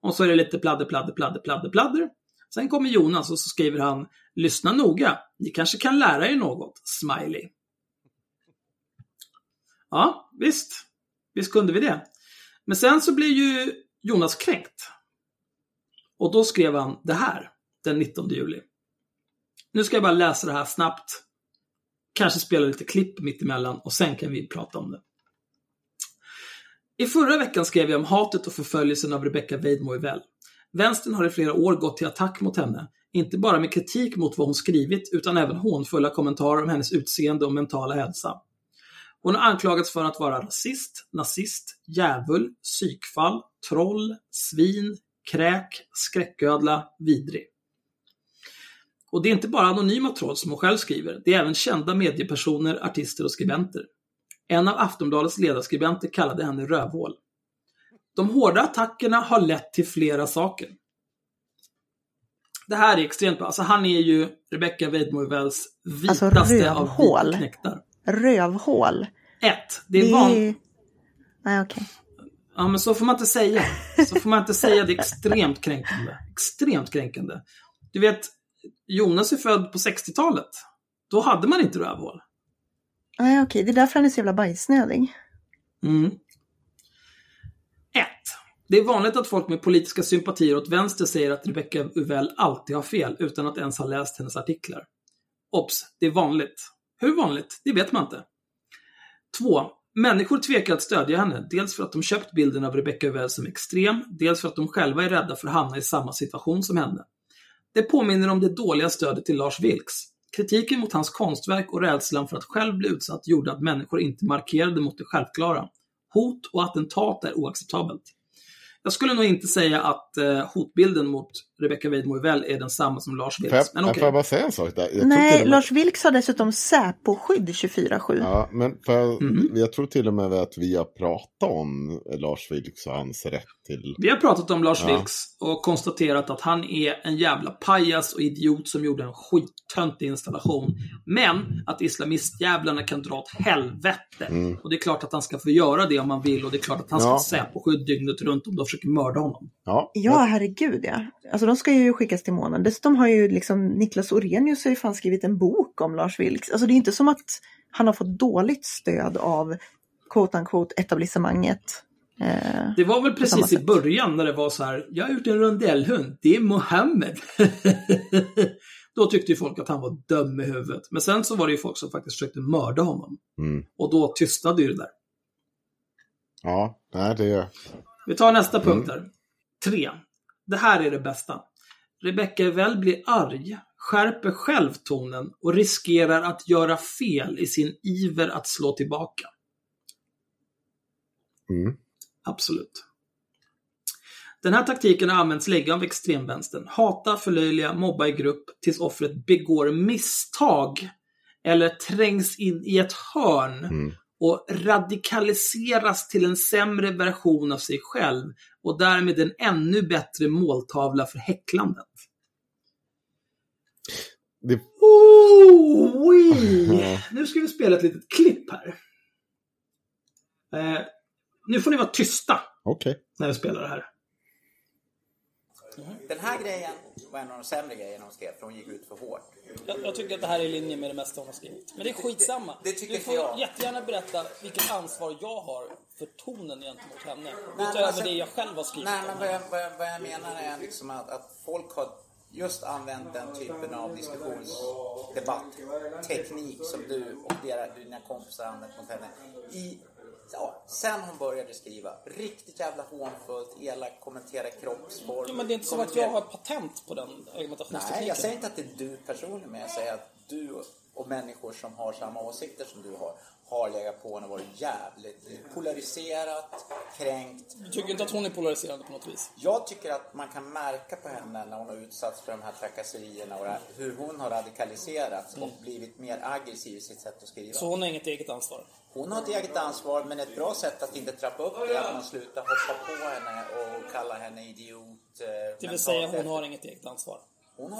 Och så är det lite pladder, pladder, pladder, pladder, pladder. Sen kommer Jonas och så skriver han Lyssna noga, ni kanske kan lära er något, smiley. Ja, visst. Visst kunde vi det. Men sen så blir ju Jonas kränkt. Och då skrev han det här den 19 juli. Nu ska jag bara läsa det här snabbt. Kanske spela lite klipp mittemellan och sen kan vi prata om det. I förra veckan skrev jag om hatet och förföljelsen av Rebecca Weidmo Well. Vänstern har i flera år gått till attack mot henne, inte bara med kritik mot vad hon skrivit, utan även hånfulla kommentarer om hennes utseende och mentala hälsa. Hon har anklagats för att vara rasist, nazist, djävul, psykfall, troll, svin, kräk, skräcködla, vidrig. Och det är inte bara anonyma troll som hon själv skriver, det är även kända mediepersoner, artister och skribenter. En av Aftonbladets ledarskribenter kallade henne rövhål. De hårda attackerna har lett till flera saker. Det här är extremt bra. Alltså han är ju Rebecca Weidmo Wells Alltså, vitaste av rövhål. Rövhål. Ett, det är van... Nej, okej. Ja, men så får man inte säga. Så får man inte säga. Det är extremt kränkande. Extremt kränkande. Du vet, Jonas är född på 60-talet. Då hade man inte rövhål. Nej, okej. Det är därför han är så jävla bajsnödig. Mm. 1. Det är vanligt att folk med politiska sympatier åt vänster säger att Rebecca Uvell alltid har fel utan att ens ha läst hennes artiklar. Obs! Det är vanligt. Hur vanligt? Det vet man inte. 2. Människor tvekar att stödja henne, dels för att de köpt bilden av Rebecca Uvell som extrem, dels för att de själva är rädda för att hamna i samma situation som henne. Det påminner om det dåliga stödet till Lars Vilks. Kritiken mot hans konstverk och rädslan för att själv bli utsatt gjorde att människor inte markerade mot det självklara. Hot och attentat är oacceptabelt. Jag skulle nog inte säga att eh, hotbilden mot Rebecca Weidmo Well är densamma som Lars Får jag, Vilks. Men får okej. jag bara säga en sak där? Jag Nej, och med- Lars Vilks har dessutom Säpo-skydd 24-7. Ja, men för jag, Mhm. jag tror till och med att vi har pratat om Lars Vilks och hans rätt till... Vi har pratat om Lars Ja. Vilks och konstaterat att han är en jävla pajas och idiot som gjorde en skittöntig installation. Men att islamistjävlarna kan dra åt helvete. Mm. Och det är klart att han ska få göra det om han vill och det är klart att han ska Ja. ha Säpo-skydd dygnet runt om de försöker mörda honom. Ja, Ja, herregud ja. Alltså de ska ju skickas till månen. Dessutom har ju liksom Niklas Orenius har ju fan skrivit en bok om Lars Vilks. Alltså det är inte som att han har fått dåligt stöd av quote unquote etablissemanget. Eh, Det var väl precis i början när det var så här, jag har gjort en rondellhund, det är Mohammed. då tyckte ju folk att han var dum i huvudet. Men sen så var det ju folk som faktiskt försökte mörda honom. mm. Och då tystnade ju det där. ja nej, det... Vi tar nästa Mm. punkt här. Tre. Det här är det bästa. Rebecca väl blir arg, skärper själv tonen och riskerar att göra fel i sin iver att slå tillbaka. Mm. Absolut. Den här taktiken har använts länge av extremvänstern. Hata, förlöjliga, mobba i grupp tills offret begår misstag eller trängs in i ett hörn Mm. Och radikaliseras till en sämre version av sig själv och därmed en ännu bättre måltavla för häcklandet. Det... Oh, oui. Nu ska vi spela ett litet klipp här. Eh, nu får ni vara tysta Okej. när vi spelar det här. Den här grejen var en av de sämre grejerna hon skrev, för hon gick ut för hårt. Jag, jag tycker att det här är i linje med det mesta hon har skrivit. Men det är skitsamma. Det- det tycker du får jag. jättegärna berätta vilket ansvar jag har för tonen gentemot henne. men Utöver alltså- det jag själv har skrivit. Nej, men vad jag, vad jag, vad jag menar är liksom att, att folk har just använt den typen av diskussionsdebattteknik som du och dina kompisar använt mot henne. I, ja, sen hon började skriva. Riktigt jävla hånfullt, elak, kommentera kroppsform. Jo, men det är inte som att jag har patent på den argumentationstekniken. Nej, jag säger inte att det är du personligen, men jag säger att du och människor som har samma åsikter som du har har legat på henne och varit jävligt polariserat, kränkt. Du tycker inte att hon är polariserande på något vis? Jag tycker att man kan märka på henne när hon har utsatts för de här trakasserierna och hur hon har radikaliserats och blivit mer aggressiv i sitt sätt att skriva. Så hon har inget eget ansvar? Hon har ett eget ansvar, men ett bra sätt att inte trappa upp det är att man slutar hoppa på henne och kalla henne idiot. eh, Det vill säga, hon har inget eget ansvar?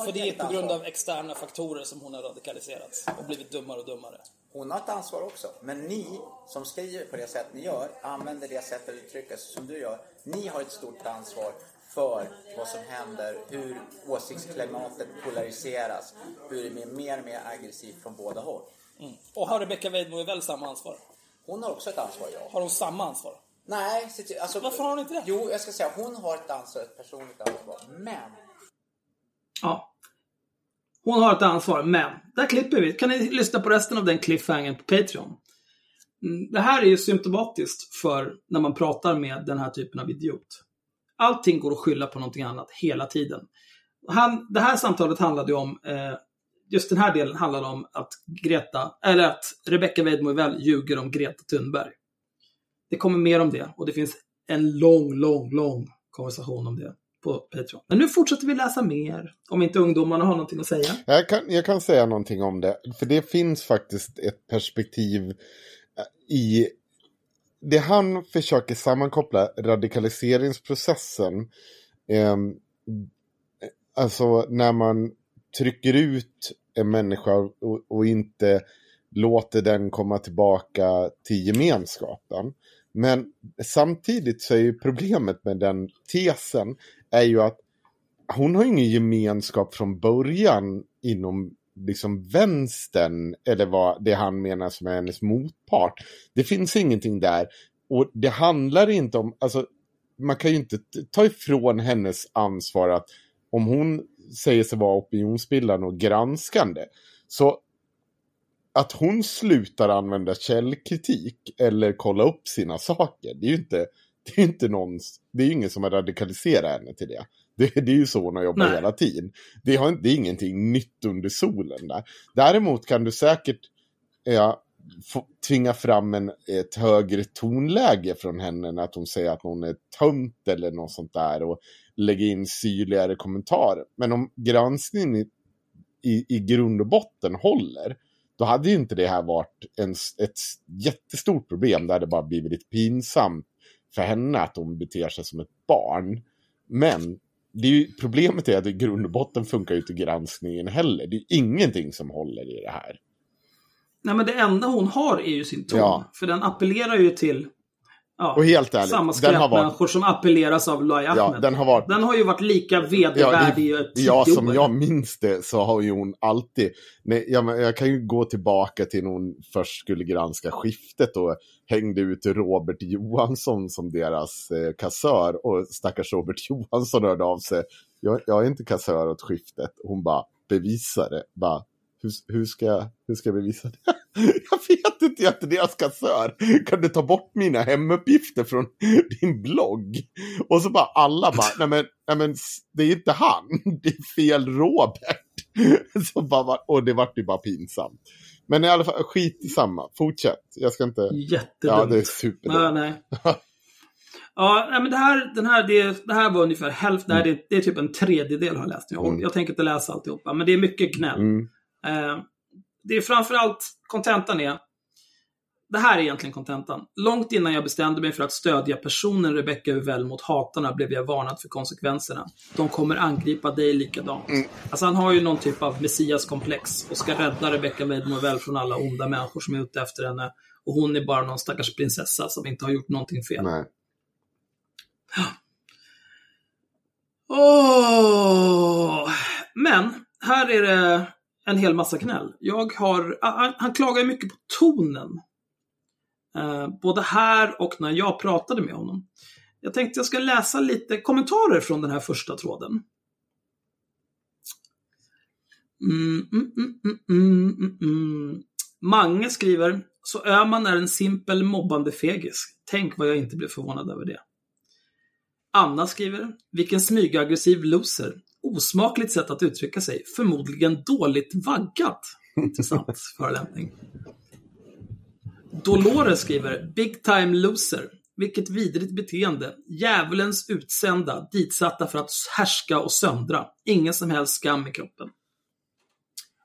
För det är på grund av externa faktorer som hon har radikaliserats och blivit dummare och dummare. Hon har ett ansvar också. Men ni som skriver på det sätt ni gör, använder det sätt att uttrycka sig som du gör. Ni har ett stort ansvar för vad som händer, hur åsiktsklimatet polariseras, hur det blir mer och mer aggressivt från båda håll. Och har Rebecca Weidmo väl samma ansvar? Hon har också ett ansvar, ja. Har hon samma ansvar? Nej, alltså, Varför har hon inte det? Jo, jag ska säga, hon har ett ansvar, ett personligt ansvar. Men Ja. Hon har ett ansvar, men där klipper vi. Kan ni lyssna på resten av den cliffhangern på Patreon? Mm, det här är ju symptomatiskt för när man pratar med den här typen av idiot. Allting går att skylla på någonting annat hela tiden. Han, det här samtalet handlade ju om, eh, just den här delen handlade om att Greta, eller att Rebecca Weidmo väl ljuger om Greta Thunberg. Det kommer mer om det och det finns en lång, lång, lång konversation om det på Patreon. Men nu fortsätter vi läsa mer, om inte ungdomarna har någonting att säga. Jag kan, jag kan säga någonting om det. För det finns faktiskt ett perspektiv eh, i... Det han försöker sammankoppla radikaliseringsprocessen. Eh, alltså när man trycker ut en människa och, och inte låter den komma tillbaka till gemenskapen. Men samtidigt så är ju problemet med den tesen är ju att hon har ingen gemenskap från början inom liksom vänstern, eller vad det han menar som är hennes motpart. Det finns ingenting där. Och det handlar inte om, alltså man kan ju inte ta ifrån hennes ansvar att om hon säger sig vara opinionsbildande och granskande, så att hon slutar använda källkritik eller kolla upp sina saker, det är ju inte, det är inte någon, det är ingen som har radikaliserat henne till det. Det, det är ju så hon har jobbat Nej. hela tiden. Det, har, det är ingenting nytt under solen där. Däremot kan du säkert ja, få, tvinga fram en, ett högre tonläge från henne när att hon säger att hon är tönt eller något sånt där och lägga in syrligare kommentarer. Men om granskningen i, i, i grund och botten håller, då hade ju inte det här varit en, ett jättestort problem. Det hade bara blivit lite pinsamt för henne att hon beter sig som ett barn. Men det är ju, problemet är att i grund och botten funkar ju inte granskningen heller. Det är ingenting som håller i det här. Nej, men det enda hon har är ju sin ton. Ja. För den appellerar ju till ja, Och helt ärligt, samma den har varit- skräpmänniskor som appelleras av Loy Ahmed. Ja, den har varit Den har ju varit lika vedervärdig i Ja, ett ja, tio som år. jag minns det så har ju hon alltid... Nej, ja, men jag kan ju gå tillbaka till när hon först skulle granska skiftet och hängde ut Robert Johansson som deras eh, kassör. Och stackars Robert Johansson hörde av sig. Jag, jag är inte kassör åt skiftet. Hon bara, bevisa det. Bara, hur, hur, ska, jag- hur ska jag bevisa det? jag vet inte, jag är inte deras kassör. Kan du ta bort mina hemuppgifter från din blogg? Och så bara alla bara, nej men, nej men det är inte han, det är fel Robert. Så bara, och det vart ju bara pinsamt. Men i alla fall, skit i samma. Fortsätt. Jag ska inte... Jättedumt. Ja, det är superdumt. nej. Ja, nej, men det här, den här, det, det här var ungefär hälften. Det, här, det, det är typ en tredjedel har jag läst. Jag, Mm. jag tänker inte läsa alltihopa, men det är mycket gnäll. Mm. Eh, det är framförallt, kontentan är, det här är egentligen kontentan. Långt innan jag bestämde mig för att stödja personen Rebecca Uvell mot hatarna blev jag varnad för konsekvenserna. De kommer angripa dig likadant. Alltså han har ju någon typ av messiaskomplex och ska rädda Rebecca Uvell från alla onda människor som är ute efter henne. Och hon är bara någon stackars prinsessa som inte har gjort någonting fel. Nej. Åh! Men, här är det en hel massa gnäll. Jag har, han, han klagar ju mycket på tonen. Eh, både här och när jag pratade med honom. Jag tänkte jag ska läsa lite kommentarer från den här första tråden. Mm, mm, mm, mm, mm, mm. mm. Mange skriver, så Öman är en simpel mobbande fegis. Tänk vad jag inte blev förvånad över det. Anna skriver, vilken smygaggressiv loser. Osmakligt sätt att uttrycka sig. Förmodligen dåligt vaggat. Intressant förolämpning. Dolores skriver Big time loser. Vilket vidrigt beteende. Djävulens utsända, ditsatta för att härska och söndra. Ingen som helst skam i kroppen.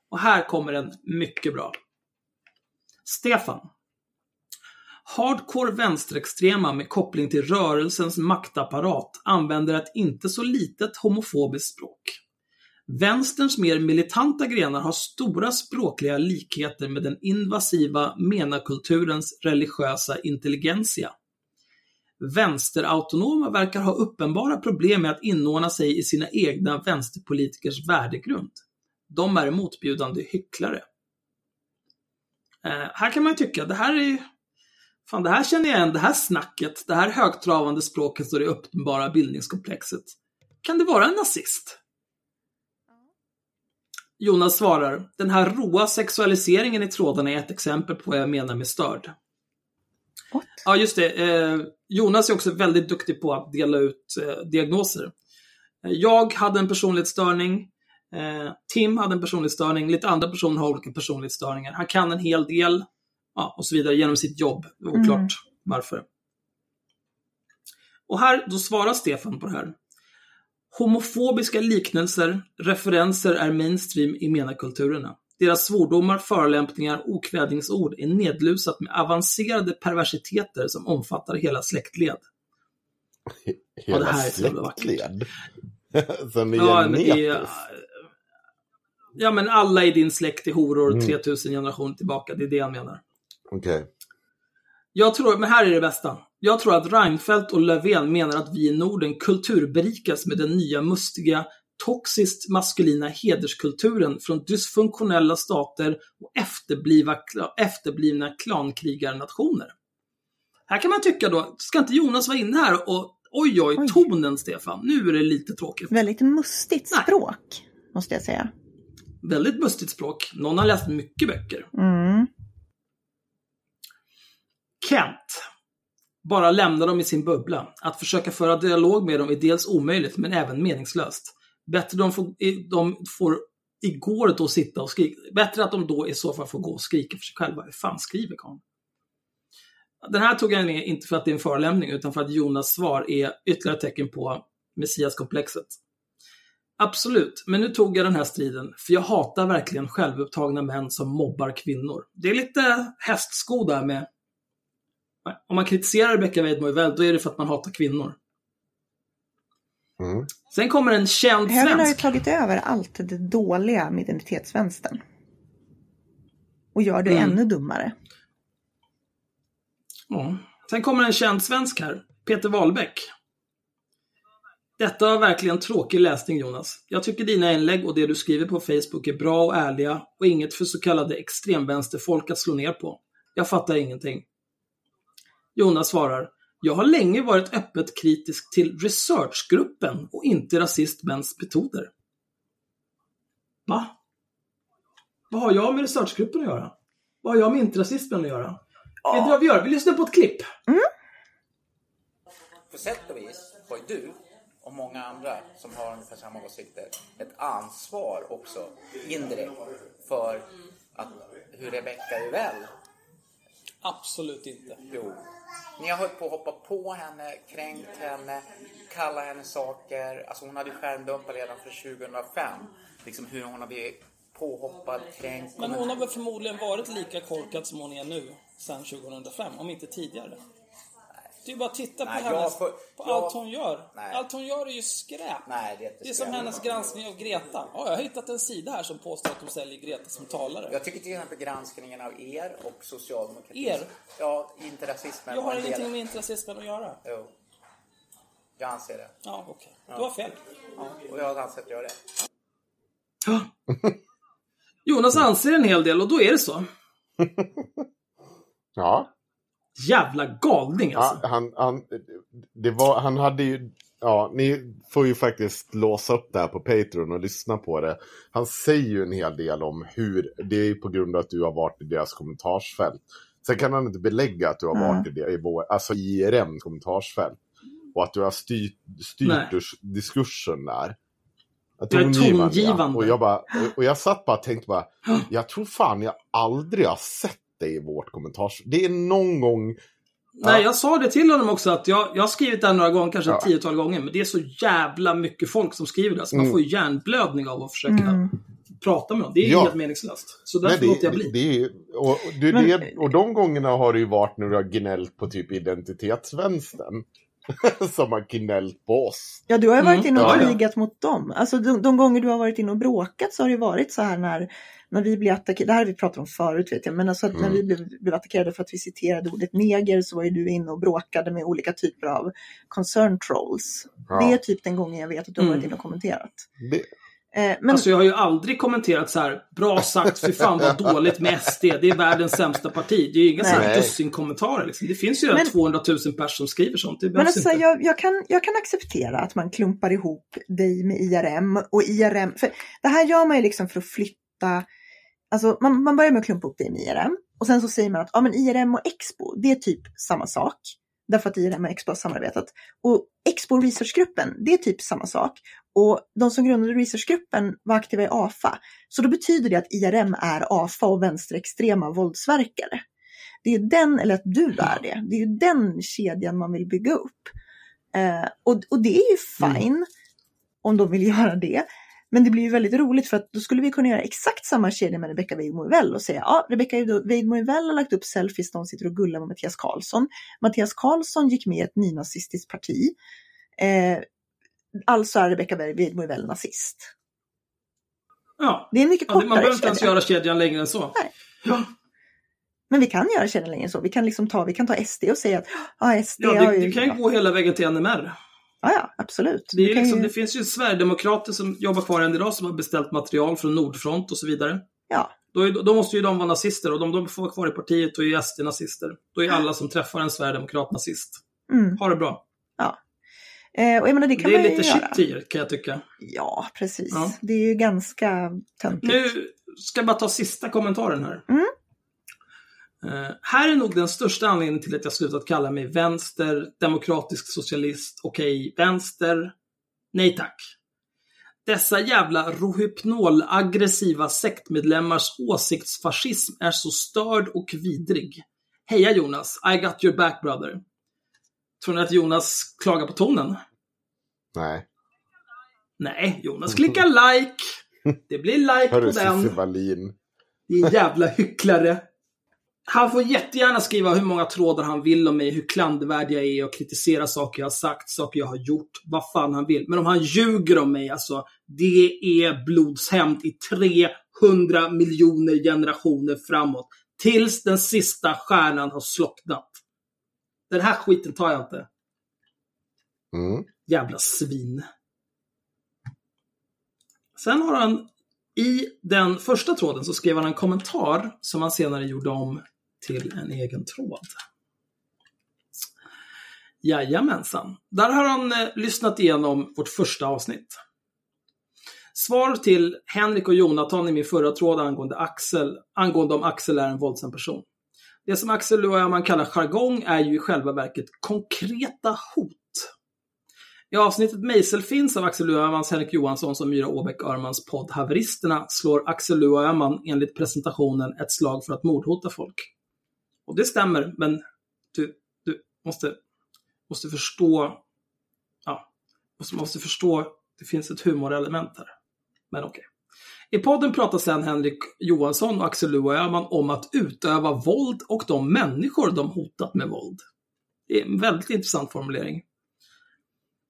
Och här kommer en mycket bra. Stefan. Hardcore vänsterextrema med koppling till rörelsens maktapparat använder ett inte så litet homofobiskt språk. Vänsterns mer militanta grenar har stora språkliga likheter med den invasiva menakulturens religiösa intelligensia. Vänsterautonoma verkar ha uppenbara problem med att inordna sig i sina egna vänsterpolitikers värdegrund. De är motbjudande hycklare. Eh, här kan man ju tycka, det här är ju Fan, det här känner jag igen, det här snacket, det här högtravande språket och det uppenbara bildningskomplexet. Kan det vara en nazist? Jonas svarar, den här roa sexualiseringen i trådarna är ett exempel på vad jag menar med störd. What? Ja, just det. Eh, Jonas är också väldigt duktig på att dela ut eh, diagnoser. Eh, Jag hade en personlighetsstörning. Tim hade en personlighetsstörning. Lite andra personer har olika personlighetsstörningar. Han kan en hel del ja, och så vidare genom sitt jobb. Oklart Mm. varför. Och här, då svarar Stefan på det här. Homofobiska liknelser, referenser är mainstream i menakulturerna. Deras svordomar, förolämpningar och okvädingsord är nedlusat med avancerade perversiteter som omfattar hela släktled. Hela det här är släktled. Som är Ja, genetiskt. ja, men alla i din släkt är horor Mm. 3000 generationer tillbaka. Det är det han menar. Okej. Jag tror, men här är det bästa. Jag tror att Reinfeldt och Löfven menar att vi i Norden kulturberikas med den nya mustiga, toxiskt maskulina hederskulturen från dysfunktionella stater och efterblivna, efterblivna klankrigarnationer. Här kan man tycka då, ska inte Jonas vara inne här och oj oj, Oj. tonen Stefan, nu är det lite tråkigt. Väldigt mustigt Nej. språk, måste jag säga. Väldigt mustigt språk. Någon har läst mycket böcker. Mm. Kent. Bara lämna dem i sin bubbla. Att försöka föra dialog med dem är dels omöjligt, men även meningslöst. Bättre de får, de får igår då sitta och skrika. Bättre att de då i så fall får gå och skrika för sig själva. Hur fan skriver karln? Den här tog jag ner, inte för att det är en förolämpning, utan för att Jonas svar är ytterligare ett tecken på Messias-komplexet. Absolut, men nu tog jag den här striden, för jag hatar verkligen självupptagna män som mobbar kvinnor. Det är lite hästsko där med om man kritiserar Rebecca Weidmo väl, då är det för att man hatar kvinnor. Mm. Sen kommer en känd Högern har ju svensk. tagit över allt det dåliga med identitetsvänstern. Och gör det Mm. ännu dummare. Ja. Sen kommer en känd svensk här, Peter Wahlbeck. Detta var verkligen tråkig läsning Jonas. Jag tycker dina inlägg och det du skriver på Facebook är bra och ärliga och inget för så kallade extremvänsterfolk att slå ner på. Jag fattar ingenting. Jonas svarar, jag har länge varit öppet kritisk till researchgruppen och inte rasistmäns metoder. Va? Vad har jag med researchgruppen att göra? Vad har jag med inte rasismen att göra? Vet du vad vi gör? Vi lyssnar på ett klipp. På sätt och vis har ju du och många andra som har ungefär samma åsikter ett ansvar också indirekt för att hur Rebecca är väl. Absolut inte. Jo. Ni har hållit på att hoppa på henne, kränkt henne, kalla henne saker. Alltså hon hade ju skärmdumpat redan för 2005. Liksom hur hon har blivit påhoppad, kränkt. Men hon har väl förmodligen varit lika korkad som hon är nu sedan 2005, om inte tidigare. Det är ju bara att titta på Nej, hennes, jag får- på jag- allt hon gör. Nej. Allt hon gör är ju skräp. Nej, det är inte Det är som hennes granskning av Greta. Ja, jag har hittat en sida här som påstår att de säljer Greta som talare. Jag tycker till exempel granskningen av er och socialdemokratin. Er? Ja, inte rasismen. Jag har ingenting med intressismen att göra. Jo. Jag anser det. Ja, okej. Du har fel. Ja, och jag har ansett göra det. Jonas anser en hel del och då är det så. Ja, Jävla galning alltså. ja han, han, det var, han hade ju... Ja, ni får ju faktiskt låsa upp det här på Patreon och lyssna på det. Han säger ju en hel del om hur, det är på grund av att du har varit i deras kommentarsfält. Sen kan han inte belägga att du har Mm. varit i, det, i vår, alltså IRM kommentarsfält. Och att du har styrt, styrt dis- diskursen där. Tongivande. Ja. Och, jag bara, och jag satt bara och tänkte bara, jag tror fan jag aldrig har sett dig i vårt kommentars... Det är någon gång... Nej, jag sa det till honom också att jag, jag har skrivit det här några gånger, kanske Ja. ett tiotal gånger, men det är så jävla mycket folk som skriver det. Så man Mm. får ju hjärnblödning av att försöka Mm. prata med dem. Det är Ja. helt meningslöst. Så Nej, därför det, låter jag bli. det, det och, och, det, Men- det, och de gångerna har det ju varit när du har gnällt på typ identitetsvänstern. som har gnällt på oss. Ja, du har ju varit Mm. inne och Ja, ja. krigat mot dem. Alltså de, de gånger du har varit inne och bråkat så har det varit så här när, när vi blir attackerade. Det här har vi pratat om förut vet jag. Men alltså att när Mm. vi blev, blev attackerade för att vi citerade ordet neger så var ju du inne och bråkade med olika typer av concern trolls. Ja. Det är typ den gången jag vet att du har varit Mm. inne och kommenterat. Det, men Alltså jag har ju aldrig kommenterat så här, bra sagt, fy fan vad dåligt med SD, det är världens sämsta parti. Det är ju inga så här Nej. dussin-kommentarer liksom. Det finns ju redan Men- 200 000 personer som skriver sånt. Det Men alltså, inte. jag, jag, kan, jag kan acceptera att man klumpar ihop dig med IRM och IRM. För det här gör man ju liksom för att flytta. Alltså man, man börjar med att klumpa ihop dig med IRM och sen så säger man att ja, men IRM och Expo, det är typ samma sak. Därför att IRM och Expo har samarbetat. Och Expo Researchgruppen, det är typ samma sak. Och de som grundade researchgruppen var aktiva i AFA. Så då betyder det att IRM är AFA och vänsterextrema våldsverkare. Det är den, eller att du är det, det är ju den kedjan man vill bygga upp. Eh, och, och det är ju fine om de vill göra det. Men det blir ju väldigt roligt för att då skulle vi kunna göra exakt samma kedja med Rebecca Weidmo och säga ja, Rebecca Weidmo har lagt upp selfies där hon sitter och gullar med Mattias Karlsson. Mattias Karlsson gick med i ett nynazistiskt parti. Eh, alltså är Rebecca Weidmo nazist. Ja. Det är mycket Ja, kortare man behöver inte ens göra kedjan längre än så. Nej. Ja, Men vi kan göra kedjan längre än så. Vi kan, liksom ta, vi kan ta SD och säga att ja, SD ja har det, ju... det kan ju gå hela vägen till NMR. Ja, ja, absolut. Det, ju liksom, ju- det finns ju Sverigedemokrater som jobbar kvar än idag som har beställt material från Nordfront och så vidare. Ja. Då, är, då måste ju de vara nazister och de, de får vara kvar i partiet och är SD-nazister. Då är alla som träffar en Sverigedemokrat nazist. Mm. Ha det bra. Eh, och jag menar, det kan det är lite göra. shit i er, kan jag tycka. Ja, precis. Ja. Det är ju ganska töntigt. Nu ska jag bara ta sista kommentaren här. Mm. Eh, här är nog den största anledningen till att jag slutat kalla mig vänster, demokratisk socialist, okej, vänster. Nej tack. Dessa jävla rohypnol-aggressiva sektmedlemmars åsiktsfascism är så störd och vidrig. Heja Jonas, I got your back brother. Tror ni att Jonas klagar på tonen? nej. Nej, Jonas klickar like. Det blir like Hörru på den. Cissi Wallin. Din jävla hycklare. Han får jättegärna skriva hur många trådar han vill om mig, hur klandervärd jag är och kritisera saker jag har sagt, saker jag har gjort, vad fan han vill. Men om han ljuger om mig, alltså, det är blodshämnd i 300 miljoner generationer framåt. Tills den sista stjärnan har slocknat. Den här skiten tar jag inte. Mm. Jävla svin. Sen har han i den första tråden så skrev han en kommentar som han senare gjorde om till en egen tråd. Jajamensan. Där har han eh, lyssnat igenom vårt första avsnitt. Svar till Henrik och Jonathan i min förra tråd angående Axel, angående om Axel är en våldsam person. Det som Axel och man kallar jargong är ju i själva verket konkreta hot. I avsnittet Mejsel finns av Axel Öhmans, Henrik Johanssons och Myra Åbäck Örmans podd Haveristerna slår Axel Öhman enligt presentationen ett slag för att mordhota folk. Och det stämmer, men du, du måste, måste förstå, ja, måste, måste förstå, det finns ett humorelement här. Men okej. I podden pratar sedan Henrik Johansson och Axel Öhman om att utöva våld och de människor de hotat med våld. Det är en väldigt intressant formulering.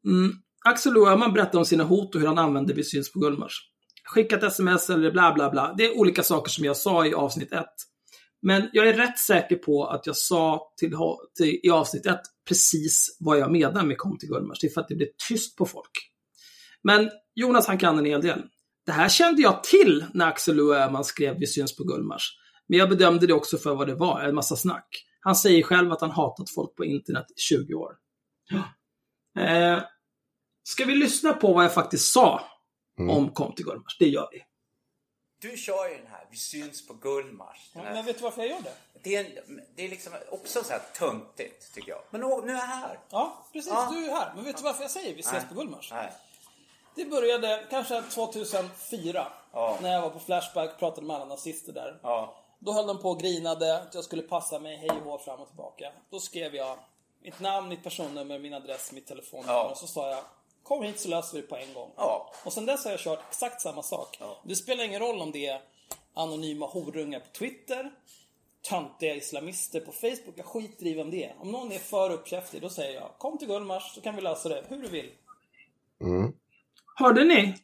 Mm. Axel Öhman berättar om sina hot och hur han använder Vi syns på Gullmars. Skickat sms eller bla bla bla. Det är olika saker som jag sa i avsnitt 1. Men jag är rätt säker på att jag sa till, till, i avsnitt 1 precis vad jag menar med kom till Gullmars. Det är för att det blir tyst på folk. Men Jonas han kan en hel del. Det här kände jag till när Axel Öhman skrev Vi syns på Gullmars. Men jag bedömde det också för vad det var, en massa snack. Han säger själv att han hatat folk på internet i 20 år. Eh, ska vi lyssna på vad jag faktiskt sa Mm. om Kom till Gullmars? Det gör vi. Du kör ju den här, vi syns på Gullmars. Här- Men vet du varför jag gör det? Det är, det är liksom också så här töntigt, tycker jag. Men nu är jag här. Ja, precis. Ja. Du är här. Men vet du varför jag säger vi ses Nej. på Gullmars? Nej. Det började kanske 2004. Ja. När jag var på Flashback och pratade med alla nazister där. Ja. Då höll de på och grinade att jag skulle passa mig hej och fram och tillbaka. Då skrev jag mitt namn, mitt personnummer, min adress, mitt telefonnummer. Ja. Och så sa jag Kom hit så löser vi det på en gång. Ja. Och sen dess har jag kört exakt samma sak. Det spelar ingen roll om det är anonyma horungar på Twitter, töntiga islamister på Facebook. Jag skiter i vem det är. Om någon är för uppkäftig, då säger jag Kom till Gullmars så kan vi lösa det hur du vill. Hörde ni?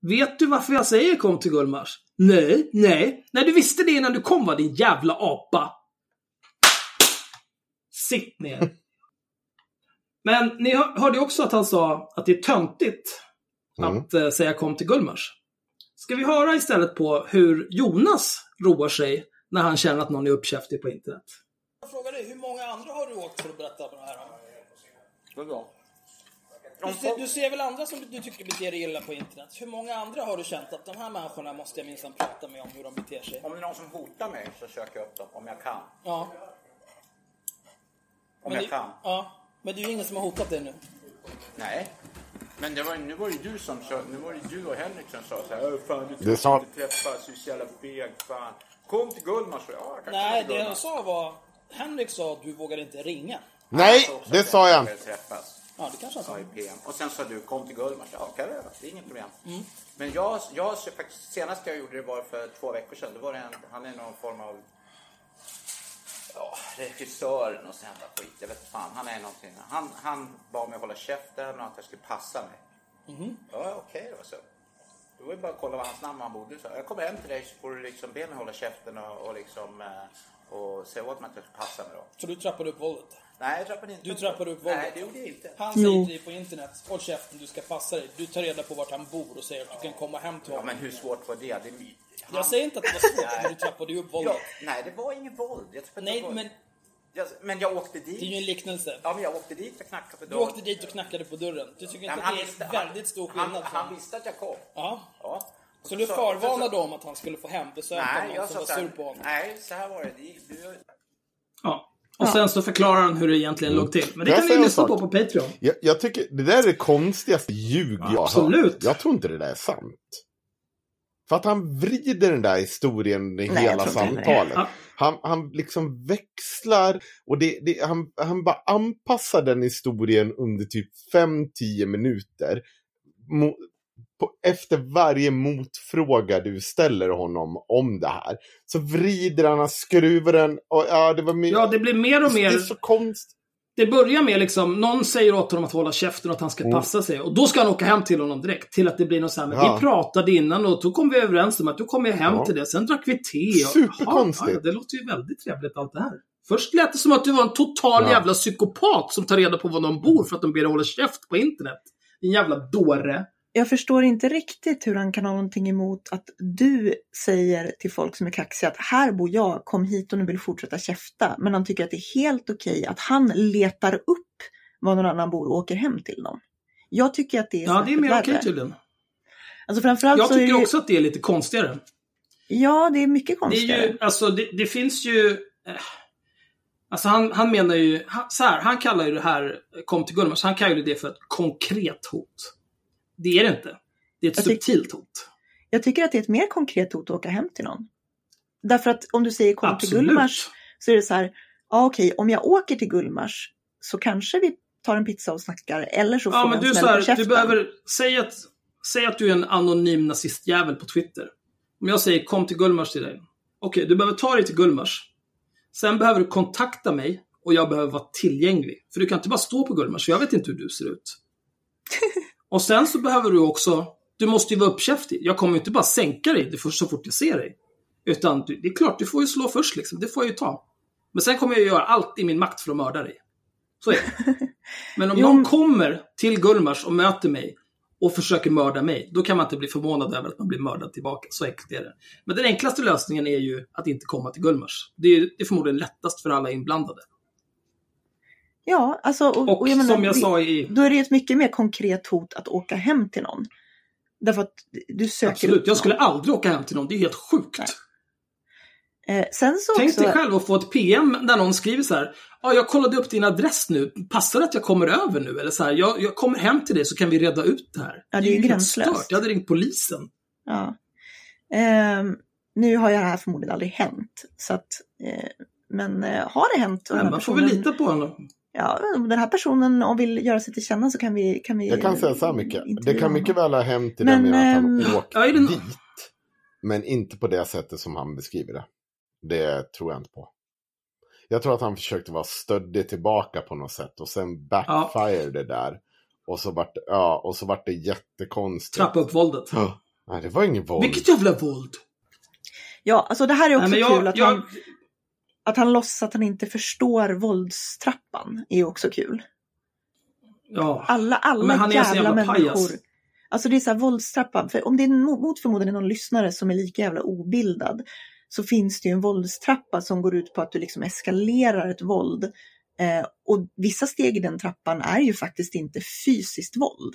Vet du varför jag säger kom till Gullmars? Nej, nej. Nej, du visste det innan du kom va, din jävla apa. Sitt ner. Men ni hör- hörde också att han sa att det är töntigt att eh, säga kom till Gullmars. Ska vi höra istället på hur Jonas roar sig när han känner att någon är uppkäftig på internet? Jag frågar dig, hur många andra har du åkt för att berätta på det här? då? Vadå? Du ser, du ser väl andra som du tycker beter dig illa på internet? Hur många andra har du känt att de här människorna måste jag minsann prata med om hur de beter sig? Om det är någon som hotar mig så söker jag upp dem, om jag kan. Ja. Om Men jag det, kan. Ja. Men det är ju ingen som har hotat dig nu. Nej. Men det var, nu var det du som sa, nu var det du och Henrik som sa så här, "Åh, fan du Det kan sa- inte träffas, du är så jävla feg, fan. Kom till Gullmars. Ja, jag kan Nej, det Gullmars. sa var... Henrik sa att du vågade inte ringa. Nej, sa det sa jag. träffas. Ja, det kanske han sa. PM. Och sen sa du, kom till Gullmars. Ja, kan jag. Det är inget problem. Mm. Men jag, jag så faktiskt, senast jag gjorde det var för två veckor sedan. Då var det en, han är någon form av ja, regissör och sån jävla skit. Jag vet fan. Han är någonting. Han, han bad mig hålla käften och att jag skulle passa mig. Mhm. Ja, okej då så. Då var det bara att kolla vad hans namn han bodde. Så jag kommer hem till dig så får du liksom be mig hålla käften och, och liksom eh, och säga åt mig att jag ska passa mig då. Så du trappade upp våldet? Nej, jag trappade inte Du upp. trappade upp våldet? Nej, det gjorde jag inte. Han säger till dig på internet, håll käften, du ska passa dig. Du tar reda på vart han bor och säger att du kan komma hem till Ja, honom. men hur svårt var det? det är han- Jag säger inte att det var svårt, men du trappade ju upp våldet. Ja, nej, det var ingen våld. Jag inte Nej, var... men jag, men jag åkte det är ju dit. en liknelse. Ja, men jag åkte dit och knackade på Du dörren. åkte dit och knackade på dörren. Du tycker Nej, inte men att det visste- är väldigt stor han, skillnad? han, han visste att jag kom. Ja. Ja. Så du förvarnade om att han skulle få hembesök av Nej, någon jag som sa var så sur här, på honom? Nej, så här var det. det gick- du, Ja. Och sen så förklarar han hur det egentligen låg till. Men det kan ni en lyssna på på Patreon. Jag, jag tycker det där är det konstigaste ljug jag har Absolut. hört. Jag tror inte det där är sant. För att han vrider den där historien i Nej, hela samtalet. Han, han liksom växlar och det, det, han, han bara anpassar den historien under typ 5-10 minuter. På, efter varje motfråga du ställer honom om det här. Så vrider han, han skruvar den. Och, ja, det var my- Ja, det blir mer och Det mer... är så konstigt. Det börjar med liksom, någon säger åt honom att hålla käften och att han ska Mm. passa sig. Och då ska han åka hem till honom direkt. Till att det blir något så här, Ja. vi pratade innan och då kom vi överens om att då kommer jag hem Ja. till det. Sen drack vi te. Och, Superkonstigt. Ja, det låter ju väldigt trevligt allt det här. Först lät det som att du var en total jävla psykopat som tar reda på var de bor för att de ber dig hålla käft på internet. Din jävla dåre. Jag förstår inte riktigt hur han kan ha någonting emot att du säger till folk som är kaxiga att här bor jag, kom hit och nu vill fortsätta käfta. Men han tycker att det är helt okej att han letar upp var någon annan bor och åker hem till dem. Jag tycker att det är Ja, det är mer okej tydligen. Alltså framförallt Jag tycker ju, också att det är lite konstigare. Ja, det är mycket Det är konstigare. ju, alltså det, det finns ju... Eh, alltså han, han menar ju, så här, han kallar ju det här, kom till Gullmars, han kallar ju det för ett konkret hot. Det är det inte. Det är ett Jag subtilt hot. Jag tycker att det är ett mer konkret hot att åka hem till någon. Därför att om du säger kom till Absolut. Gullmars så är det så här, ja okej, om jag åker till Gullmars så kanske vi tar en pizza och snackar eller så får Ja, men en du, så på här, du behöver, säg att, säg att du är en anonym nazistjävel på Twitter. Om jag säger kom till Gullmars till dig. Okej, du behöver ta dig till Gullmars. Sen behöver du kontakta mig och jag behöver vara tillgänglig. För du kan inte bara stå på Gullmars, för jag vet inte hur du ser ut. och sen så behöver du också, du måste ju vara uppkäftig. Jag kommer ju inte bara sänka dig så fort jag ser dig. Utan det är klart, du får ju slå först liksom. Det får jag ju ta. Men sen kommer jag göra allt i min makt för att mörda dig. Så är det. Men om Jo, någon kommer till Gullmars och möter mig och försöker mörda mig, då kan man inte bli förvånad över att man blir mördad tillbaka. Så enkelt är det. Men den enklaste lösningen är ju att inte komma till Gullmars. Det är, det är förmodligen lättast för alla inblandade. Ja, alltså och, Och, och jag menar, som jag det- sa i... då är det ett mycket mer konkret hot att åka hem till någon. Därför att du söker Absolut, jag skulle aldrig åka hem till någon. Det är helt sjukt. Nej. Eh, Tänk också... dig själv att få ett PM där någon skriver så här. Ja, jag kollade upp din adress nu. Passar det att jag kommer över nu? Eller så här, jag, jag kommer hem till dig så kan vi reda ut det här. Ja, det är ju gränslöst. stört. Jag hade ringt polisen. Ja. Ehm, nu har det här förmodligen aldrig hänt. Så att, eh, men eh, har det hänt? här man får väl lita på honom. Ja, om den här personen om vill göra sig till känna så kan vi... Kan vi Jag kan säga så här mycket. Det kan mycket väl ha hänt i Men, det med att han ehm, åkt ja, dit. Men inte på det sättet som han beskriver det. Det tror jag inte på. Jag tror att han försökte vara stöddig tillbaka på något sätt och sen backfire det där. Och så vart det, ja, och så vart det jättekonstigt. Trappa upp våldet. Ja, Nej, det var ingen våld. Vilket jävla våld! Ja, alltså det här är också Nej, jag- kul att, jag- han, att han låtsas att han inte förstår våldstrappan. är ju också kul. Ja. Alla, alla Men han är jävla, jävla människor. pajas. Alltså det är så här våldstrappan. För om det är mo- mot förmodan är någon lyssnare som är lika jävla obildad så finns det ju en våldstrappa som går ut på att du liksom eskalerar ett våld. Eh, och vissa steg i den trappan är ju faktiskt inte fysiskt våld.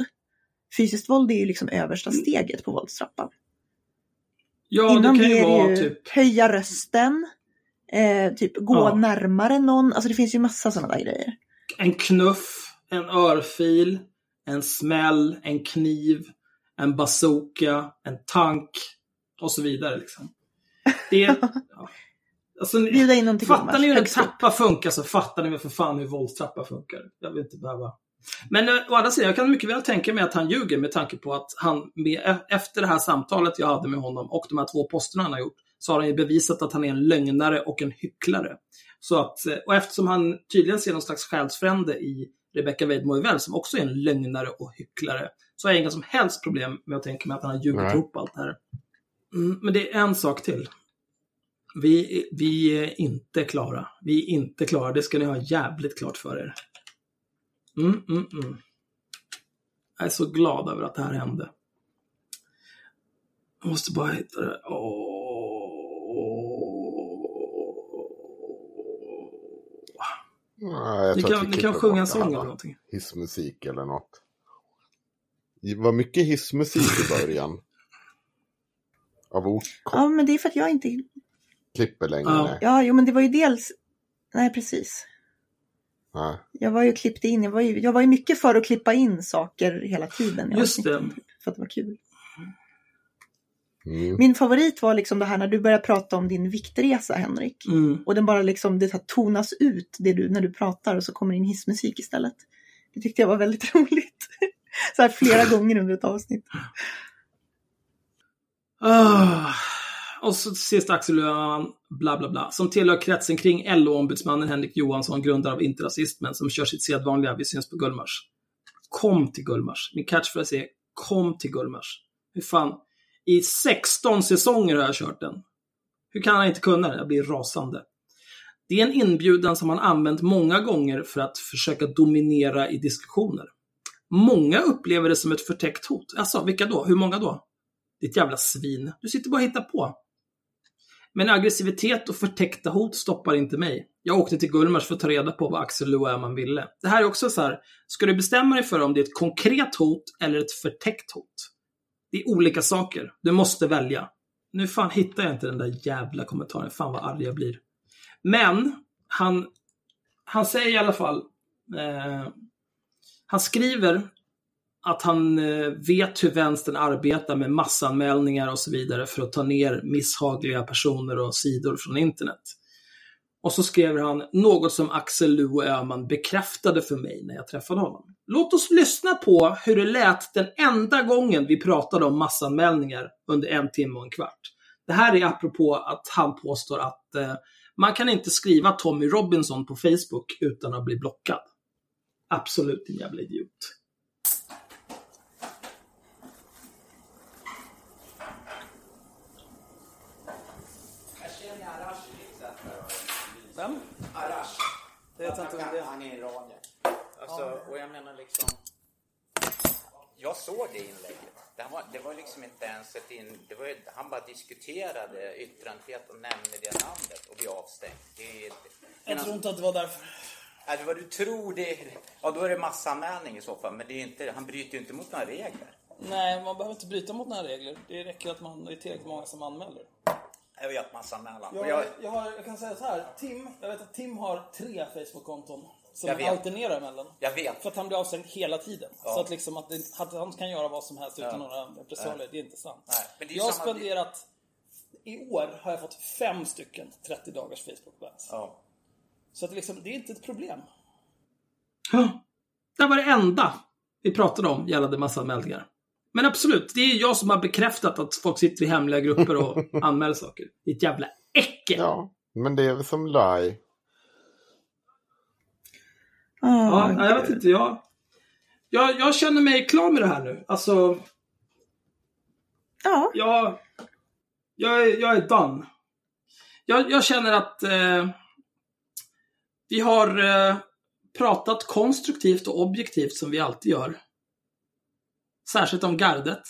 Fysiskt våld är ju liksom översta steget på våldstrappan. Ja, Innan det kan ju vara typ... höja rösten, eh, typ gå Ja. närmare någon. Alltså det finns ju massa sådana där grejer. En knuff, en örfil, en smäll, en kniv, en bazooka, en tank och så vidare. Liksom. Det är, ja. alltså, Bjuda in Fattar ni hur en trappa funkar så fattar ni väl för fan hur våldstrappa funkar. Jag vill inte behöva. Men eh, å andra sidan, jag kan mycket väl tänka mig att han ljuger med tanke på att han, med, efter det här samtalet jag hade med honom och de här två posterna han har gjort, så har han ju bevisat att han är en lögnare och en hycklare. Så att, eh, och eftersom han tydligen ser någon slags själsfrände i Rebecca Weidmo väl som också är en lögnare och hycklare, så har jag inga som helst problem med att tänka mig att han har ljugit ihop allt det här. Mm, men det är en sak till. Vi, vi är inte klara. Vi är inte klara. Det ska ni ha jävligt klart för er. Mm, mm, mm. Jag är så glad över att det här hände. Jag måste bara hitta det. Åh. Jag Ni kan, vi ni kan sjunga en sång eller någonting. Hissmusik eller något. Det var mycket hissmusik i början. Av ord Ja, men det är för att jag inte... klipper längre. Ja. nej. Ja, jo, men det var ju dels... Nej, precis. Ja. Jag var ju klippt in, jag var ju, jag var ju mycket för att klippa in saker hela tiden. i Just det. För att det var kul. Mm. Min favorit var liksom det här när du började prata om din viktresa, Henrik. Mm. Och den bara liksom, det tonas ut det du, när du pratar och så kommer in hissmusik istället. Det tyckte jag var väldigt roligt. Så här flera gånger under ett avsnitt. Ah. Och så sist Axel Öhman, bla bla bla, som tillhör kretsen kring LO-ombudsmannen Henrik Johansson, grundare av Inte Rasismen, som kör sitt sedvanliga Vi syns på Gullmars. Kom till Gullmars. Min catchphrase är Kom till Gullmars. Hur fan, i 16 säsonger har jag kört den. Hur kan han inte kunna det? Jag blir rasande. Det är en inbjudan som han använt många gånger för att försöka dominera i diskussioner. Många upplever det som ett förtäckt hot. Alltså, vilka då? Hur många då? Ditt jävla svin. Du sitter bara och hittar på. Men aggressivitet och förtäckta hot stoppar inte mig. Jag åkte till Gullmars för att ta reda på vad Axel Lueman ville. Det här är också så här, ska du bestämma dig för om det är ett konkret hot eller ett förtäckt hot? Det är olika saker. Du måste välja. Nu fan hittar jag inte den där jävla kommentaren. Fan vad arg jag blir. Men, han, han säger i alla fall, eh, han skriver att han eh, vet hur vänstern arbetar med massanmälningar och så vidare för att ta ner misshagliga personer och sidor från internet. Och så skriver han något som Axel Luo Öhman bekräftade för mig när jag träffade honom. Låt oss lyssna på hur det lät den enda gången vi pratade om massanmälningar under en timme och en kvart. Det här är apropå att han påstår att eh, man kan inte skriva Tommy Robinson på Facebook utan att bli blockad. Absolut din jävla idiot. Vem? Arash. Det vet jag inte vem det är. Han är iranier. Alltså, och jag menar liksom... Jag såg det inlägget. Det var, det var liksom inte ens ett in... Det var, han bara diskuterade yttrandefrihet och nämnde det namnet och blev avstängd. Det Jag tror inte att det var därför. Alltså vad du tror det... Ja, då är det massanmälning i så fall. Men det är inte, han bryter ju inte mot några regler. Nej, man behöver inte bryta mot några regler. Det räcker att man det är tillräckligt många som anmäler. Jag vet massa mellan. Jag, jag, jag, har, jag kan säga så här. Tim, jag vet att Tim har tre Facebook-konton. Som Jag vet. alternerar mellan. jag vet. För att han blir avstängd hela tiden. Ja. Så att, liksom att, det, att han kan göra vad som helst utan några repressalier, det är inte sant. Nej, men det är jag har samma- spenderat... I år har jag fått fem stycken 30 dagars Facebook-bans. Ja. Så att liksom, det är inte ett problem. Ja. Det var det enda vi pratade om gällande massanmälningar. Men absolut, det är jag som har bekräftat att folk sitter i hemliga grupper och anmäler saker. Det är ett jävla äckel! Ja, men det är väl som lie. Ja, Åh, nej, jag vet inte. Jag, jag, jag känner mig klar med det här nu. Alltså, Ja, jag, jag, är, jag är done. Jag, jag känner att eh, vi har eh, pratat konstruktivt och objektivt som vi alltid gör. Särskilt om gardet.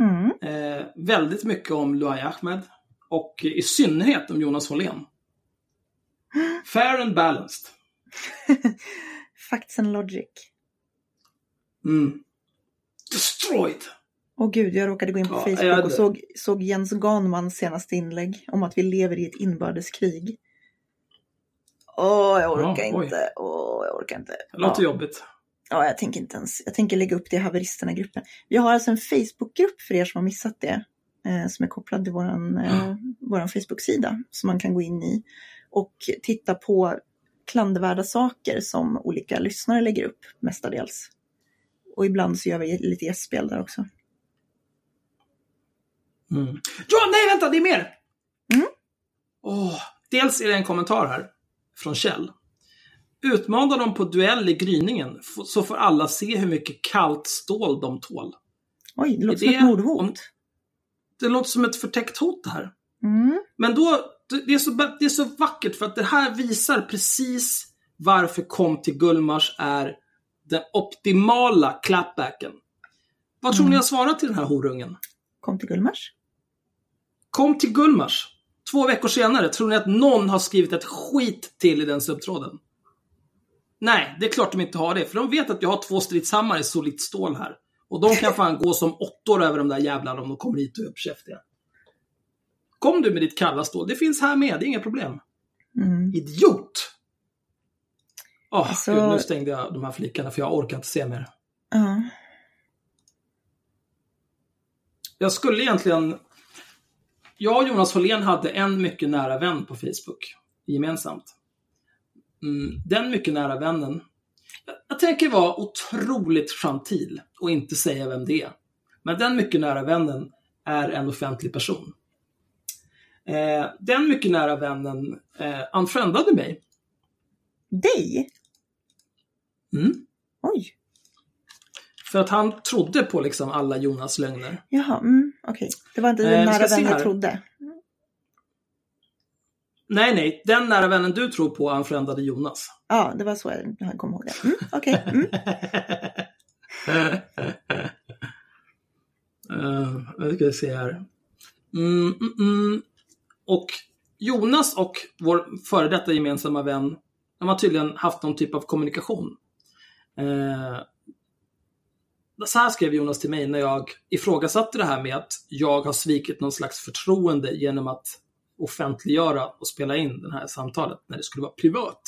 mm. Eh, väldigt mycket om Luai Ahmed. Och i synnerhet om Jonas Hållén. Fair and balanced. facts and logic. Mm. Destroyed! Åh gud, jag råkade gå in på Ja, Facebook hade- och såg, såg Jens Ganmans senaste inlägg om att vi lever i ett inbördeskrig. Åh, jag orkar Ja, inte. Åh, jag orkar inte. Det låter ja. jobbet. Ja, jag tänker inte ens. Jag tänker lägga upp det i haveristerna-gruppen. Vi har alltså en Facebookgrupp för er som har missat det. Eh, som är kopplad till våran, eh, våran Facebook-sida. Som man kan gå in i. Och titta på klandervärda saker som olika lyssnare lägger upp mestadels. Och ibland så gör vi lite gästspel där också. Mm. Ja, nej vänta, det är mer! Mm. Åh, dels är det en kommentar här från Kjell. Utmana dem på duell i gryningen så får alla se hur mycket kallt stål de tål. Oj, det låter Är som ett det- mordhot. om- Det låter som ett förtäckt hot det här. Mm. Men då, det är, så, det är så vackert för att det här visar precis varför Kom till Gullmars är den optimala clapbacken. Vad tror Mm. ni jag svarat till den här horungen? Kom till Gullmars. Kom till Gullmars. Två veckor senare, tror ni att någon har skrivit ett skit till i den subtråden? Nej, det är klart de inte har det, för de vet att jag har två stridshammare i solitt stål här. Och de kan fan gå som åttor över de där jävlarna om de kommer hit och är uppkäftiga. Kom du med ditt kalla stål, det finns här med, det är inga problem. Mm. Idiot! Åh, Alltså- gud, nu stängde jag de här flickarna för jag orkar inte se mer. Ja. Jag skulle egentligen... Jag och Jonas Hållén hade en mycket nära vän på Facebook gemensamt. Mm, den mycket nära vännen, jag, jag tänker vara otroligt gentil och inte säga vem det är. Men den mycket nära vännen är en offentlig person. Eh, den mycket nära vännen eh, unfriendade mig. Dig? Mm, Oj. för att han trodde på liksom alla Jonas lögner. Jaha, mm, okej. Det var inte Eh, din vi ska nära se vän jag här. trodde. Nej, nej, den nära vännen du tror på unfriendade Jonas. Ja, det var så jag kom ihåg det. Mm, okej. Mm. uh, nu ska vi se här. Mm, mm, mm. Och Jonas och vår före detta gemensamma vän, de har tydligen haft någon typ av kommunikation. Eh, så här skrev Jonas till mig när jag ifrågasatte det här med att jag har svikit någon slags förtroende genom att offentliggöra och spela in det här samtalet när det skulle vara privat.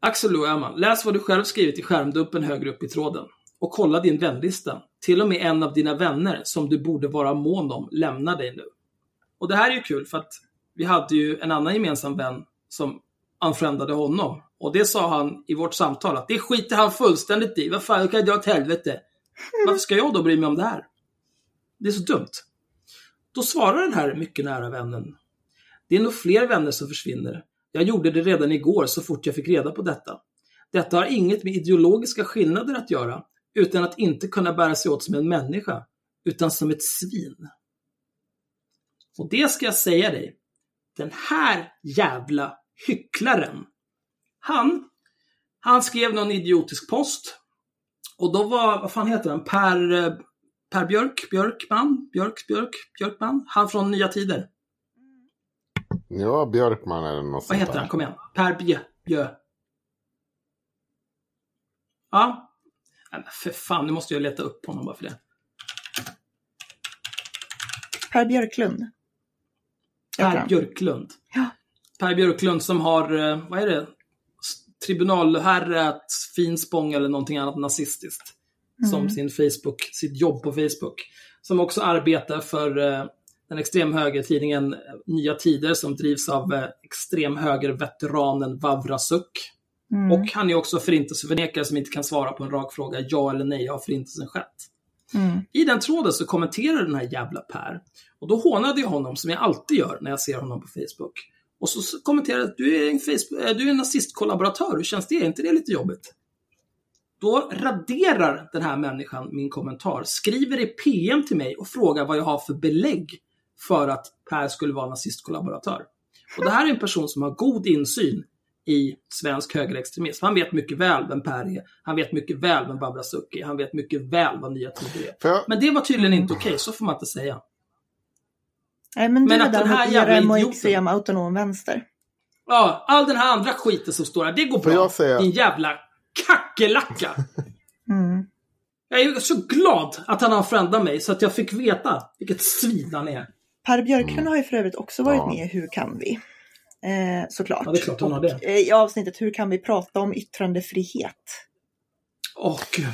Axel Lo läs vad du själv skrivit i skärmdumpen högre upp i tråden. Och kolla din vänlista. Till och med en av dina vänner som du borde vara mån om lämnar dig nu. Och det här är ju kul för att vi hade ju en annan gemensam vän som anfrändade honom. Och det sa han i vårt samtal att det skiter han fullständigt i. Vad fan, jag kan dra åt helvete. Varför ska jag då bry mig om det här? Det är så dumt. Då svarar den här mycket nära vännen. Det är nog fler vänner som försvinner. Jag gjorde det redan igår så fort jag fick reda på detta. Detta har inget med ideologiska skillnader att göra, utan att inte kunna bära sig åt som en människa, utan som ett svin. Och det ska jag säga dig. Den här jävla hycklaren. Han, han skrev någon idiotisk post. Och då var, vad fan heter han, Per, eh, Per Björk, Björkman, Björk, Björk, Björkman. Han från Nya Tider. Ja, Björkman eller något Vad heter där. han? Kom igen. Per Bjö. Bjö. Ja. Nej, för fan, nu måste jag leta upp honom bara för det. Per Björklund. Per. Björklund. Ja. Per Björklund som har, eh, vad är det? Tribunalherre, Finspång eller någonting annat nazistiskt. Som sin Facebook, sitt jobb på Facebook. Som också arbetar för eh, den extremhögertidningen eh, Nya Tider som drivs av eh, extremhögerveteranen Vavra Suk. Mm. Och han är också förintelseförnekare som inte kan svara på en rak fråga, ja eller nej, har förintelsen skett? Mm. I den tråden så kommenterar den här jävla Per. Och då hånade jag honom som jag alltid gör när jag ser honom på Facebook. Och så så kommenterade jag att du är en, Facebook, eh, du är en nazistkollaboratör, hur känns det? Är inte det lite jobbigt? Då raderar den här människan min kommentar, skriver i PM till mig och frågar vad jag har för belägg för att Per skulle vara nazistkollaboratör. Och det här är en person som har god insyn i svensk högerextremism. Han vet mycket väl vem Per är. Han vet mycket väl vem Babra Suk är. Han vet mycket väl vad Nya Tider är. Jag, Men det var tydligen inte okej, så får man inte säga. Nej, men Men att den här jävla idioten- extrem autonom vänster. Ja, all den här andra skiten som står här, det går bra. jag säga- Din jävla kackerlacka. Mm. Jag är så glad att han har friendat mig så att jag fick veta vilket svin han är. Per Björklund har ju för övrigt också varit Ja. med i Hur kan vi? Eh, såklart. Ja, det är klart han har det. Och, eh, I avsnittet Hur kan vi prata om yttrandefrihet? Åh gud.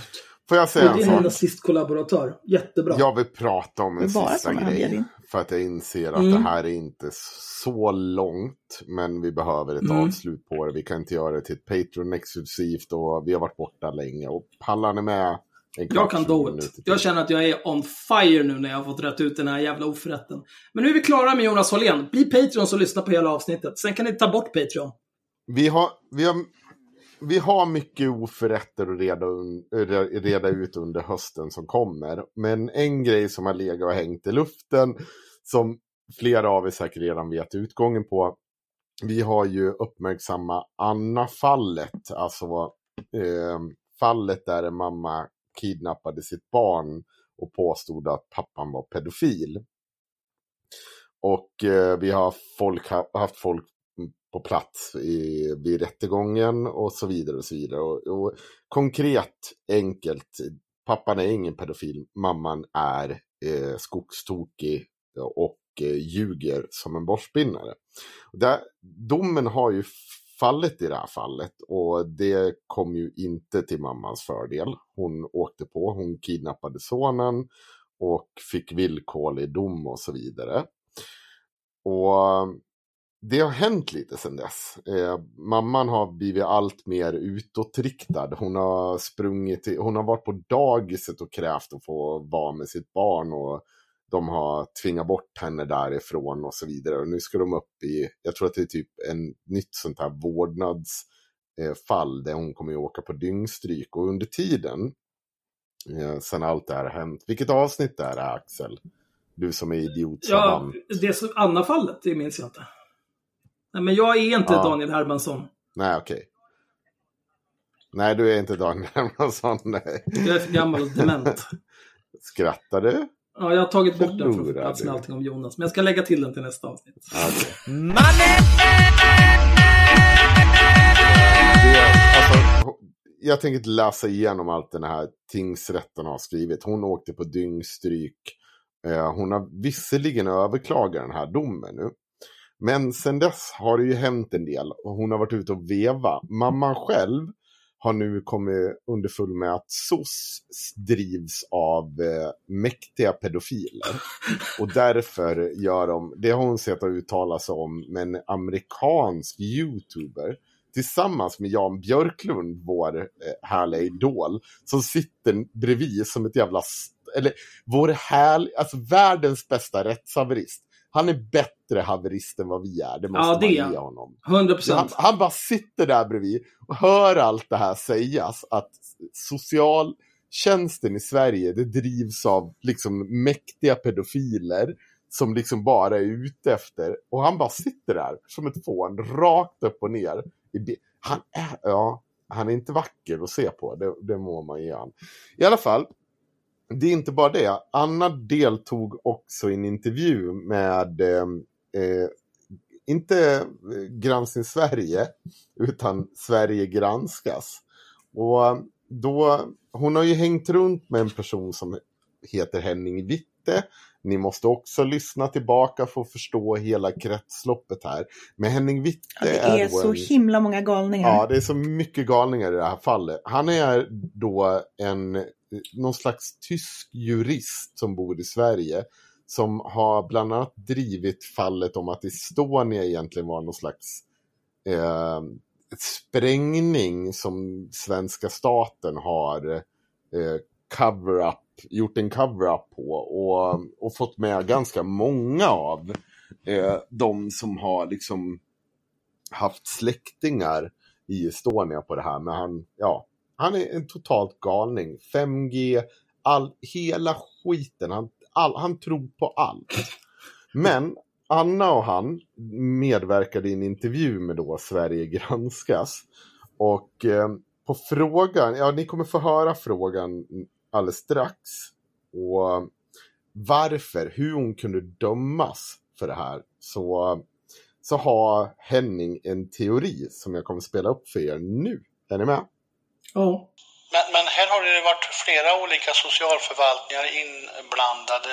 får jag säga Och det en är en sak? nazistkollaboratör. Jättebra. Jag vill prata om Det en sista grej. För att jag inser att Mm. det här är inte så långt. Men vi behöver ett Mm. avslut på det. Vi kan inte göra det till ett Patreon-exklusivt och vi har varit borta länge. Och pallar ni med en Jag kan 20 do it. Jag känner att jag är on fire nu när jag har fått rätt ut den här jävla oförrätten. Men nu är vi klara med Jonas Hållén. Bli Patreon och lyssna på hela avsnittet. Sen kan ni ta bort Patreon. Vi har, vi har, vi har mycket oförrätter att reda, reda ut under hösten som kommer. Men en grej som har legat och hängt i luften, som flera av er säkert redan vet utgången på. Vi har ju uppmärksamma Anna-fallet, alltså eh, fallet där en mamma kidnappade sitt barn och påstod att pappan var pedofil. Och eh, vi har folk, haft folk på plats i, vid rättegången och så vidare. och så vidare. Och, och konkret, enkelt, pappan är ingen pedofil, mamman är eh, skogstokig och eh, ljuger som en borstspinnare. Där, domen har ju fallit i det här fallet och det kom ju inte till mammans fördel. Hon åkte på, hon kidnappade sonen och fick villkorlig dom och så vidare. Och det har hänt lite sedan dess. Eh, mamman har blivit allt mer utåtriktad. Hon har sprungit, till, hon har varit på dagiset och krävt att få vara med sitt barn och de har tvingat bort henne därifrån och så vidare. Och nu ska de upp i, jag tror att det är typ en nytt sånt här vårdnadsfall där hon kommer att åka på dyngstryk. Och under tiden, eh, sen allt det här har hänt, vilket avsnitt är det Axel? Du som är idiot Ja, det som Anna-fallet, det minns jag inte. Nej, men jag är inte Ja. Daniel Hermansson. Nej, okej. Nej, du är inte Daniel Hermansson. Nej. Jag är för gammal och dement. Skrattar du? Ja, jag har tagit bort den från Förlorar plats med allting om Jonas. Men jag ska lägga till den till nästa avsnitt. Det, alltså, jag tänker inte läsa igenom allt den här tingsrätten har skrivit. Hon åkte på dyngstryk. Eh, hon har visserligen överklagat den här domen nu. Men sen dess har det ju hänt en del och hon har varit ute och veva. Mamman själv har nu kommit underfull med att SOS drivs av eh, mäktiga pedofiler. Och därför gör de, det har hon sett och uttala sig om, med en amerikansk youtuber tillsammans med Jan Björklund, vår eh, härliga idol, som sitter bredvid som ett jävla, eller vår härlig, alltså världens bästa rättshaverist. Han är bättre haverist än vad vi är, det måste Ja, det man ge honom. 100 Han, procent. han bara sitter där bredvid och hör allt det här sägas. Att socialtjänsten i Sverige, det drivs av liksom mäktiga pedofiler som liksom bara är ute efter. Och han bara sitter där som ett fån, rakt upp och ner. Han är, ja, han är inte vacker att se på, det, det må man ge han. I alla fall, det är inte bara det. Anna deltog också i en intervju med eh, eh inte eh, Granskning Sverige, utan Sverige granskas. Och eh, då, hon har ju hängt runt med en person som heter Henning Witte. Ni måste också lyssna tillbaka för att förstå hela kretsloppet här. Men Henning Witte Ja, det är är, så en... himla många galningar. Ja, det är så mycket galningar i det här fallet. Han är då en, någon slags tysk jurist som bor i Sverige. Som har bland annat drivit fallet om att Estonia egentligen var någon slags eh, sprängning som svenska staten har eh, cover-up, gjort en cover-up på. Och, och fått med ganska många av eh, de som har liksom haft släktingar i Estonia på det här. Men han, ja, han är en totalt galning. 5G, all, hela skiten. Han, all, han tror på allt. Men Anna och han medverkade i en intervju med då Sverige granskas. Och eh, på frågan, ja ni kommer få höra frågan alldeles strax. Och varför, hur hon kunde dömas för det här. Så så har Henning en teori som jag kommer spela upp för er nu. Är ni med? Ja. Men, men här har det varit flera olika socialförvaltningar inblandade.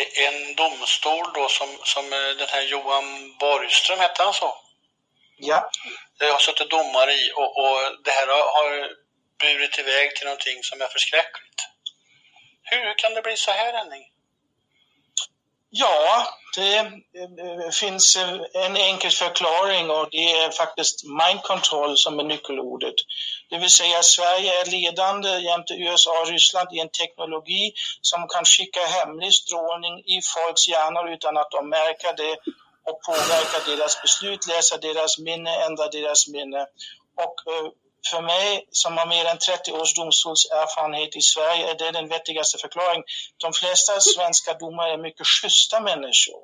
E- En domstol då som, som eh, den här Johan Borgström, hette han så? Ja, Det har suttit domare i och, och det här har, har burit iväg till någonting som är förskräckligt. Hur, kan det bli så här Henning? ja det eh, finns eh, en enkel förklaring och det är faktiskt mind control som är nyckelordet. Det vill säga Sverige är ledande jämte USA och Ryssland i en teknologi som kan skicka hemlig strålning i folks hjärnor utan att de märker det och påverka deras beslut, läsa deras minne, ändra deras minne. Och eh, för mig som har mer än 30 års domstolserfarenhet i Sverige är det den vettigaste förklaringen. De flesta svenska domare är mycket schyssta människor.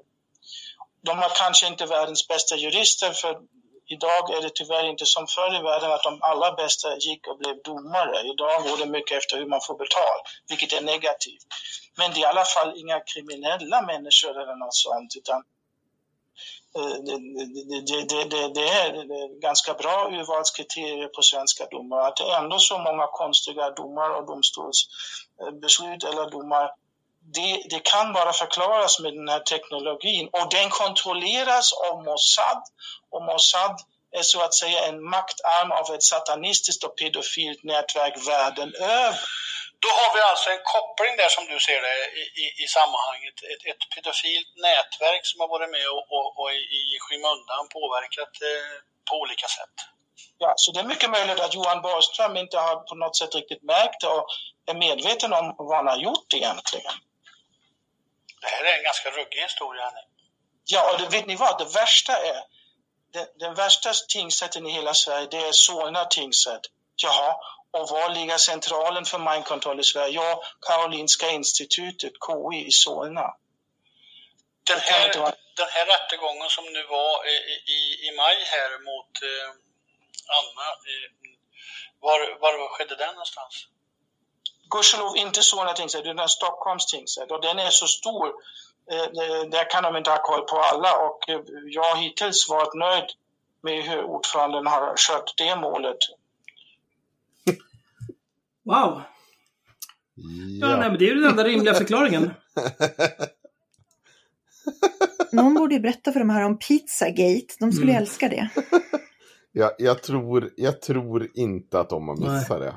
De har kanske inte världens bästa jurister för idag är det tyvärr inte som förr i världen att de allra bästa gick och blev domare. Idag går det mycket efter hur man får betalt, vilket är negativt. Men det är i alla fall inga kriminella människor eller något sånt utan Eh, det, det, det, det är ganska bra urvalskriterier på svenska domar. Att det är ändå så många konstiga domar och domstolsbeslut eller domar det, det kan bara förklaras med den här teknologin och den kontrolleras av Mossad och Mossad är så att säga en maktarm av ett satanistiskt och pedofilt nätverk världen över. Då har vi alltså en koppling där som du ser det i, i, i sammanhanget. Ett, ett pedofilt nätverk som har varit med och, och, och i, i skymundan påverkat eh, på olika sätt. Ja, så det är mycket möjligt att Johan Borgström inte har på något sätt riktigt märkt det och är medveten om vad han har gjort egentligen. Det här är en ganska ruggig historia. Henning. Ja, och det, vet ni vad? Det värsta är, den, den värsta tingsrätten i hela Sverige, det är Solna tingsrätt. Jaha, och var ligger centralen för mind control i Sverige? Ja, Karolinska institutet, KI i Solna. Den här, den här rättegången som nu var i, i, i maj här mot eh, Anna, eh, var, var skedde den någonstans? Gudskelov inte Solna tingsrätt, utan Stockholms tingsrätt. Och den är så stor, eh, eh, där kan de inte ha koll på alla. Och eh, jag har hittills varit nöjd med hur ordföranden har skött det målet. Wow. Ja, nej, men det är ju den enda rimliga förklaringen. Någon borde ju berätta för de här om Pizzagate. De skulle Mm. älska det. Jag, jag, tror, jag tror inte att de har missat det.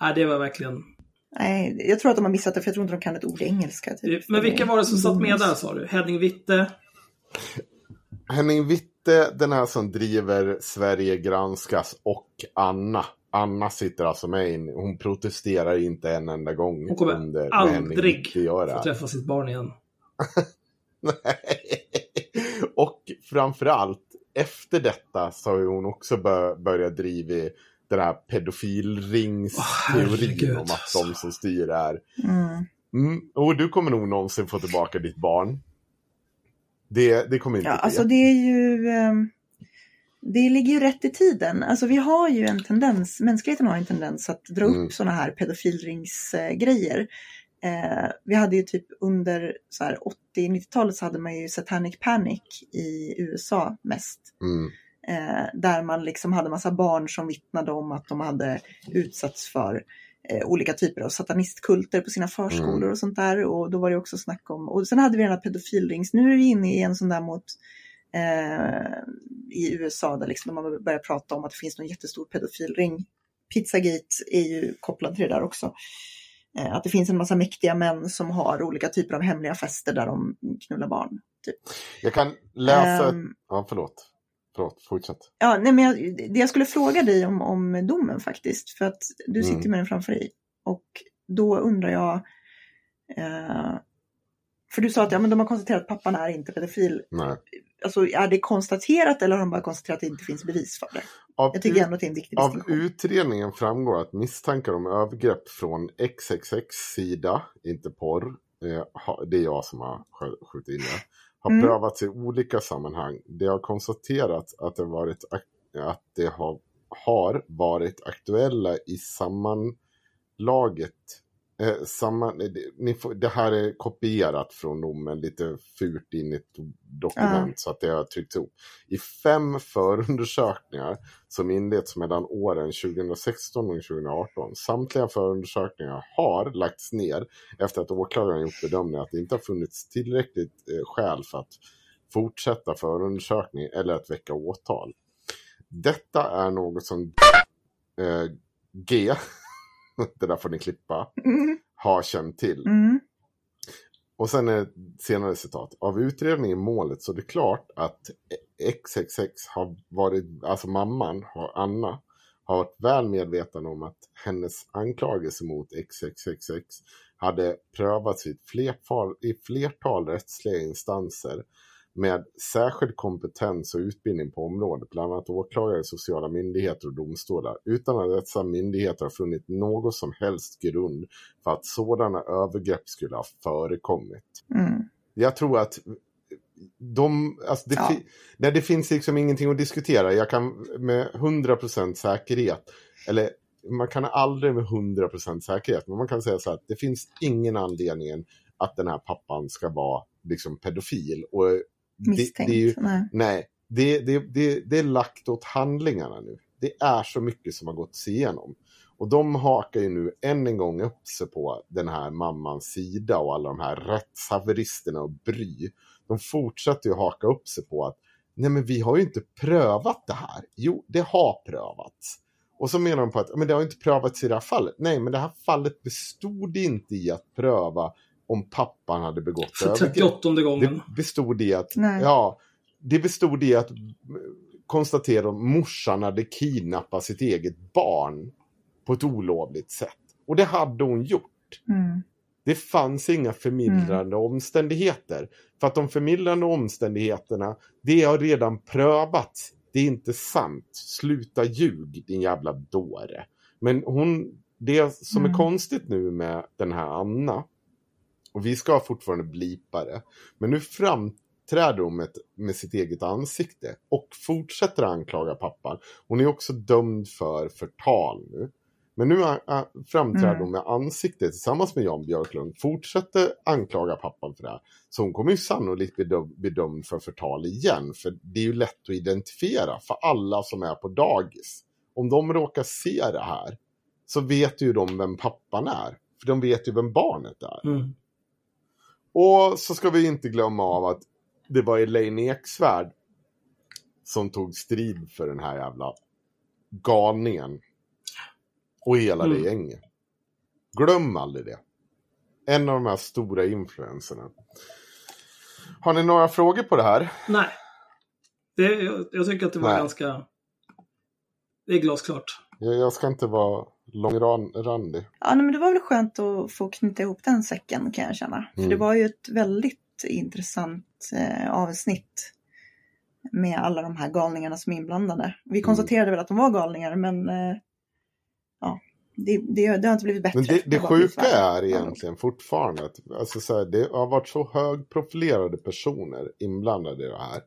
Nej, det var verkligen... Nej, jag tror att de har missat det för jag tror inte de kan ett ord engelska. Typ. Men vilka var det som satt med där sa du? Henning Witte? Henning Witte, den här som driver Sverige granskas och Anna. Anna sitter alltså med in. Hon protesterar inte en enda gång Hon kommer under aldrig Witte gör det få träffa sitt barn igen. Nej. Och framförallt efter detta så har hon också bör, börjat driva den här pedofilringsteorin herregud, om att de som styr är. Mm. Mm, och du kommer nog någonsin få tillbaka ditt barn. Det, det kommer inte Ja, ske. alltså det är ju... ehm, Det ligger ju rätt i tiden. Alltså vi har ju en tendens, mänskligheten har en tendens att dra Mm. upp sådana här pedofilringsgrejer. Eh, vi hade ju typ under så här 80-90-talet så hade man ju Satanic Panic i USA mest. Mm. Eh, där man liksom hade massa barn som vittnade om att de hade utsatts för eh, olika typer av satanistkulter på sina förskolor Mm. och sånt där. Och då var det också snack om, och sen hade vi den här pedofilrings, nu är vi inne i en sån där mot eh, i USA där liksom man börjar prata om att det finns någon jättestor pedofilring. Pizzagate är ju kopplad till det där också. Eh, att det finns en massa mäktiga män som har olika typer av hemliga fester där de knullar barn. Typ. Jag kan läsa... Ehm, Ja, förlåt. Förlåt, fortsätt. Ja, nej, men jag, det jag skulle fråga dig om, om domen faktiskt, för att du sitter Mm. med den framför dig. Och då undrar jag, eh, för du sa att ja, men de har konstaterat att pappan är inte pedofil. Nej. Alltså är det konstaterat eller har de bara konstaterat att det inte finns bevis för det? Av, Jag tycker ändå att det är en viktig av utredningen framgår att misstankar om övergrepp från XXX sida, inte porr, eh, det är jag som har skj- skjutit in det, har Mm. prövats i olika sammanhang. Det har konstaterats att det, varit, att det har, har varit aktuella i sammanlaget Eh, samma, det, ni får, det här är kopierat från domen lite fult in i ett dokument så att det har tryckts ihop. I fem förundersökningar som inletts mellan åren 2016 och 2018. Samtliga förundersökningar har lagts ner efter att åklagaren gjort bedömningen att det inte har funnits tillräckligt eh, skäl för att fortsätta förundersökning eller att väcka åtal. Detta är något som eh, G, det där får ni klippa, Mm, har känt till. mm, Och sen är ett senare citat. Av utredningen i målet så är det klart att XXX har varit, alltså mamman, har- Anna, har varit väl medveten om att hennes anklagelse mot XXXX hade prövats i flertal, i flertal rättsliga instanser med särskild kompetens och utbildning på området, bland annat åklagare, sociala myndigheter och domstolar, utan att dessa myndigheter har funnit någon som helst grund för att sådana övergrepp skulle ha förekommit. mm. Jag tror att de, alltså det, Ja. fi, nej, det finns liksom ingenting att diskutera. Jag kan med 100% säkerhet, eller man kan aldrig med 100% säkerhet, men man kan säga så här att det finns ingen anledning att den här pappan ska vara liksom pedofil. Och Misstänkt. det är ju, Nej. Nej, det, det, det, det är lagt åt handlingarna nu. Det är så mycket som har gått igenom. Och de hakar ju nu än en gång upp sig på den här mammans sida och alla de här rättshaveristerna och Bry. De fortsätter ju haka upp sig på att nej men vi har ju inte prövat det här. Jo, det har prövats. Och så menar de på att men det har inte prövats i det här fallet. Nej, men det här fallet bestod inte i att pröva om pappan hade begått För övergrepp. 38 gången. Det bestod i att, Nej. ja, det bestod i att eh, konstatera att morsan hade kidnappat sitt eget barn på ett olovligt sätt. Och det hade hon gjort. Mm. Det fanns inga förmildrande omständigheter. För att de förmildrande omständigheterna, det har redan prövats. Det är inte sant. Sluta ljug, din jävla dåre. Men hon, det som är Mm. konstigt nu med den här Anna, och vi ska fortfarande blipa det, men nu framträder hon med, med sitt eget ansikte och fortsätter anklaga pappan. Hon är också dömd för förtal nu. Men nu äh, framträder Mm. hon med ansiktet tillsammans med Jan Björklund, fortsätter anklaga pappan för det här. Så hon kommer ju sannolikt bli dömd för förtal igen, för det är ju lätt att identifiera för alla som är på dagis. Om de råkar se det här så vet ju de vem pappan är, för de vet ju vem barnet är. Mm. Och så ska vi inte glömma av att det var Elaine Eksvärd som tog strid för den här jävla galningen. Och hela det Mm. gänget. Glöm aldrig det. En av de här stora influenserna. Har ni några frågor på det här? Nej. Det, jag, jag tycker att det var Nej. ganska... Det är glasklart. Jag, jag ska inte vara långrandig. Ja, nej, men det var väl skönt att få knyta ihop den säcken kan jag känna. För Mm. det var ju ett väldigt intressant eh, avsnitt med alla de här galningarna som är inblandade. Vi Mm. konstaterade väl att de var galningar, men eh, ja, det, det, det har inte blivit bättre. Men det, det sjuka är egentligen fortfarande att alltså så här, det har varit så högprofilerade personer inblandade i det här.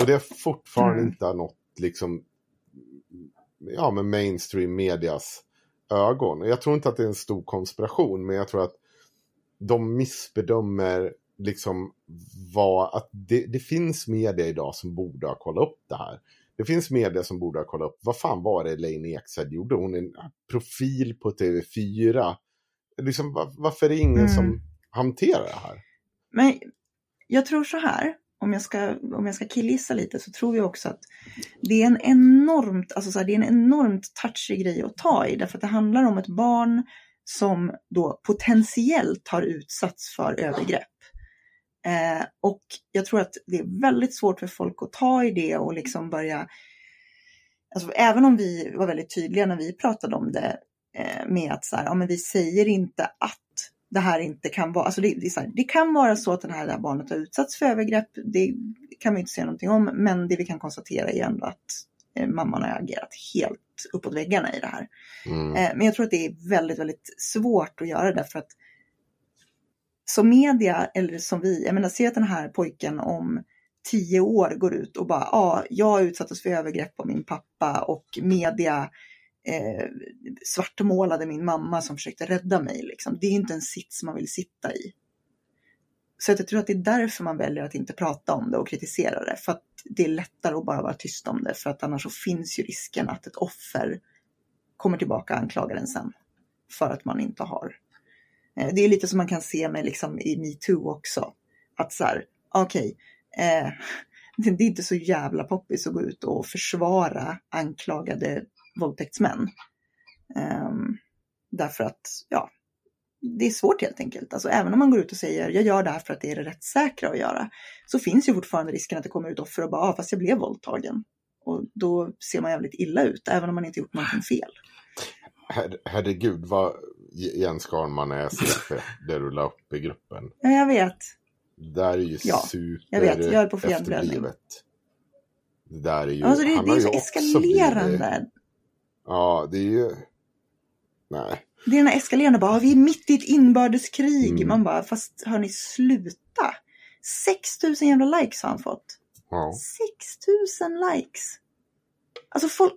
Och det har fortfarande Mm. inte nått liksom ja, med mainstream medias ögon. Jag tror inte att det är en stor konspiration, men jag tror att de missbedömer liksom vad, att det, det finns media idag som borde ha kollat upp det här. Det finns media som borde ha kollat upp, vad fan var det Elaine Eksvärd gjorde? Hon är en profil på TV4. Liksom, var, varför är det ingen Mm. som hanterar det här? Men jag tror så här, om jag ska, om jag ska killgissa lite så tror jag också att det är en enormt, alltså så här, det är en enormt touchig grej att ta i. Därför att det handlar om ett barn som då potentiellt har utsatts för övergrepp. Eh, och jag tror att det är väldigt svårt för folk att ta i det och liksom börja Alltså, även om vi var väldigt tydliga när vi pratade om det eh, med att så här, ja, men vi säger inte att det här inte kan vara, alltså det, det, här, det kan vara så att det här, det här barnet har utsatts för övergrepp, det kan vi inte säga någonting om, men det vi kan konstatera är ändå att eh, mamman har agerat helt uppåt väggarna i det här. Mm. Eh, men jag tror att det är väldigt, väldigt svårt att göra det för att som media, eller som vi, jag menar, se att den här pojken om tio år går ut och bara, ja, ah, jag utsattes för övergrepp av min pappa och media eh, svartmålade min mamma som försökte rädda mig. Liksom. Det är inte en sits man vill sitta i. Så jag tror att det är därför man väljer att inte prata om det och kritisera det. För att det är lättare att bara vara tyst om det. För att annars så finns ju risken att ett offer kommer tillbaka och anklagar en sen. För att man inte har. Eh, det är lite som man kan se med liksom i metoo också. Att så här, okej, eh, det är inte så jävla poppis att gå ut och försvara anklagade våldtäktsmän. Ehm, därför att, ja, det är svårt helt enkelt. Alltså även om man går ut och säger jag gör det här för att det är det rättssäkra att göra. Så finns ju fortfarande risken att det kommer ut offer och bara, ah, fast jag blev våldtagen. Och då ser man jävligt illa ut, även om man inte gjort någonting fel. Her, herregud vad Jens Skarman är CP, det du la upp i gruppen. Ja, jag vet. Det där är ju Ja, super jag vet. Jag är på efterblivet. Det där är ju... Alltså det, det är ju så eskalerande. blivit- Ja, det är ju... Nej. Det är den här eskalerande, bara, "Ah, vi är mitt i ett inbördeskrig. Mm. Man bara, fast hörni, sluta. 6000 jävla likes har han fått. Ja. 6000 likes. Alltså folk,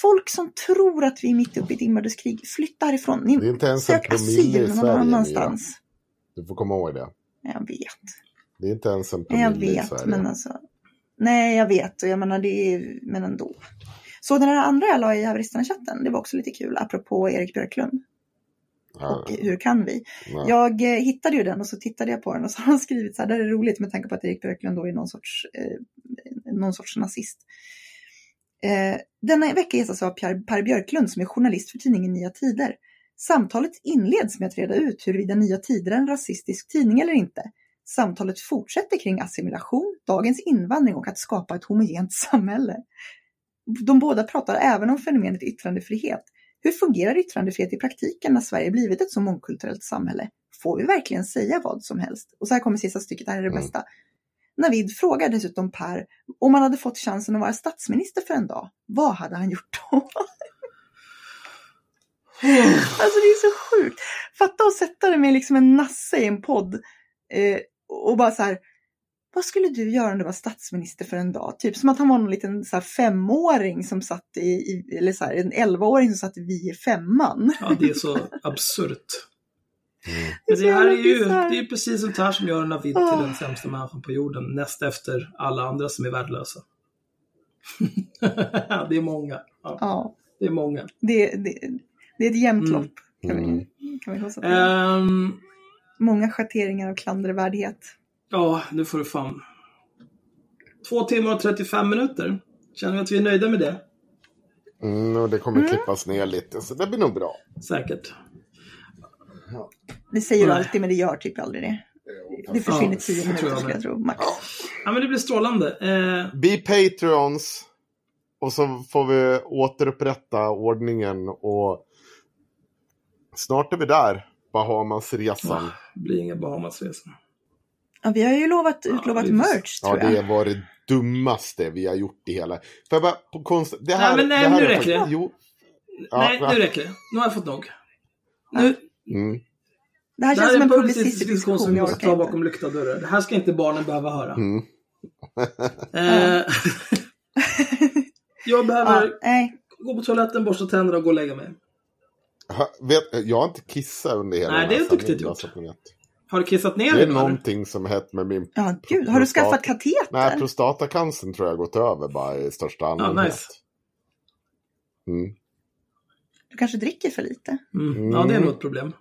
folk som tror att vi är mitt uppe i ett inbördeskrig, flytta härifrån. Ni, Det är inte ens en sök promille i Sverige, annanstans. Du får komma ihåg det. Jag vet. Det är inte ens en Jag promille i vet, Sverige. men alltså. Nej, jag vet. Och jag menar, det är, men ändå. Så den här andra jag la i haveristerna-chatten, det var också lite kul, apropå Erik Björklund. Ja, Och hur kan vi? nej. Jag eh, hittade ju den och så tittade jag på den och så har han skrivit så här, det är roligt med tanke på att Erik Björklund då är någon sorts, eh, någon sorts nazist. Eh, denna vecka gästas av Per, per Björklund som är journalist för tidningen Nya Tider. Samtalet inleds med att reda ut huruvida Nya Tider är en rasistisk tidning eller inte. Samtalet fortsätter kring assimilation, dagens invandring och att skapa ett homogent samhälle. De båda pratar även om fenomenet yttrandefrihet. Hur fungerar yttrandefrihet i praktiken när Sverige blivit ett så mångkulturellt samhälle? Får vi verkligen säga vad som helst? Och så här kommer sista stycket, det här är det Mm. bästa. Navid frågar dessutom Per om han hade fått chansen att vara statsminister för en dag. Vad hade han gjort då? alltså det är så sjukt. Fatta att sätta det med liksom en nasse i en podd eh, och bara så här. Vad skulle du göra om du var statsminister för en dag? Typ som att han var någon liten så här, femåring som satt i, i eller så här, en elvaåring som satt i vi i femman. Ja, det är så absurt. Mm. Men det här är ju det är precis sånt här som gör Navid Ah. till den sämsta människan på jorden. Näst efter alla andra som är värdelösa. det är många. Ja, Ja, det är många. det, det, det är ett jämnt Mm. lopp. Kan, Mm. vi, kan vi. Ehm, Många schatteringar av klandervärdighet. Ja, nu får du fan. Två timmar och 35 minuter. Känner vi att vi är nöjda med det? Mm, och det kommer klippas ner lite, så det blir nog bra. Säkert. Det säger du alltid men det gör typ aldrig det. Det försvinner Ja, tio minuter tror jag skulle jag tro. Max. Ja, men det blir strålande. Eh, Bli Patreons. Och så får vi återupprätta ordningen och snart är vi där. Bahamasresan. det blir inga Bahamasresor. Ja, vi har ju lovat, utlovat får- merch Ja, tror det jag. var det dummaste vi har gjort i hela... Får jag bara på konst... Det här, Nej, men nej, det här nu är räcker det. Jo. Ja, Nej, nu räcker det. Nu har jag fått nog. Nu, Mm. Det här det känns här är som en publicistisk diskussion som vi Jag måste ta bakom lyckta dörrar. Det här ska inte barnen behöva höra. Mm. Eh, jag behöver Ja, nej, gå på toaletten, borsta tänderna och gå och lägga mig. Ha, vet, jag har inte kissat under hela Nej, den det är duktigt gjort. Har du kissat ner Det är dig? någonting som hänt med min... Ja, gud. Har du skaffat kateter? Nej, prostatacancern tror jag har gått över bara i största allmänhet. nice. Mm. Du kanske dricker för lite? Mm. Ja, det är nog ett problem.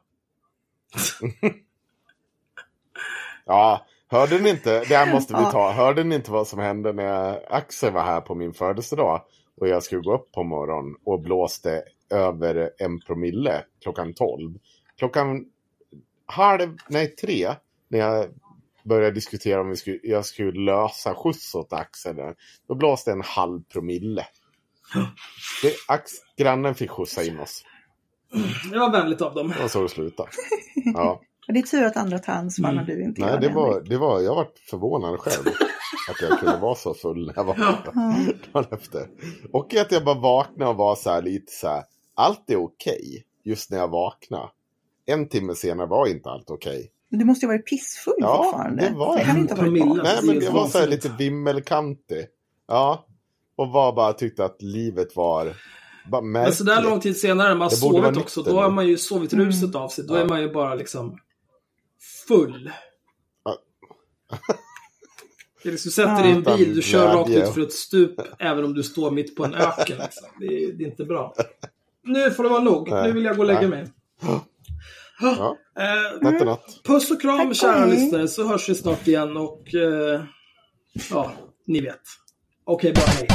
Ja, hörde ni inte, det här måste vi Ja. ta, hörde ni inte vad som hände när Axel var här på min födelsedag och jag skulle gå upp på morgonen och blåste över en promille klockan 12. Klockan halv, nej tre, när jag började diskutera om vi skulle, jag skulle lösa skjuts åt Axel, där, då blåste en halv promille. Det, Ax, grannen fick skjutsa in oss. Det var vänligt av dem. Det var så det slutade. Ja. Det är tur att andra tar ansvar Mm. när du inte Nej, gör det det. var, det var, jag var förvånad själv. Att jag kunde vara så full när jag var dagen efter. Och att jag bara vaknade och var så här lite så här. Allt är okej. just när jag vaknade. En timme senare var inte allt okej. Men Du måste ju ha varit pissfull Ja, fortfarande. det var det kan inte ha varit bra. Nej, det men jag var så här lite vimmelkantig. Ja. Och var bara tyckte att livet var bara Men så där lång tid senare, man har Det sovit också, då har man ju sovit ruset av sig. Då är man ju bara liksom full. Ja. Det är liksom, du sätter dig i en bil, du kör rakt ut för ett stup, även om du står mitt på en öken. Liksom. Det, är, det är inte bra. Nu får det vara nog. Nej. Nu vill jag gå och lägga Nej. mig. Ja, Eh, natt och natt. puss och kram, kära lyssnare, så hörs vi snart igen och... Eh, ja, ni vet. Okej, bara hej.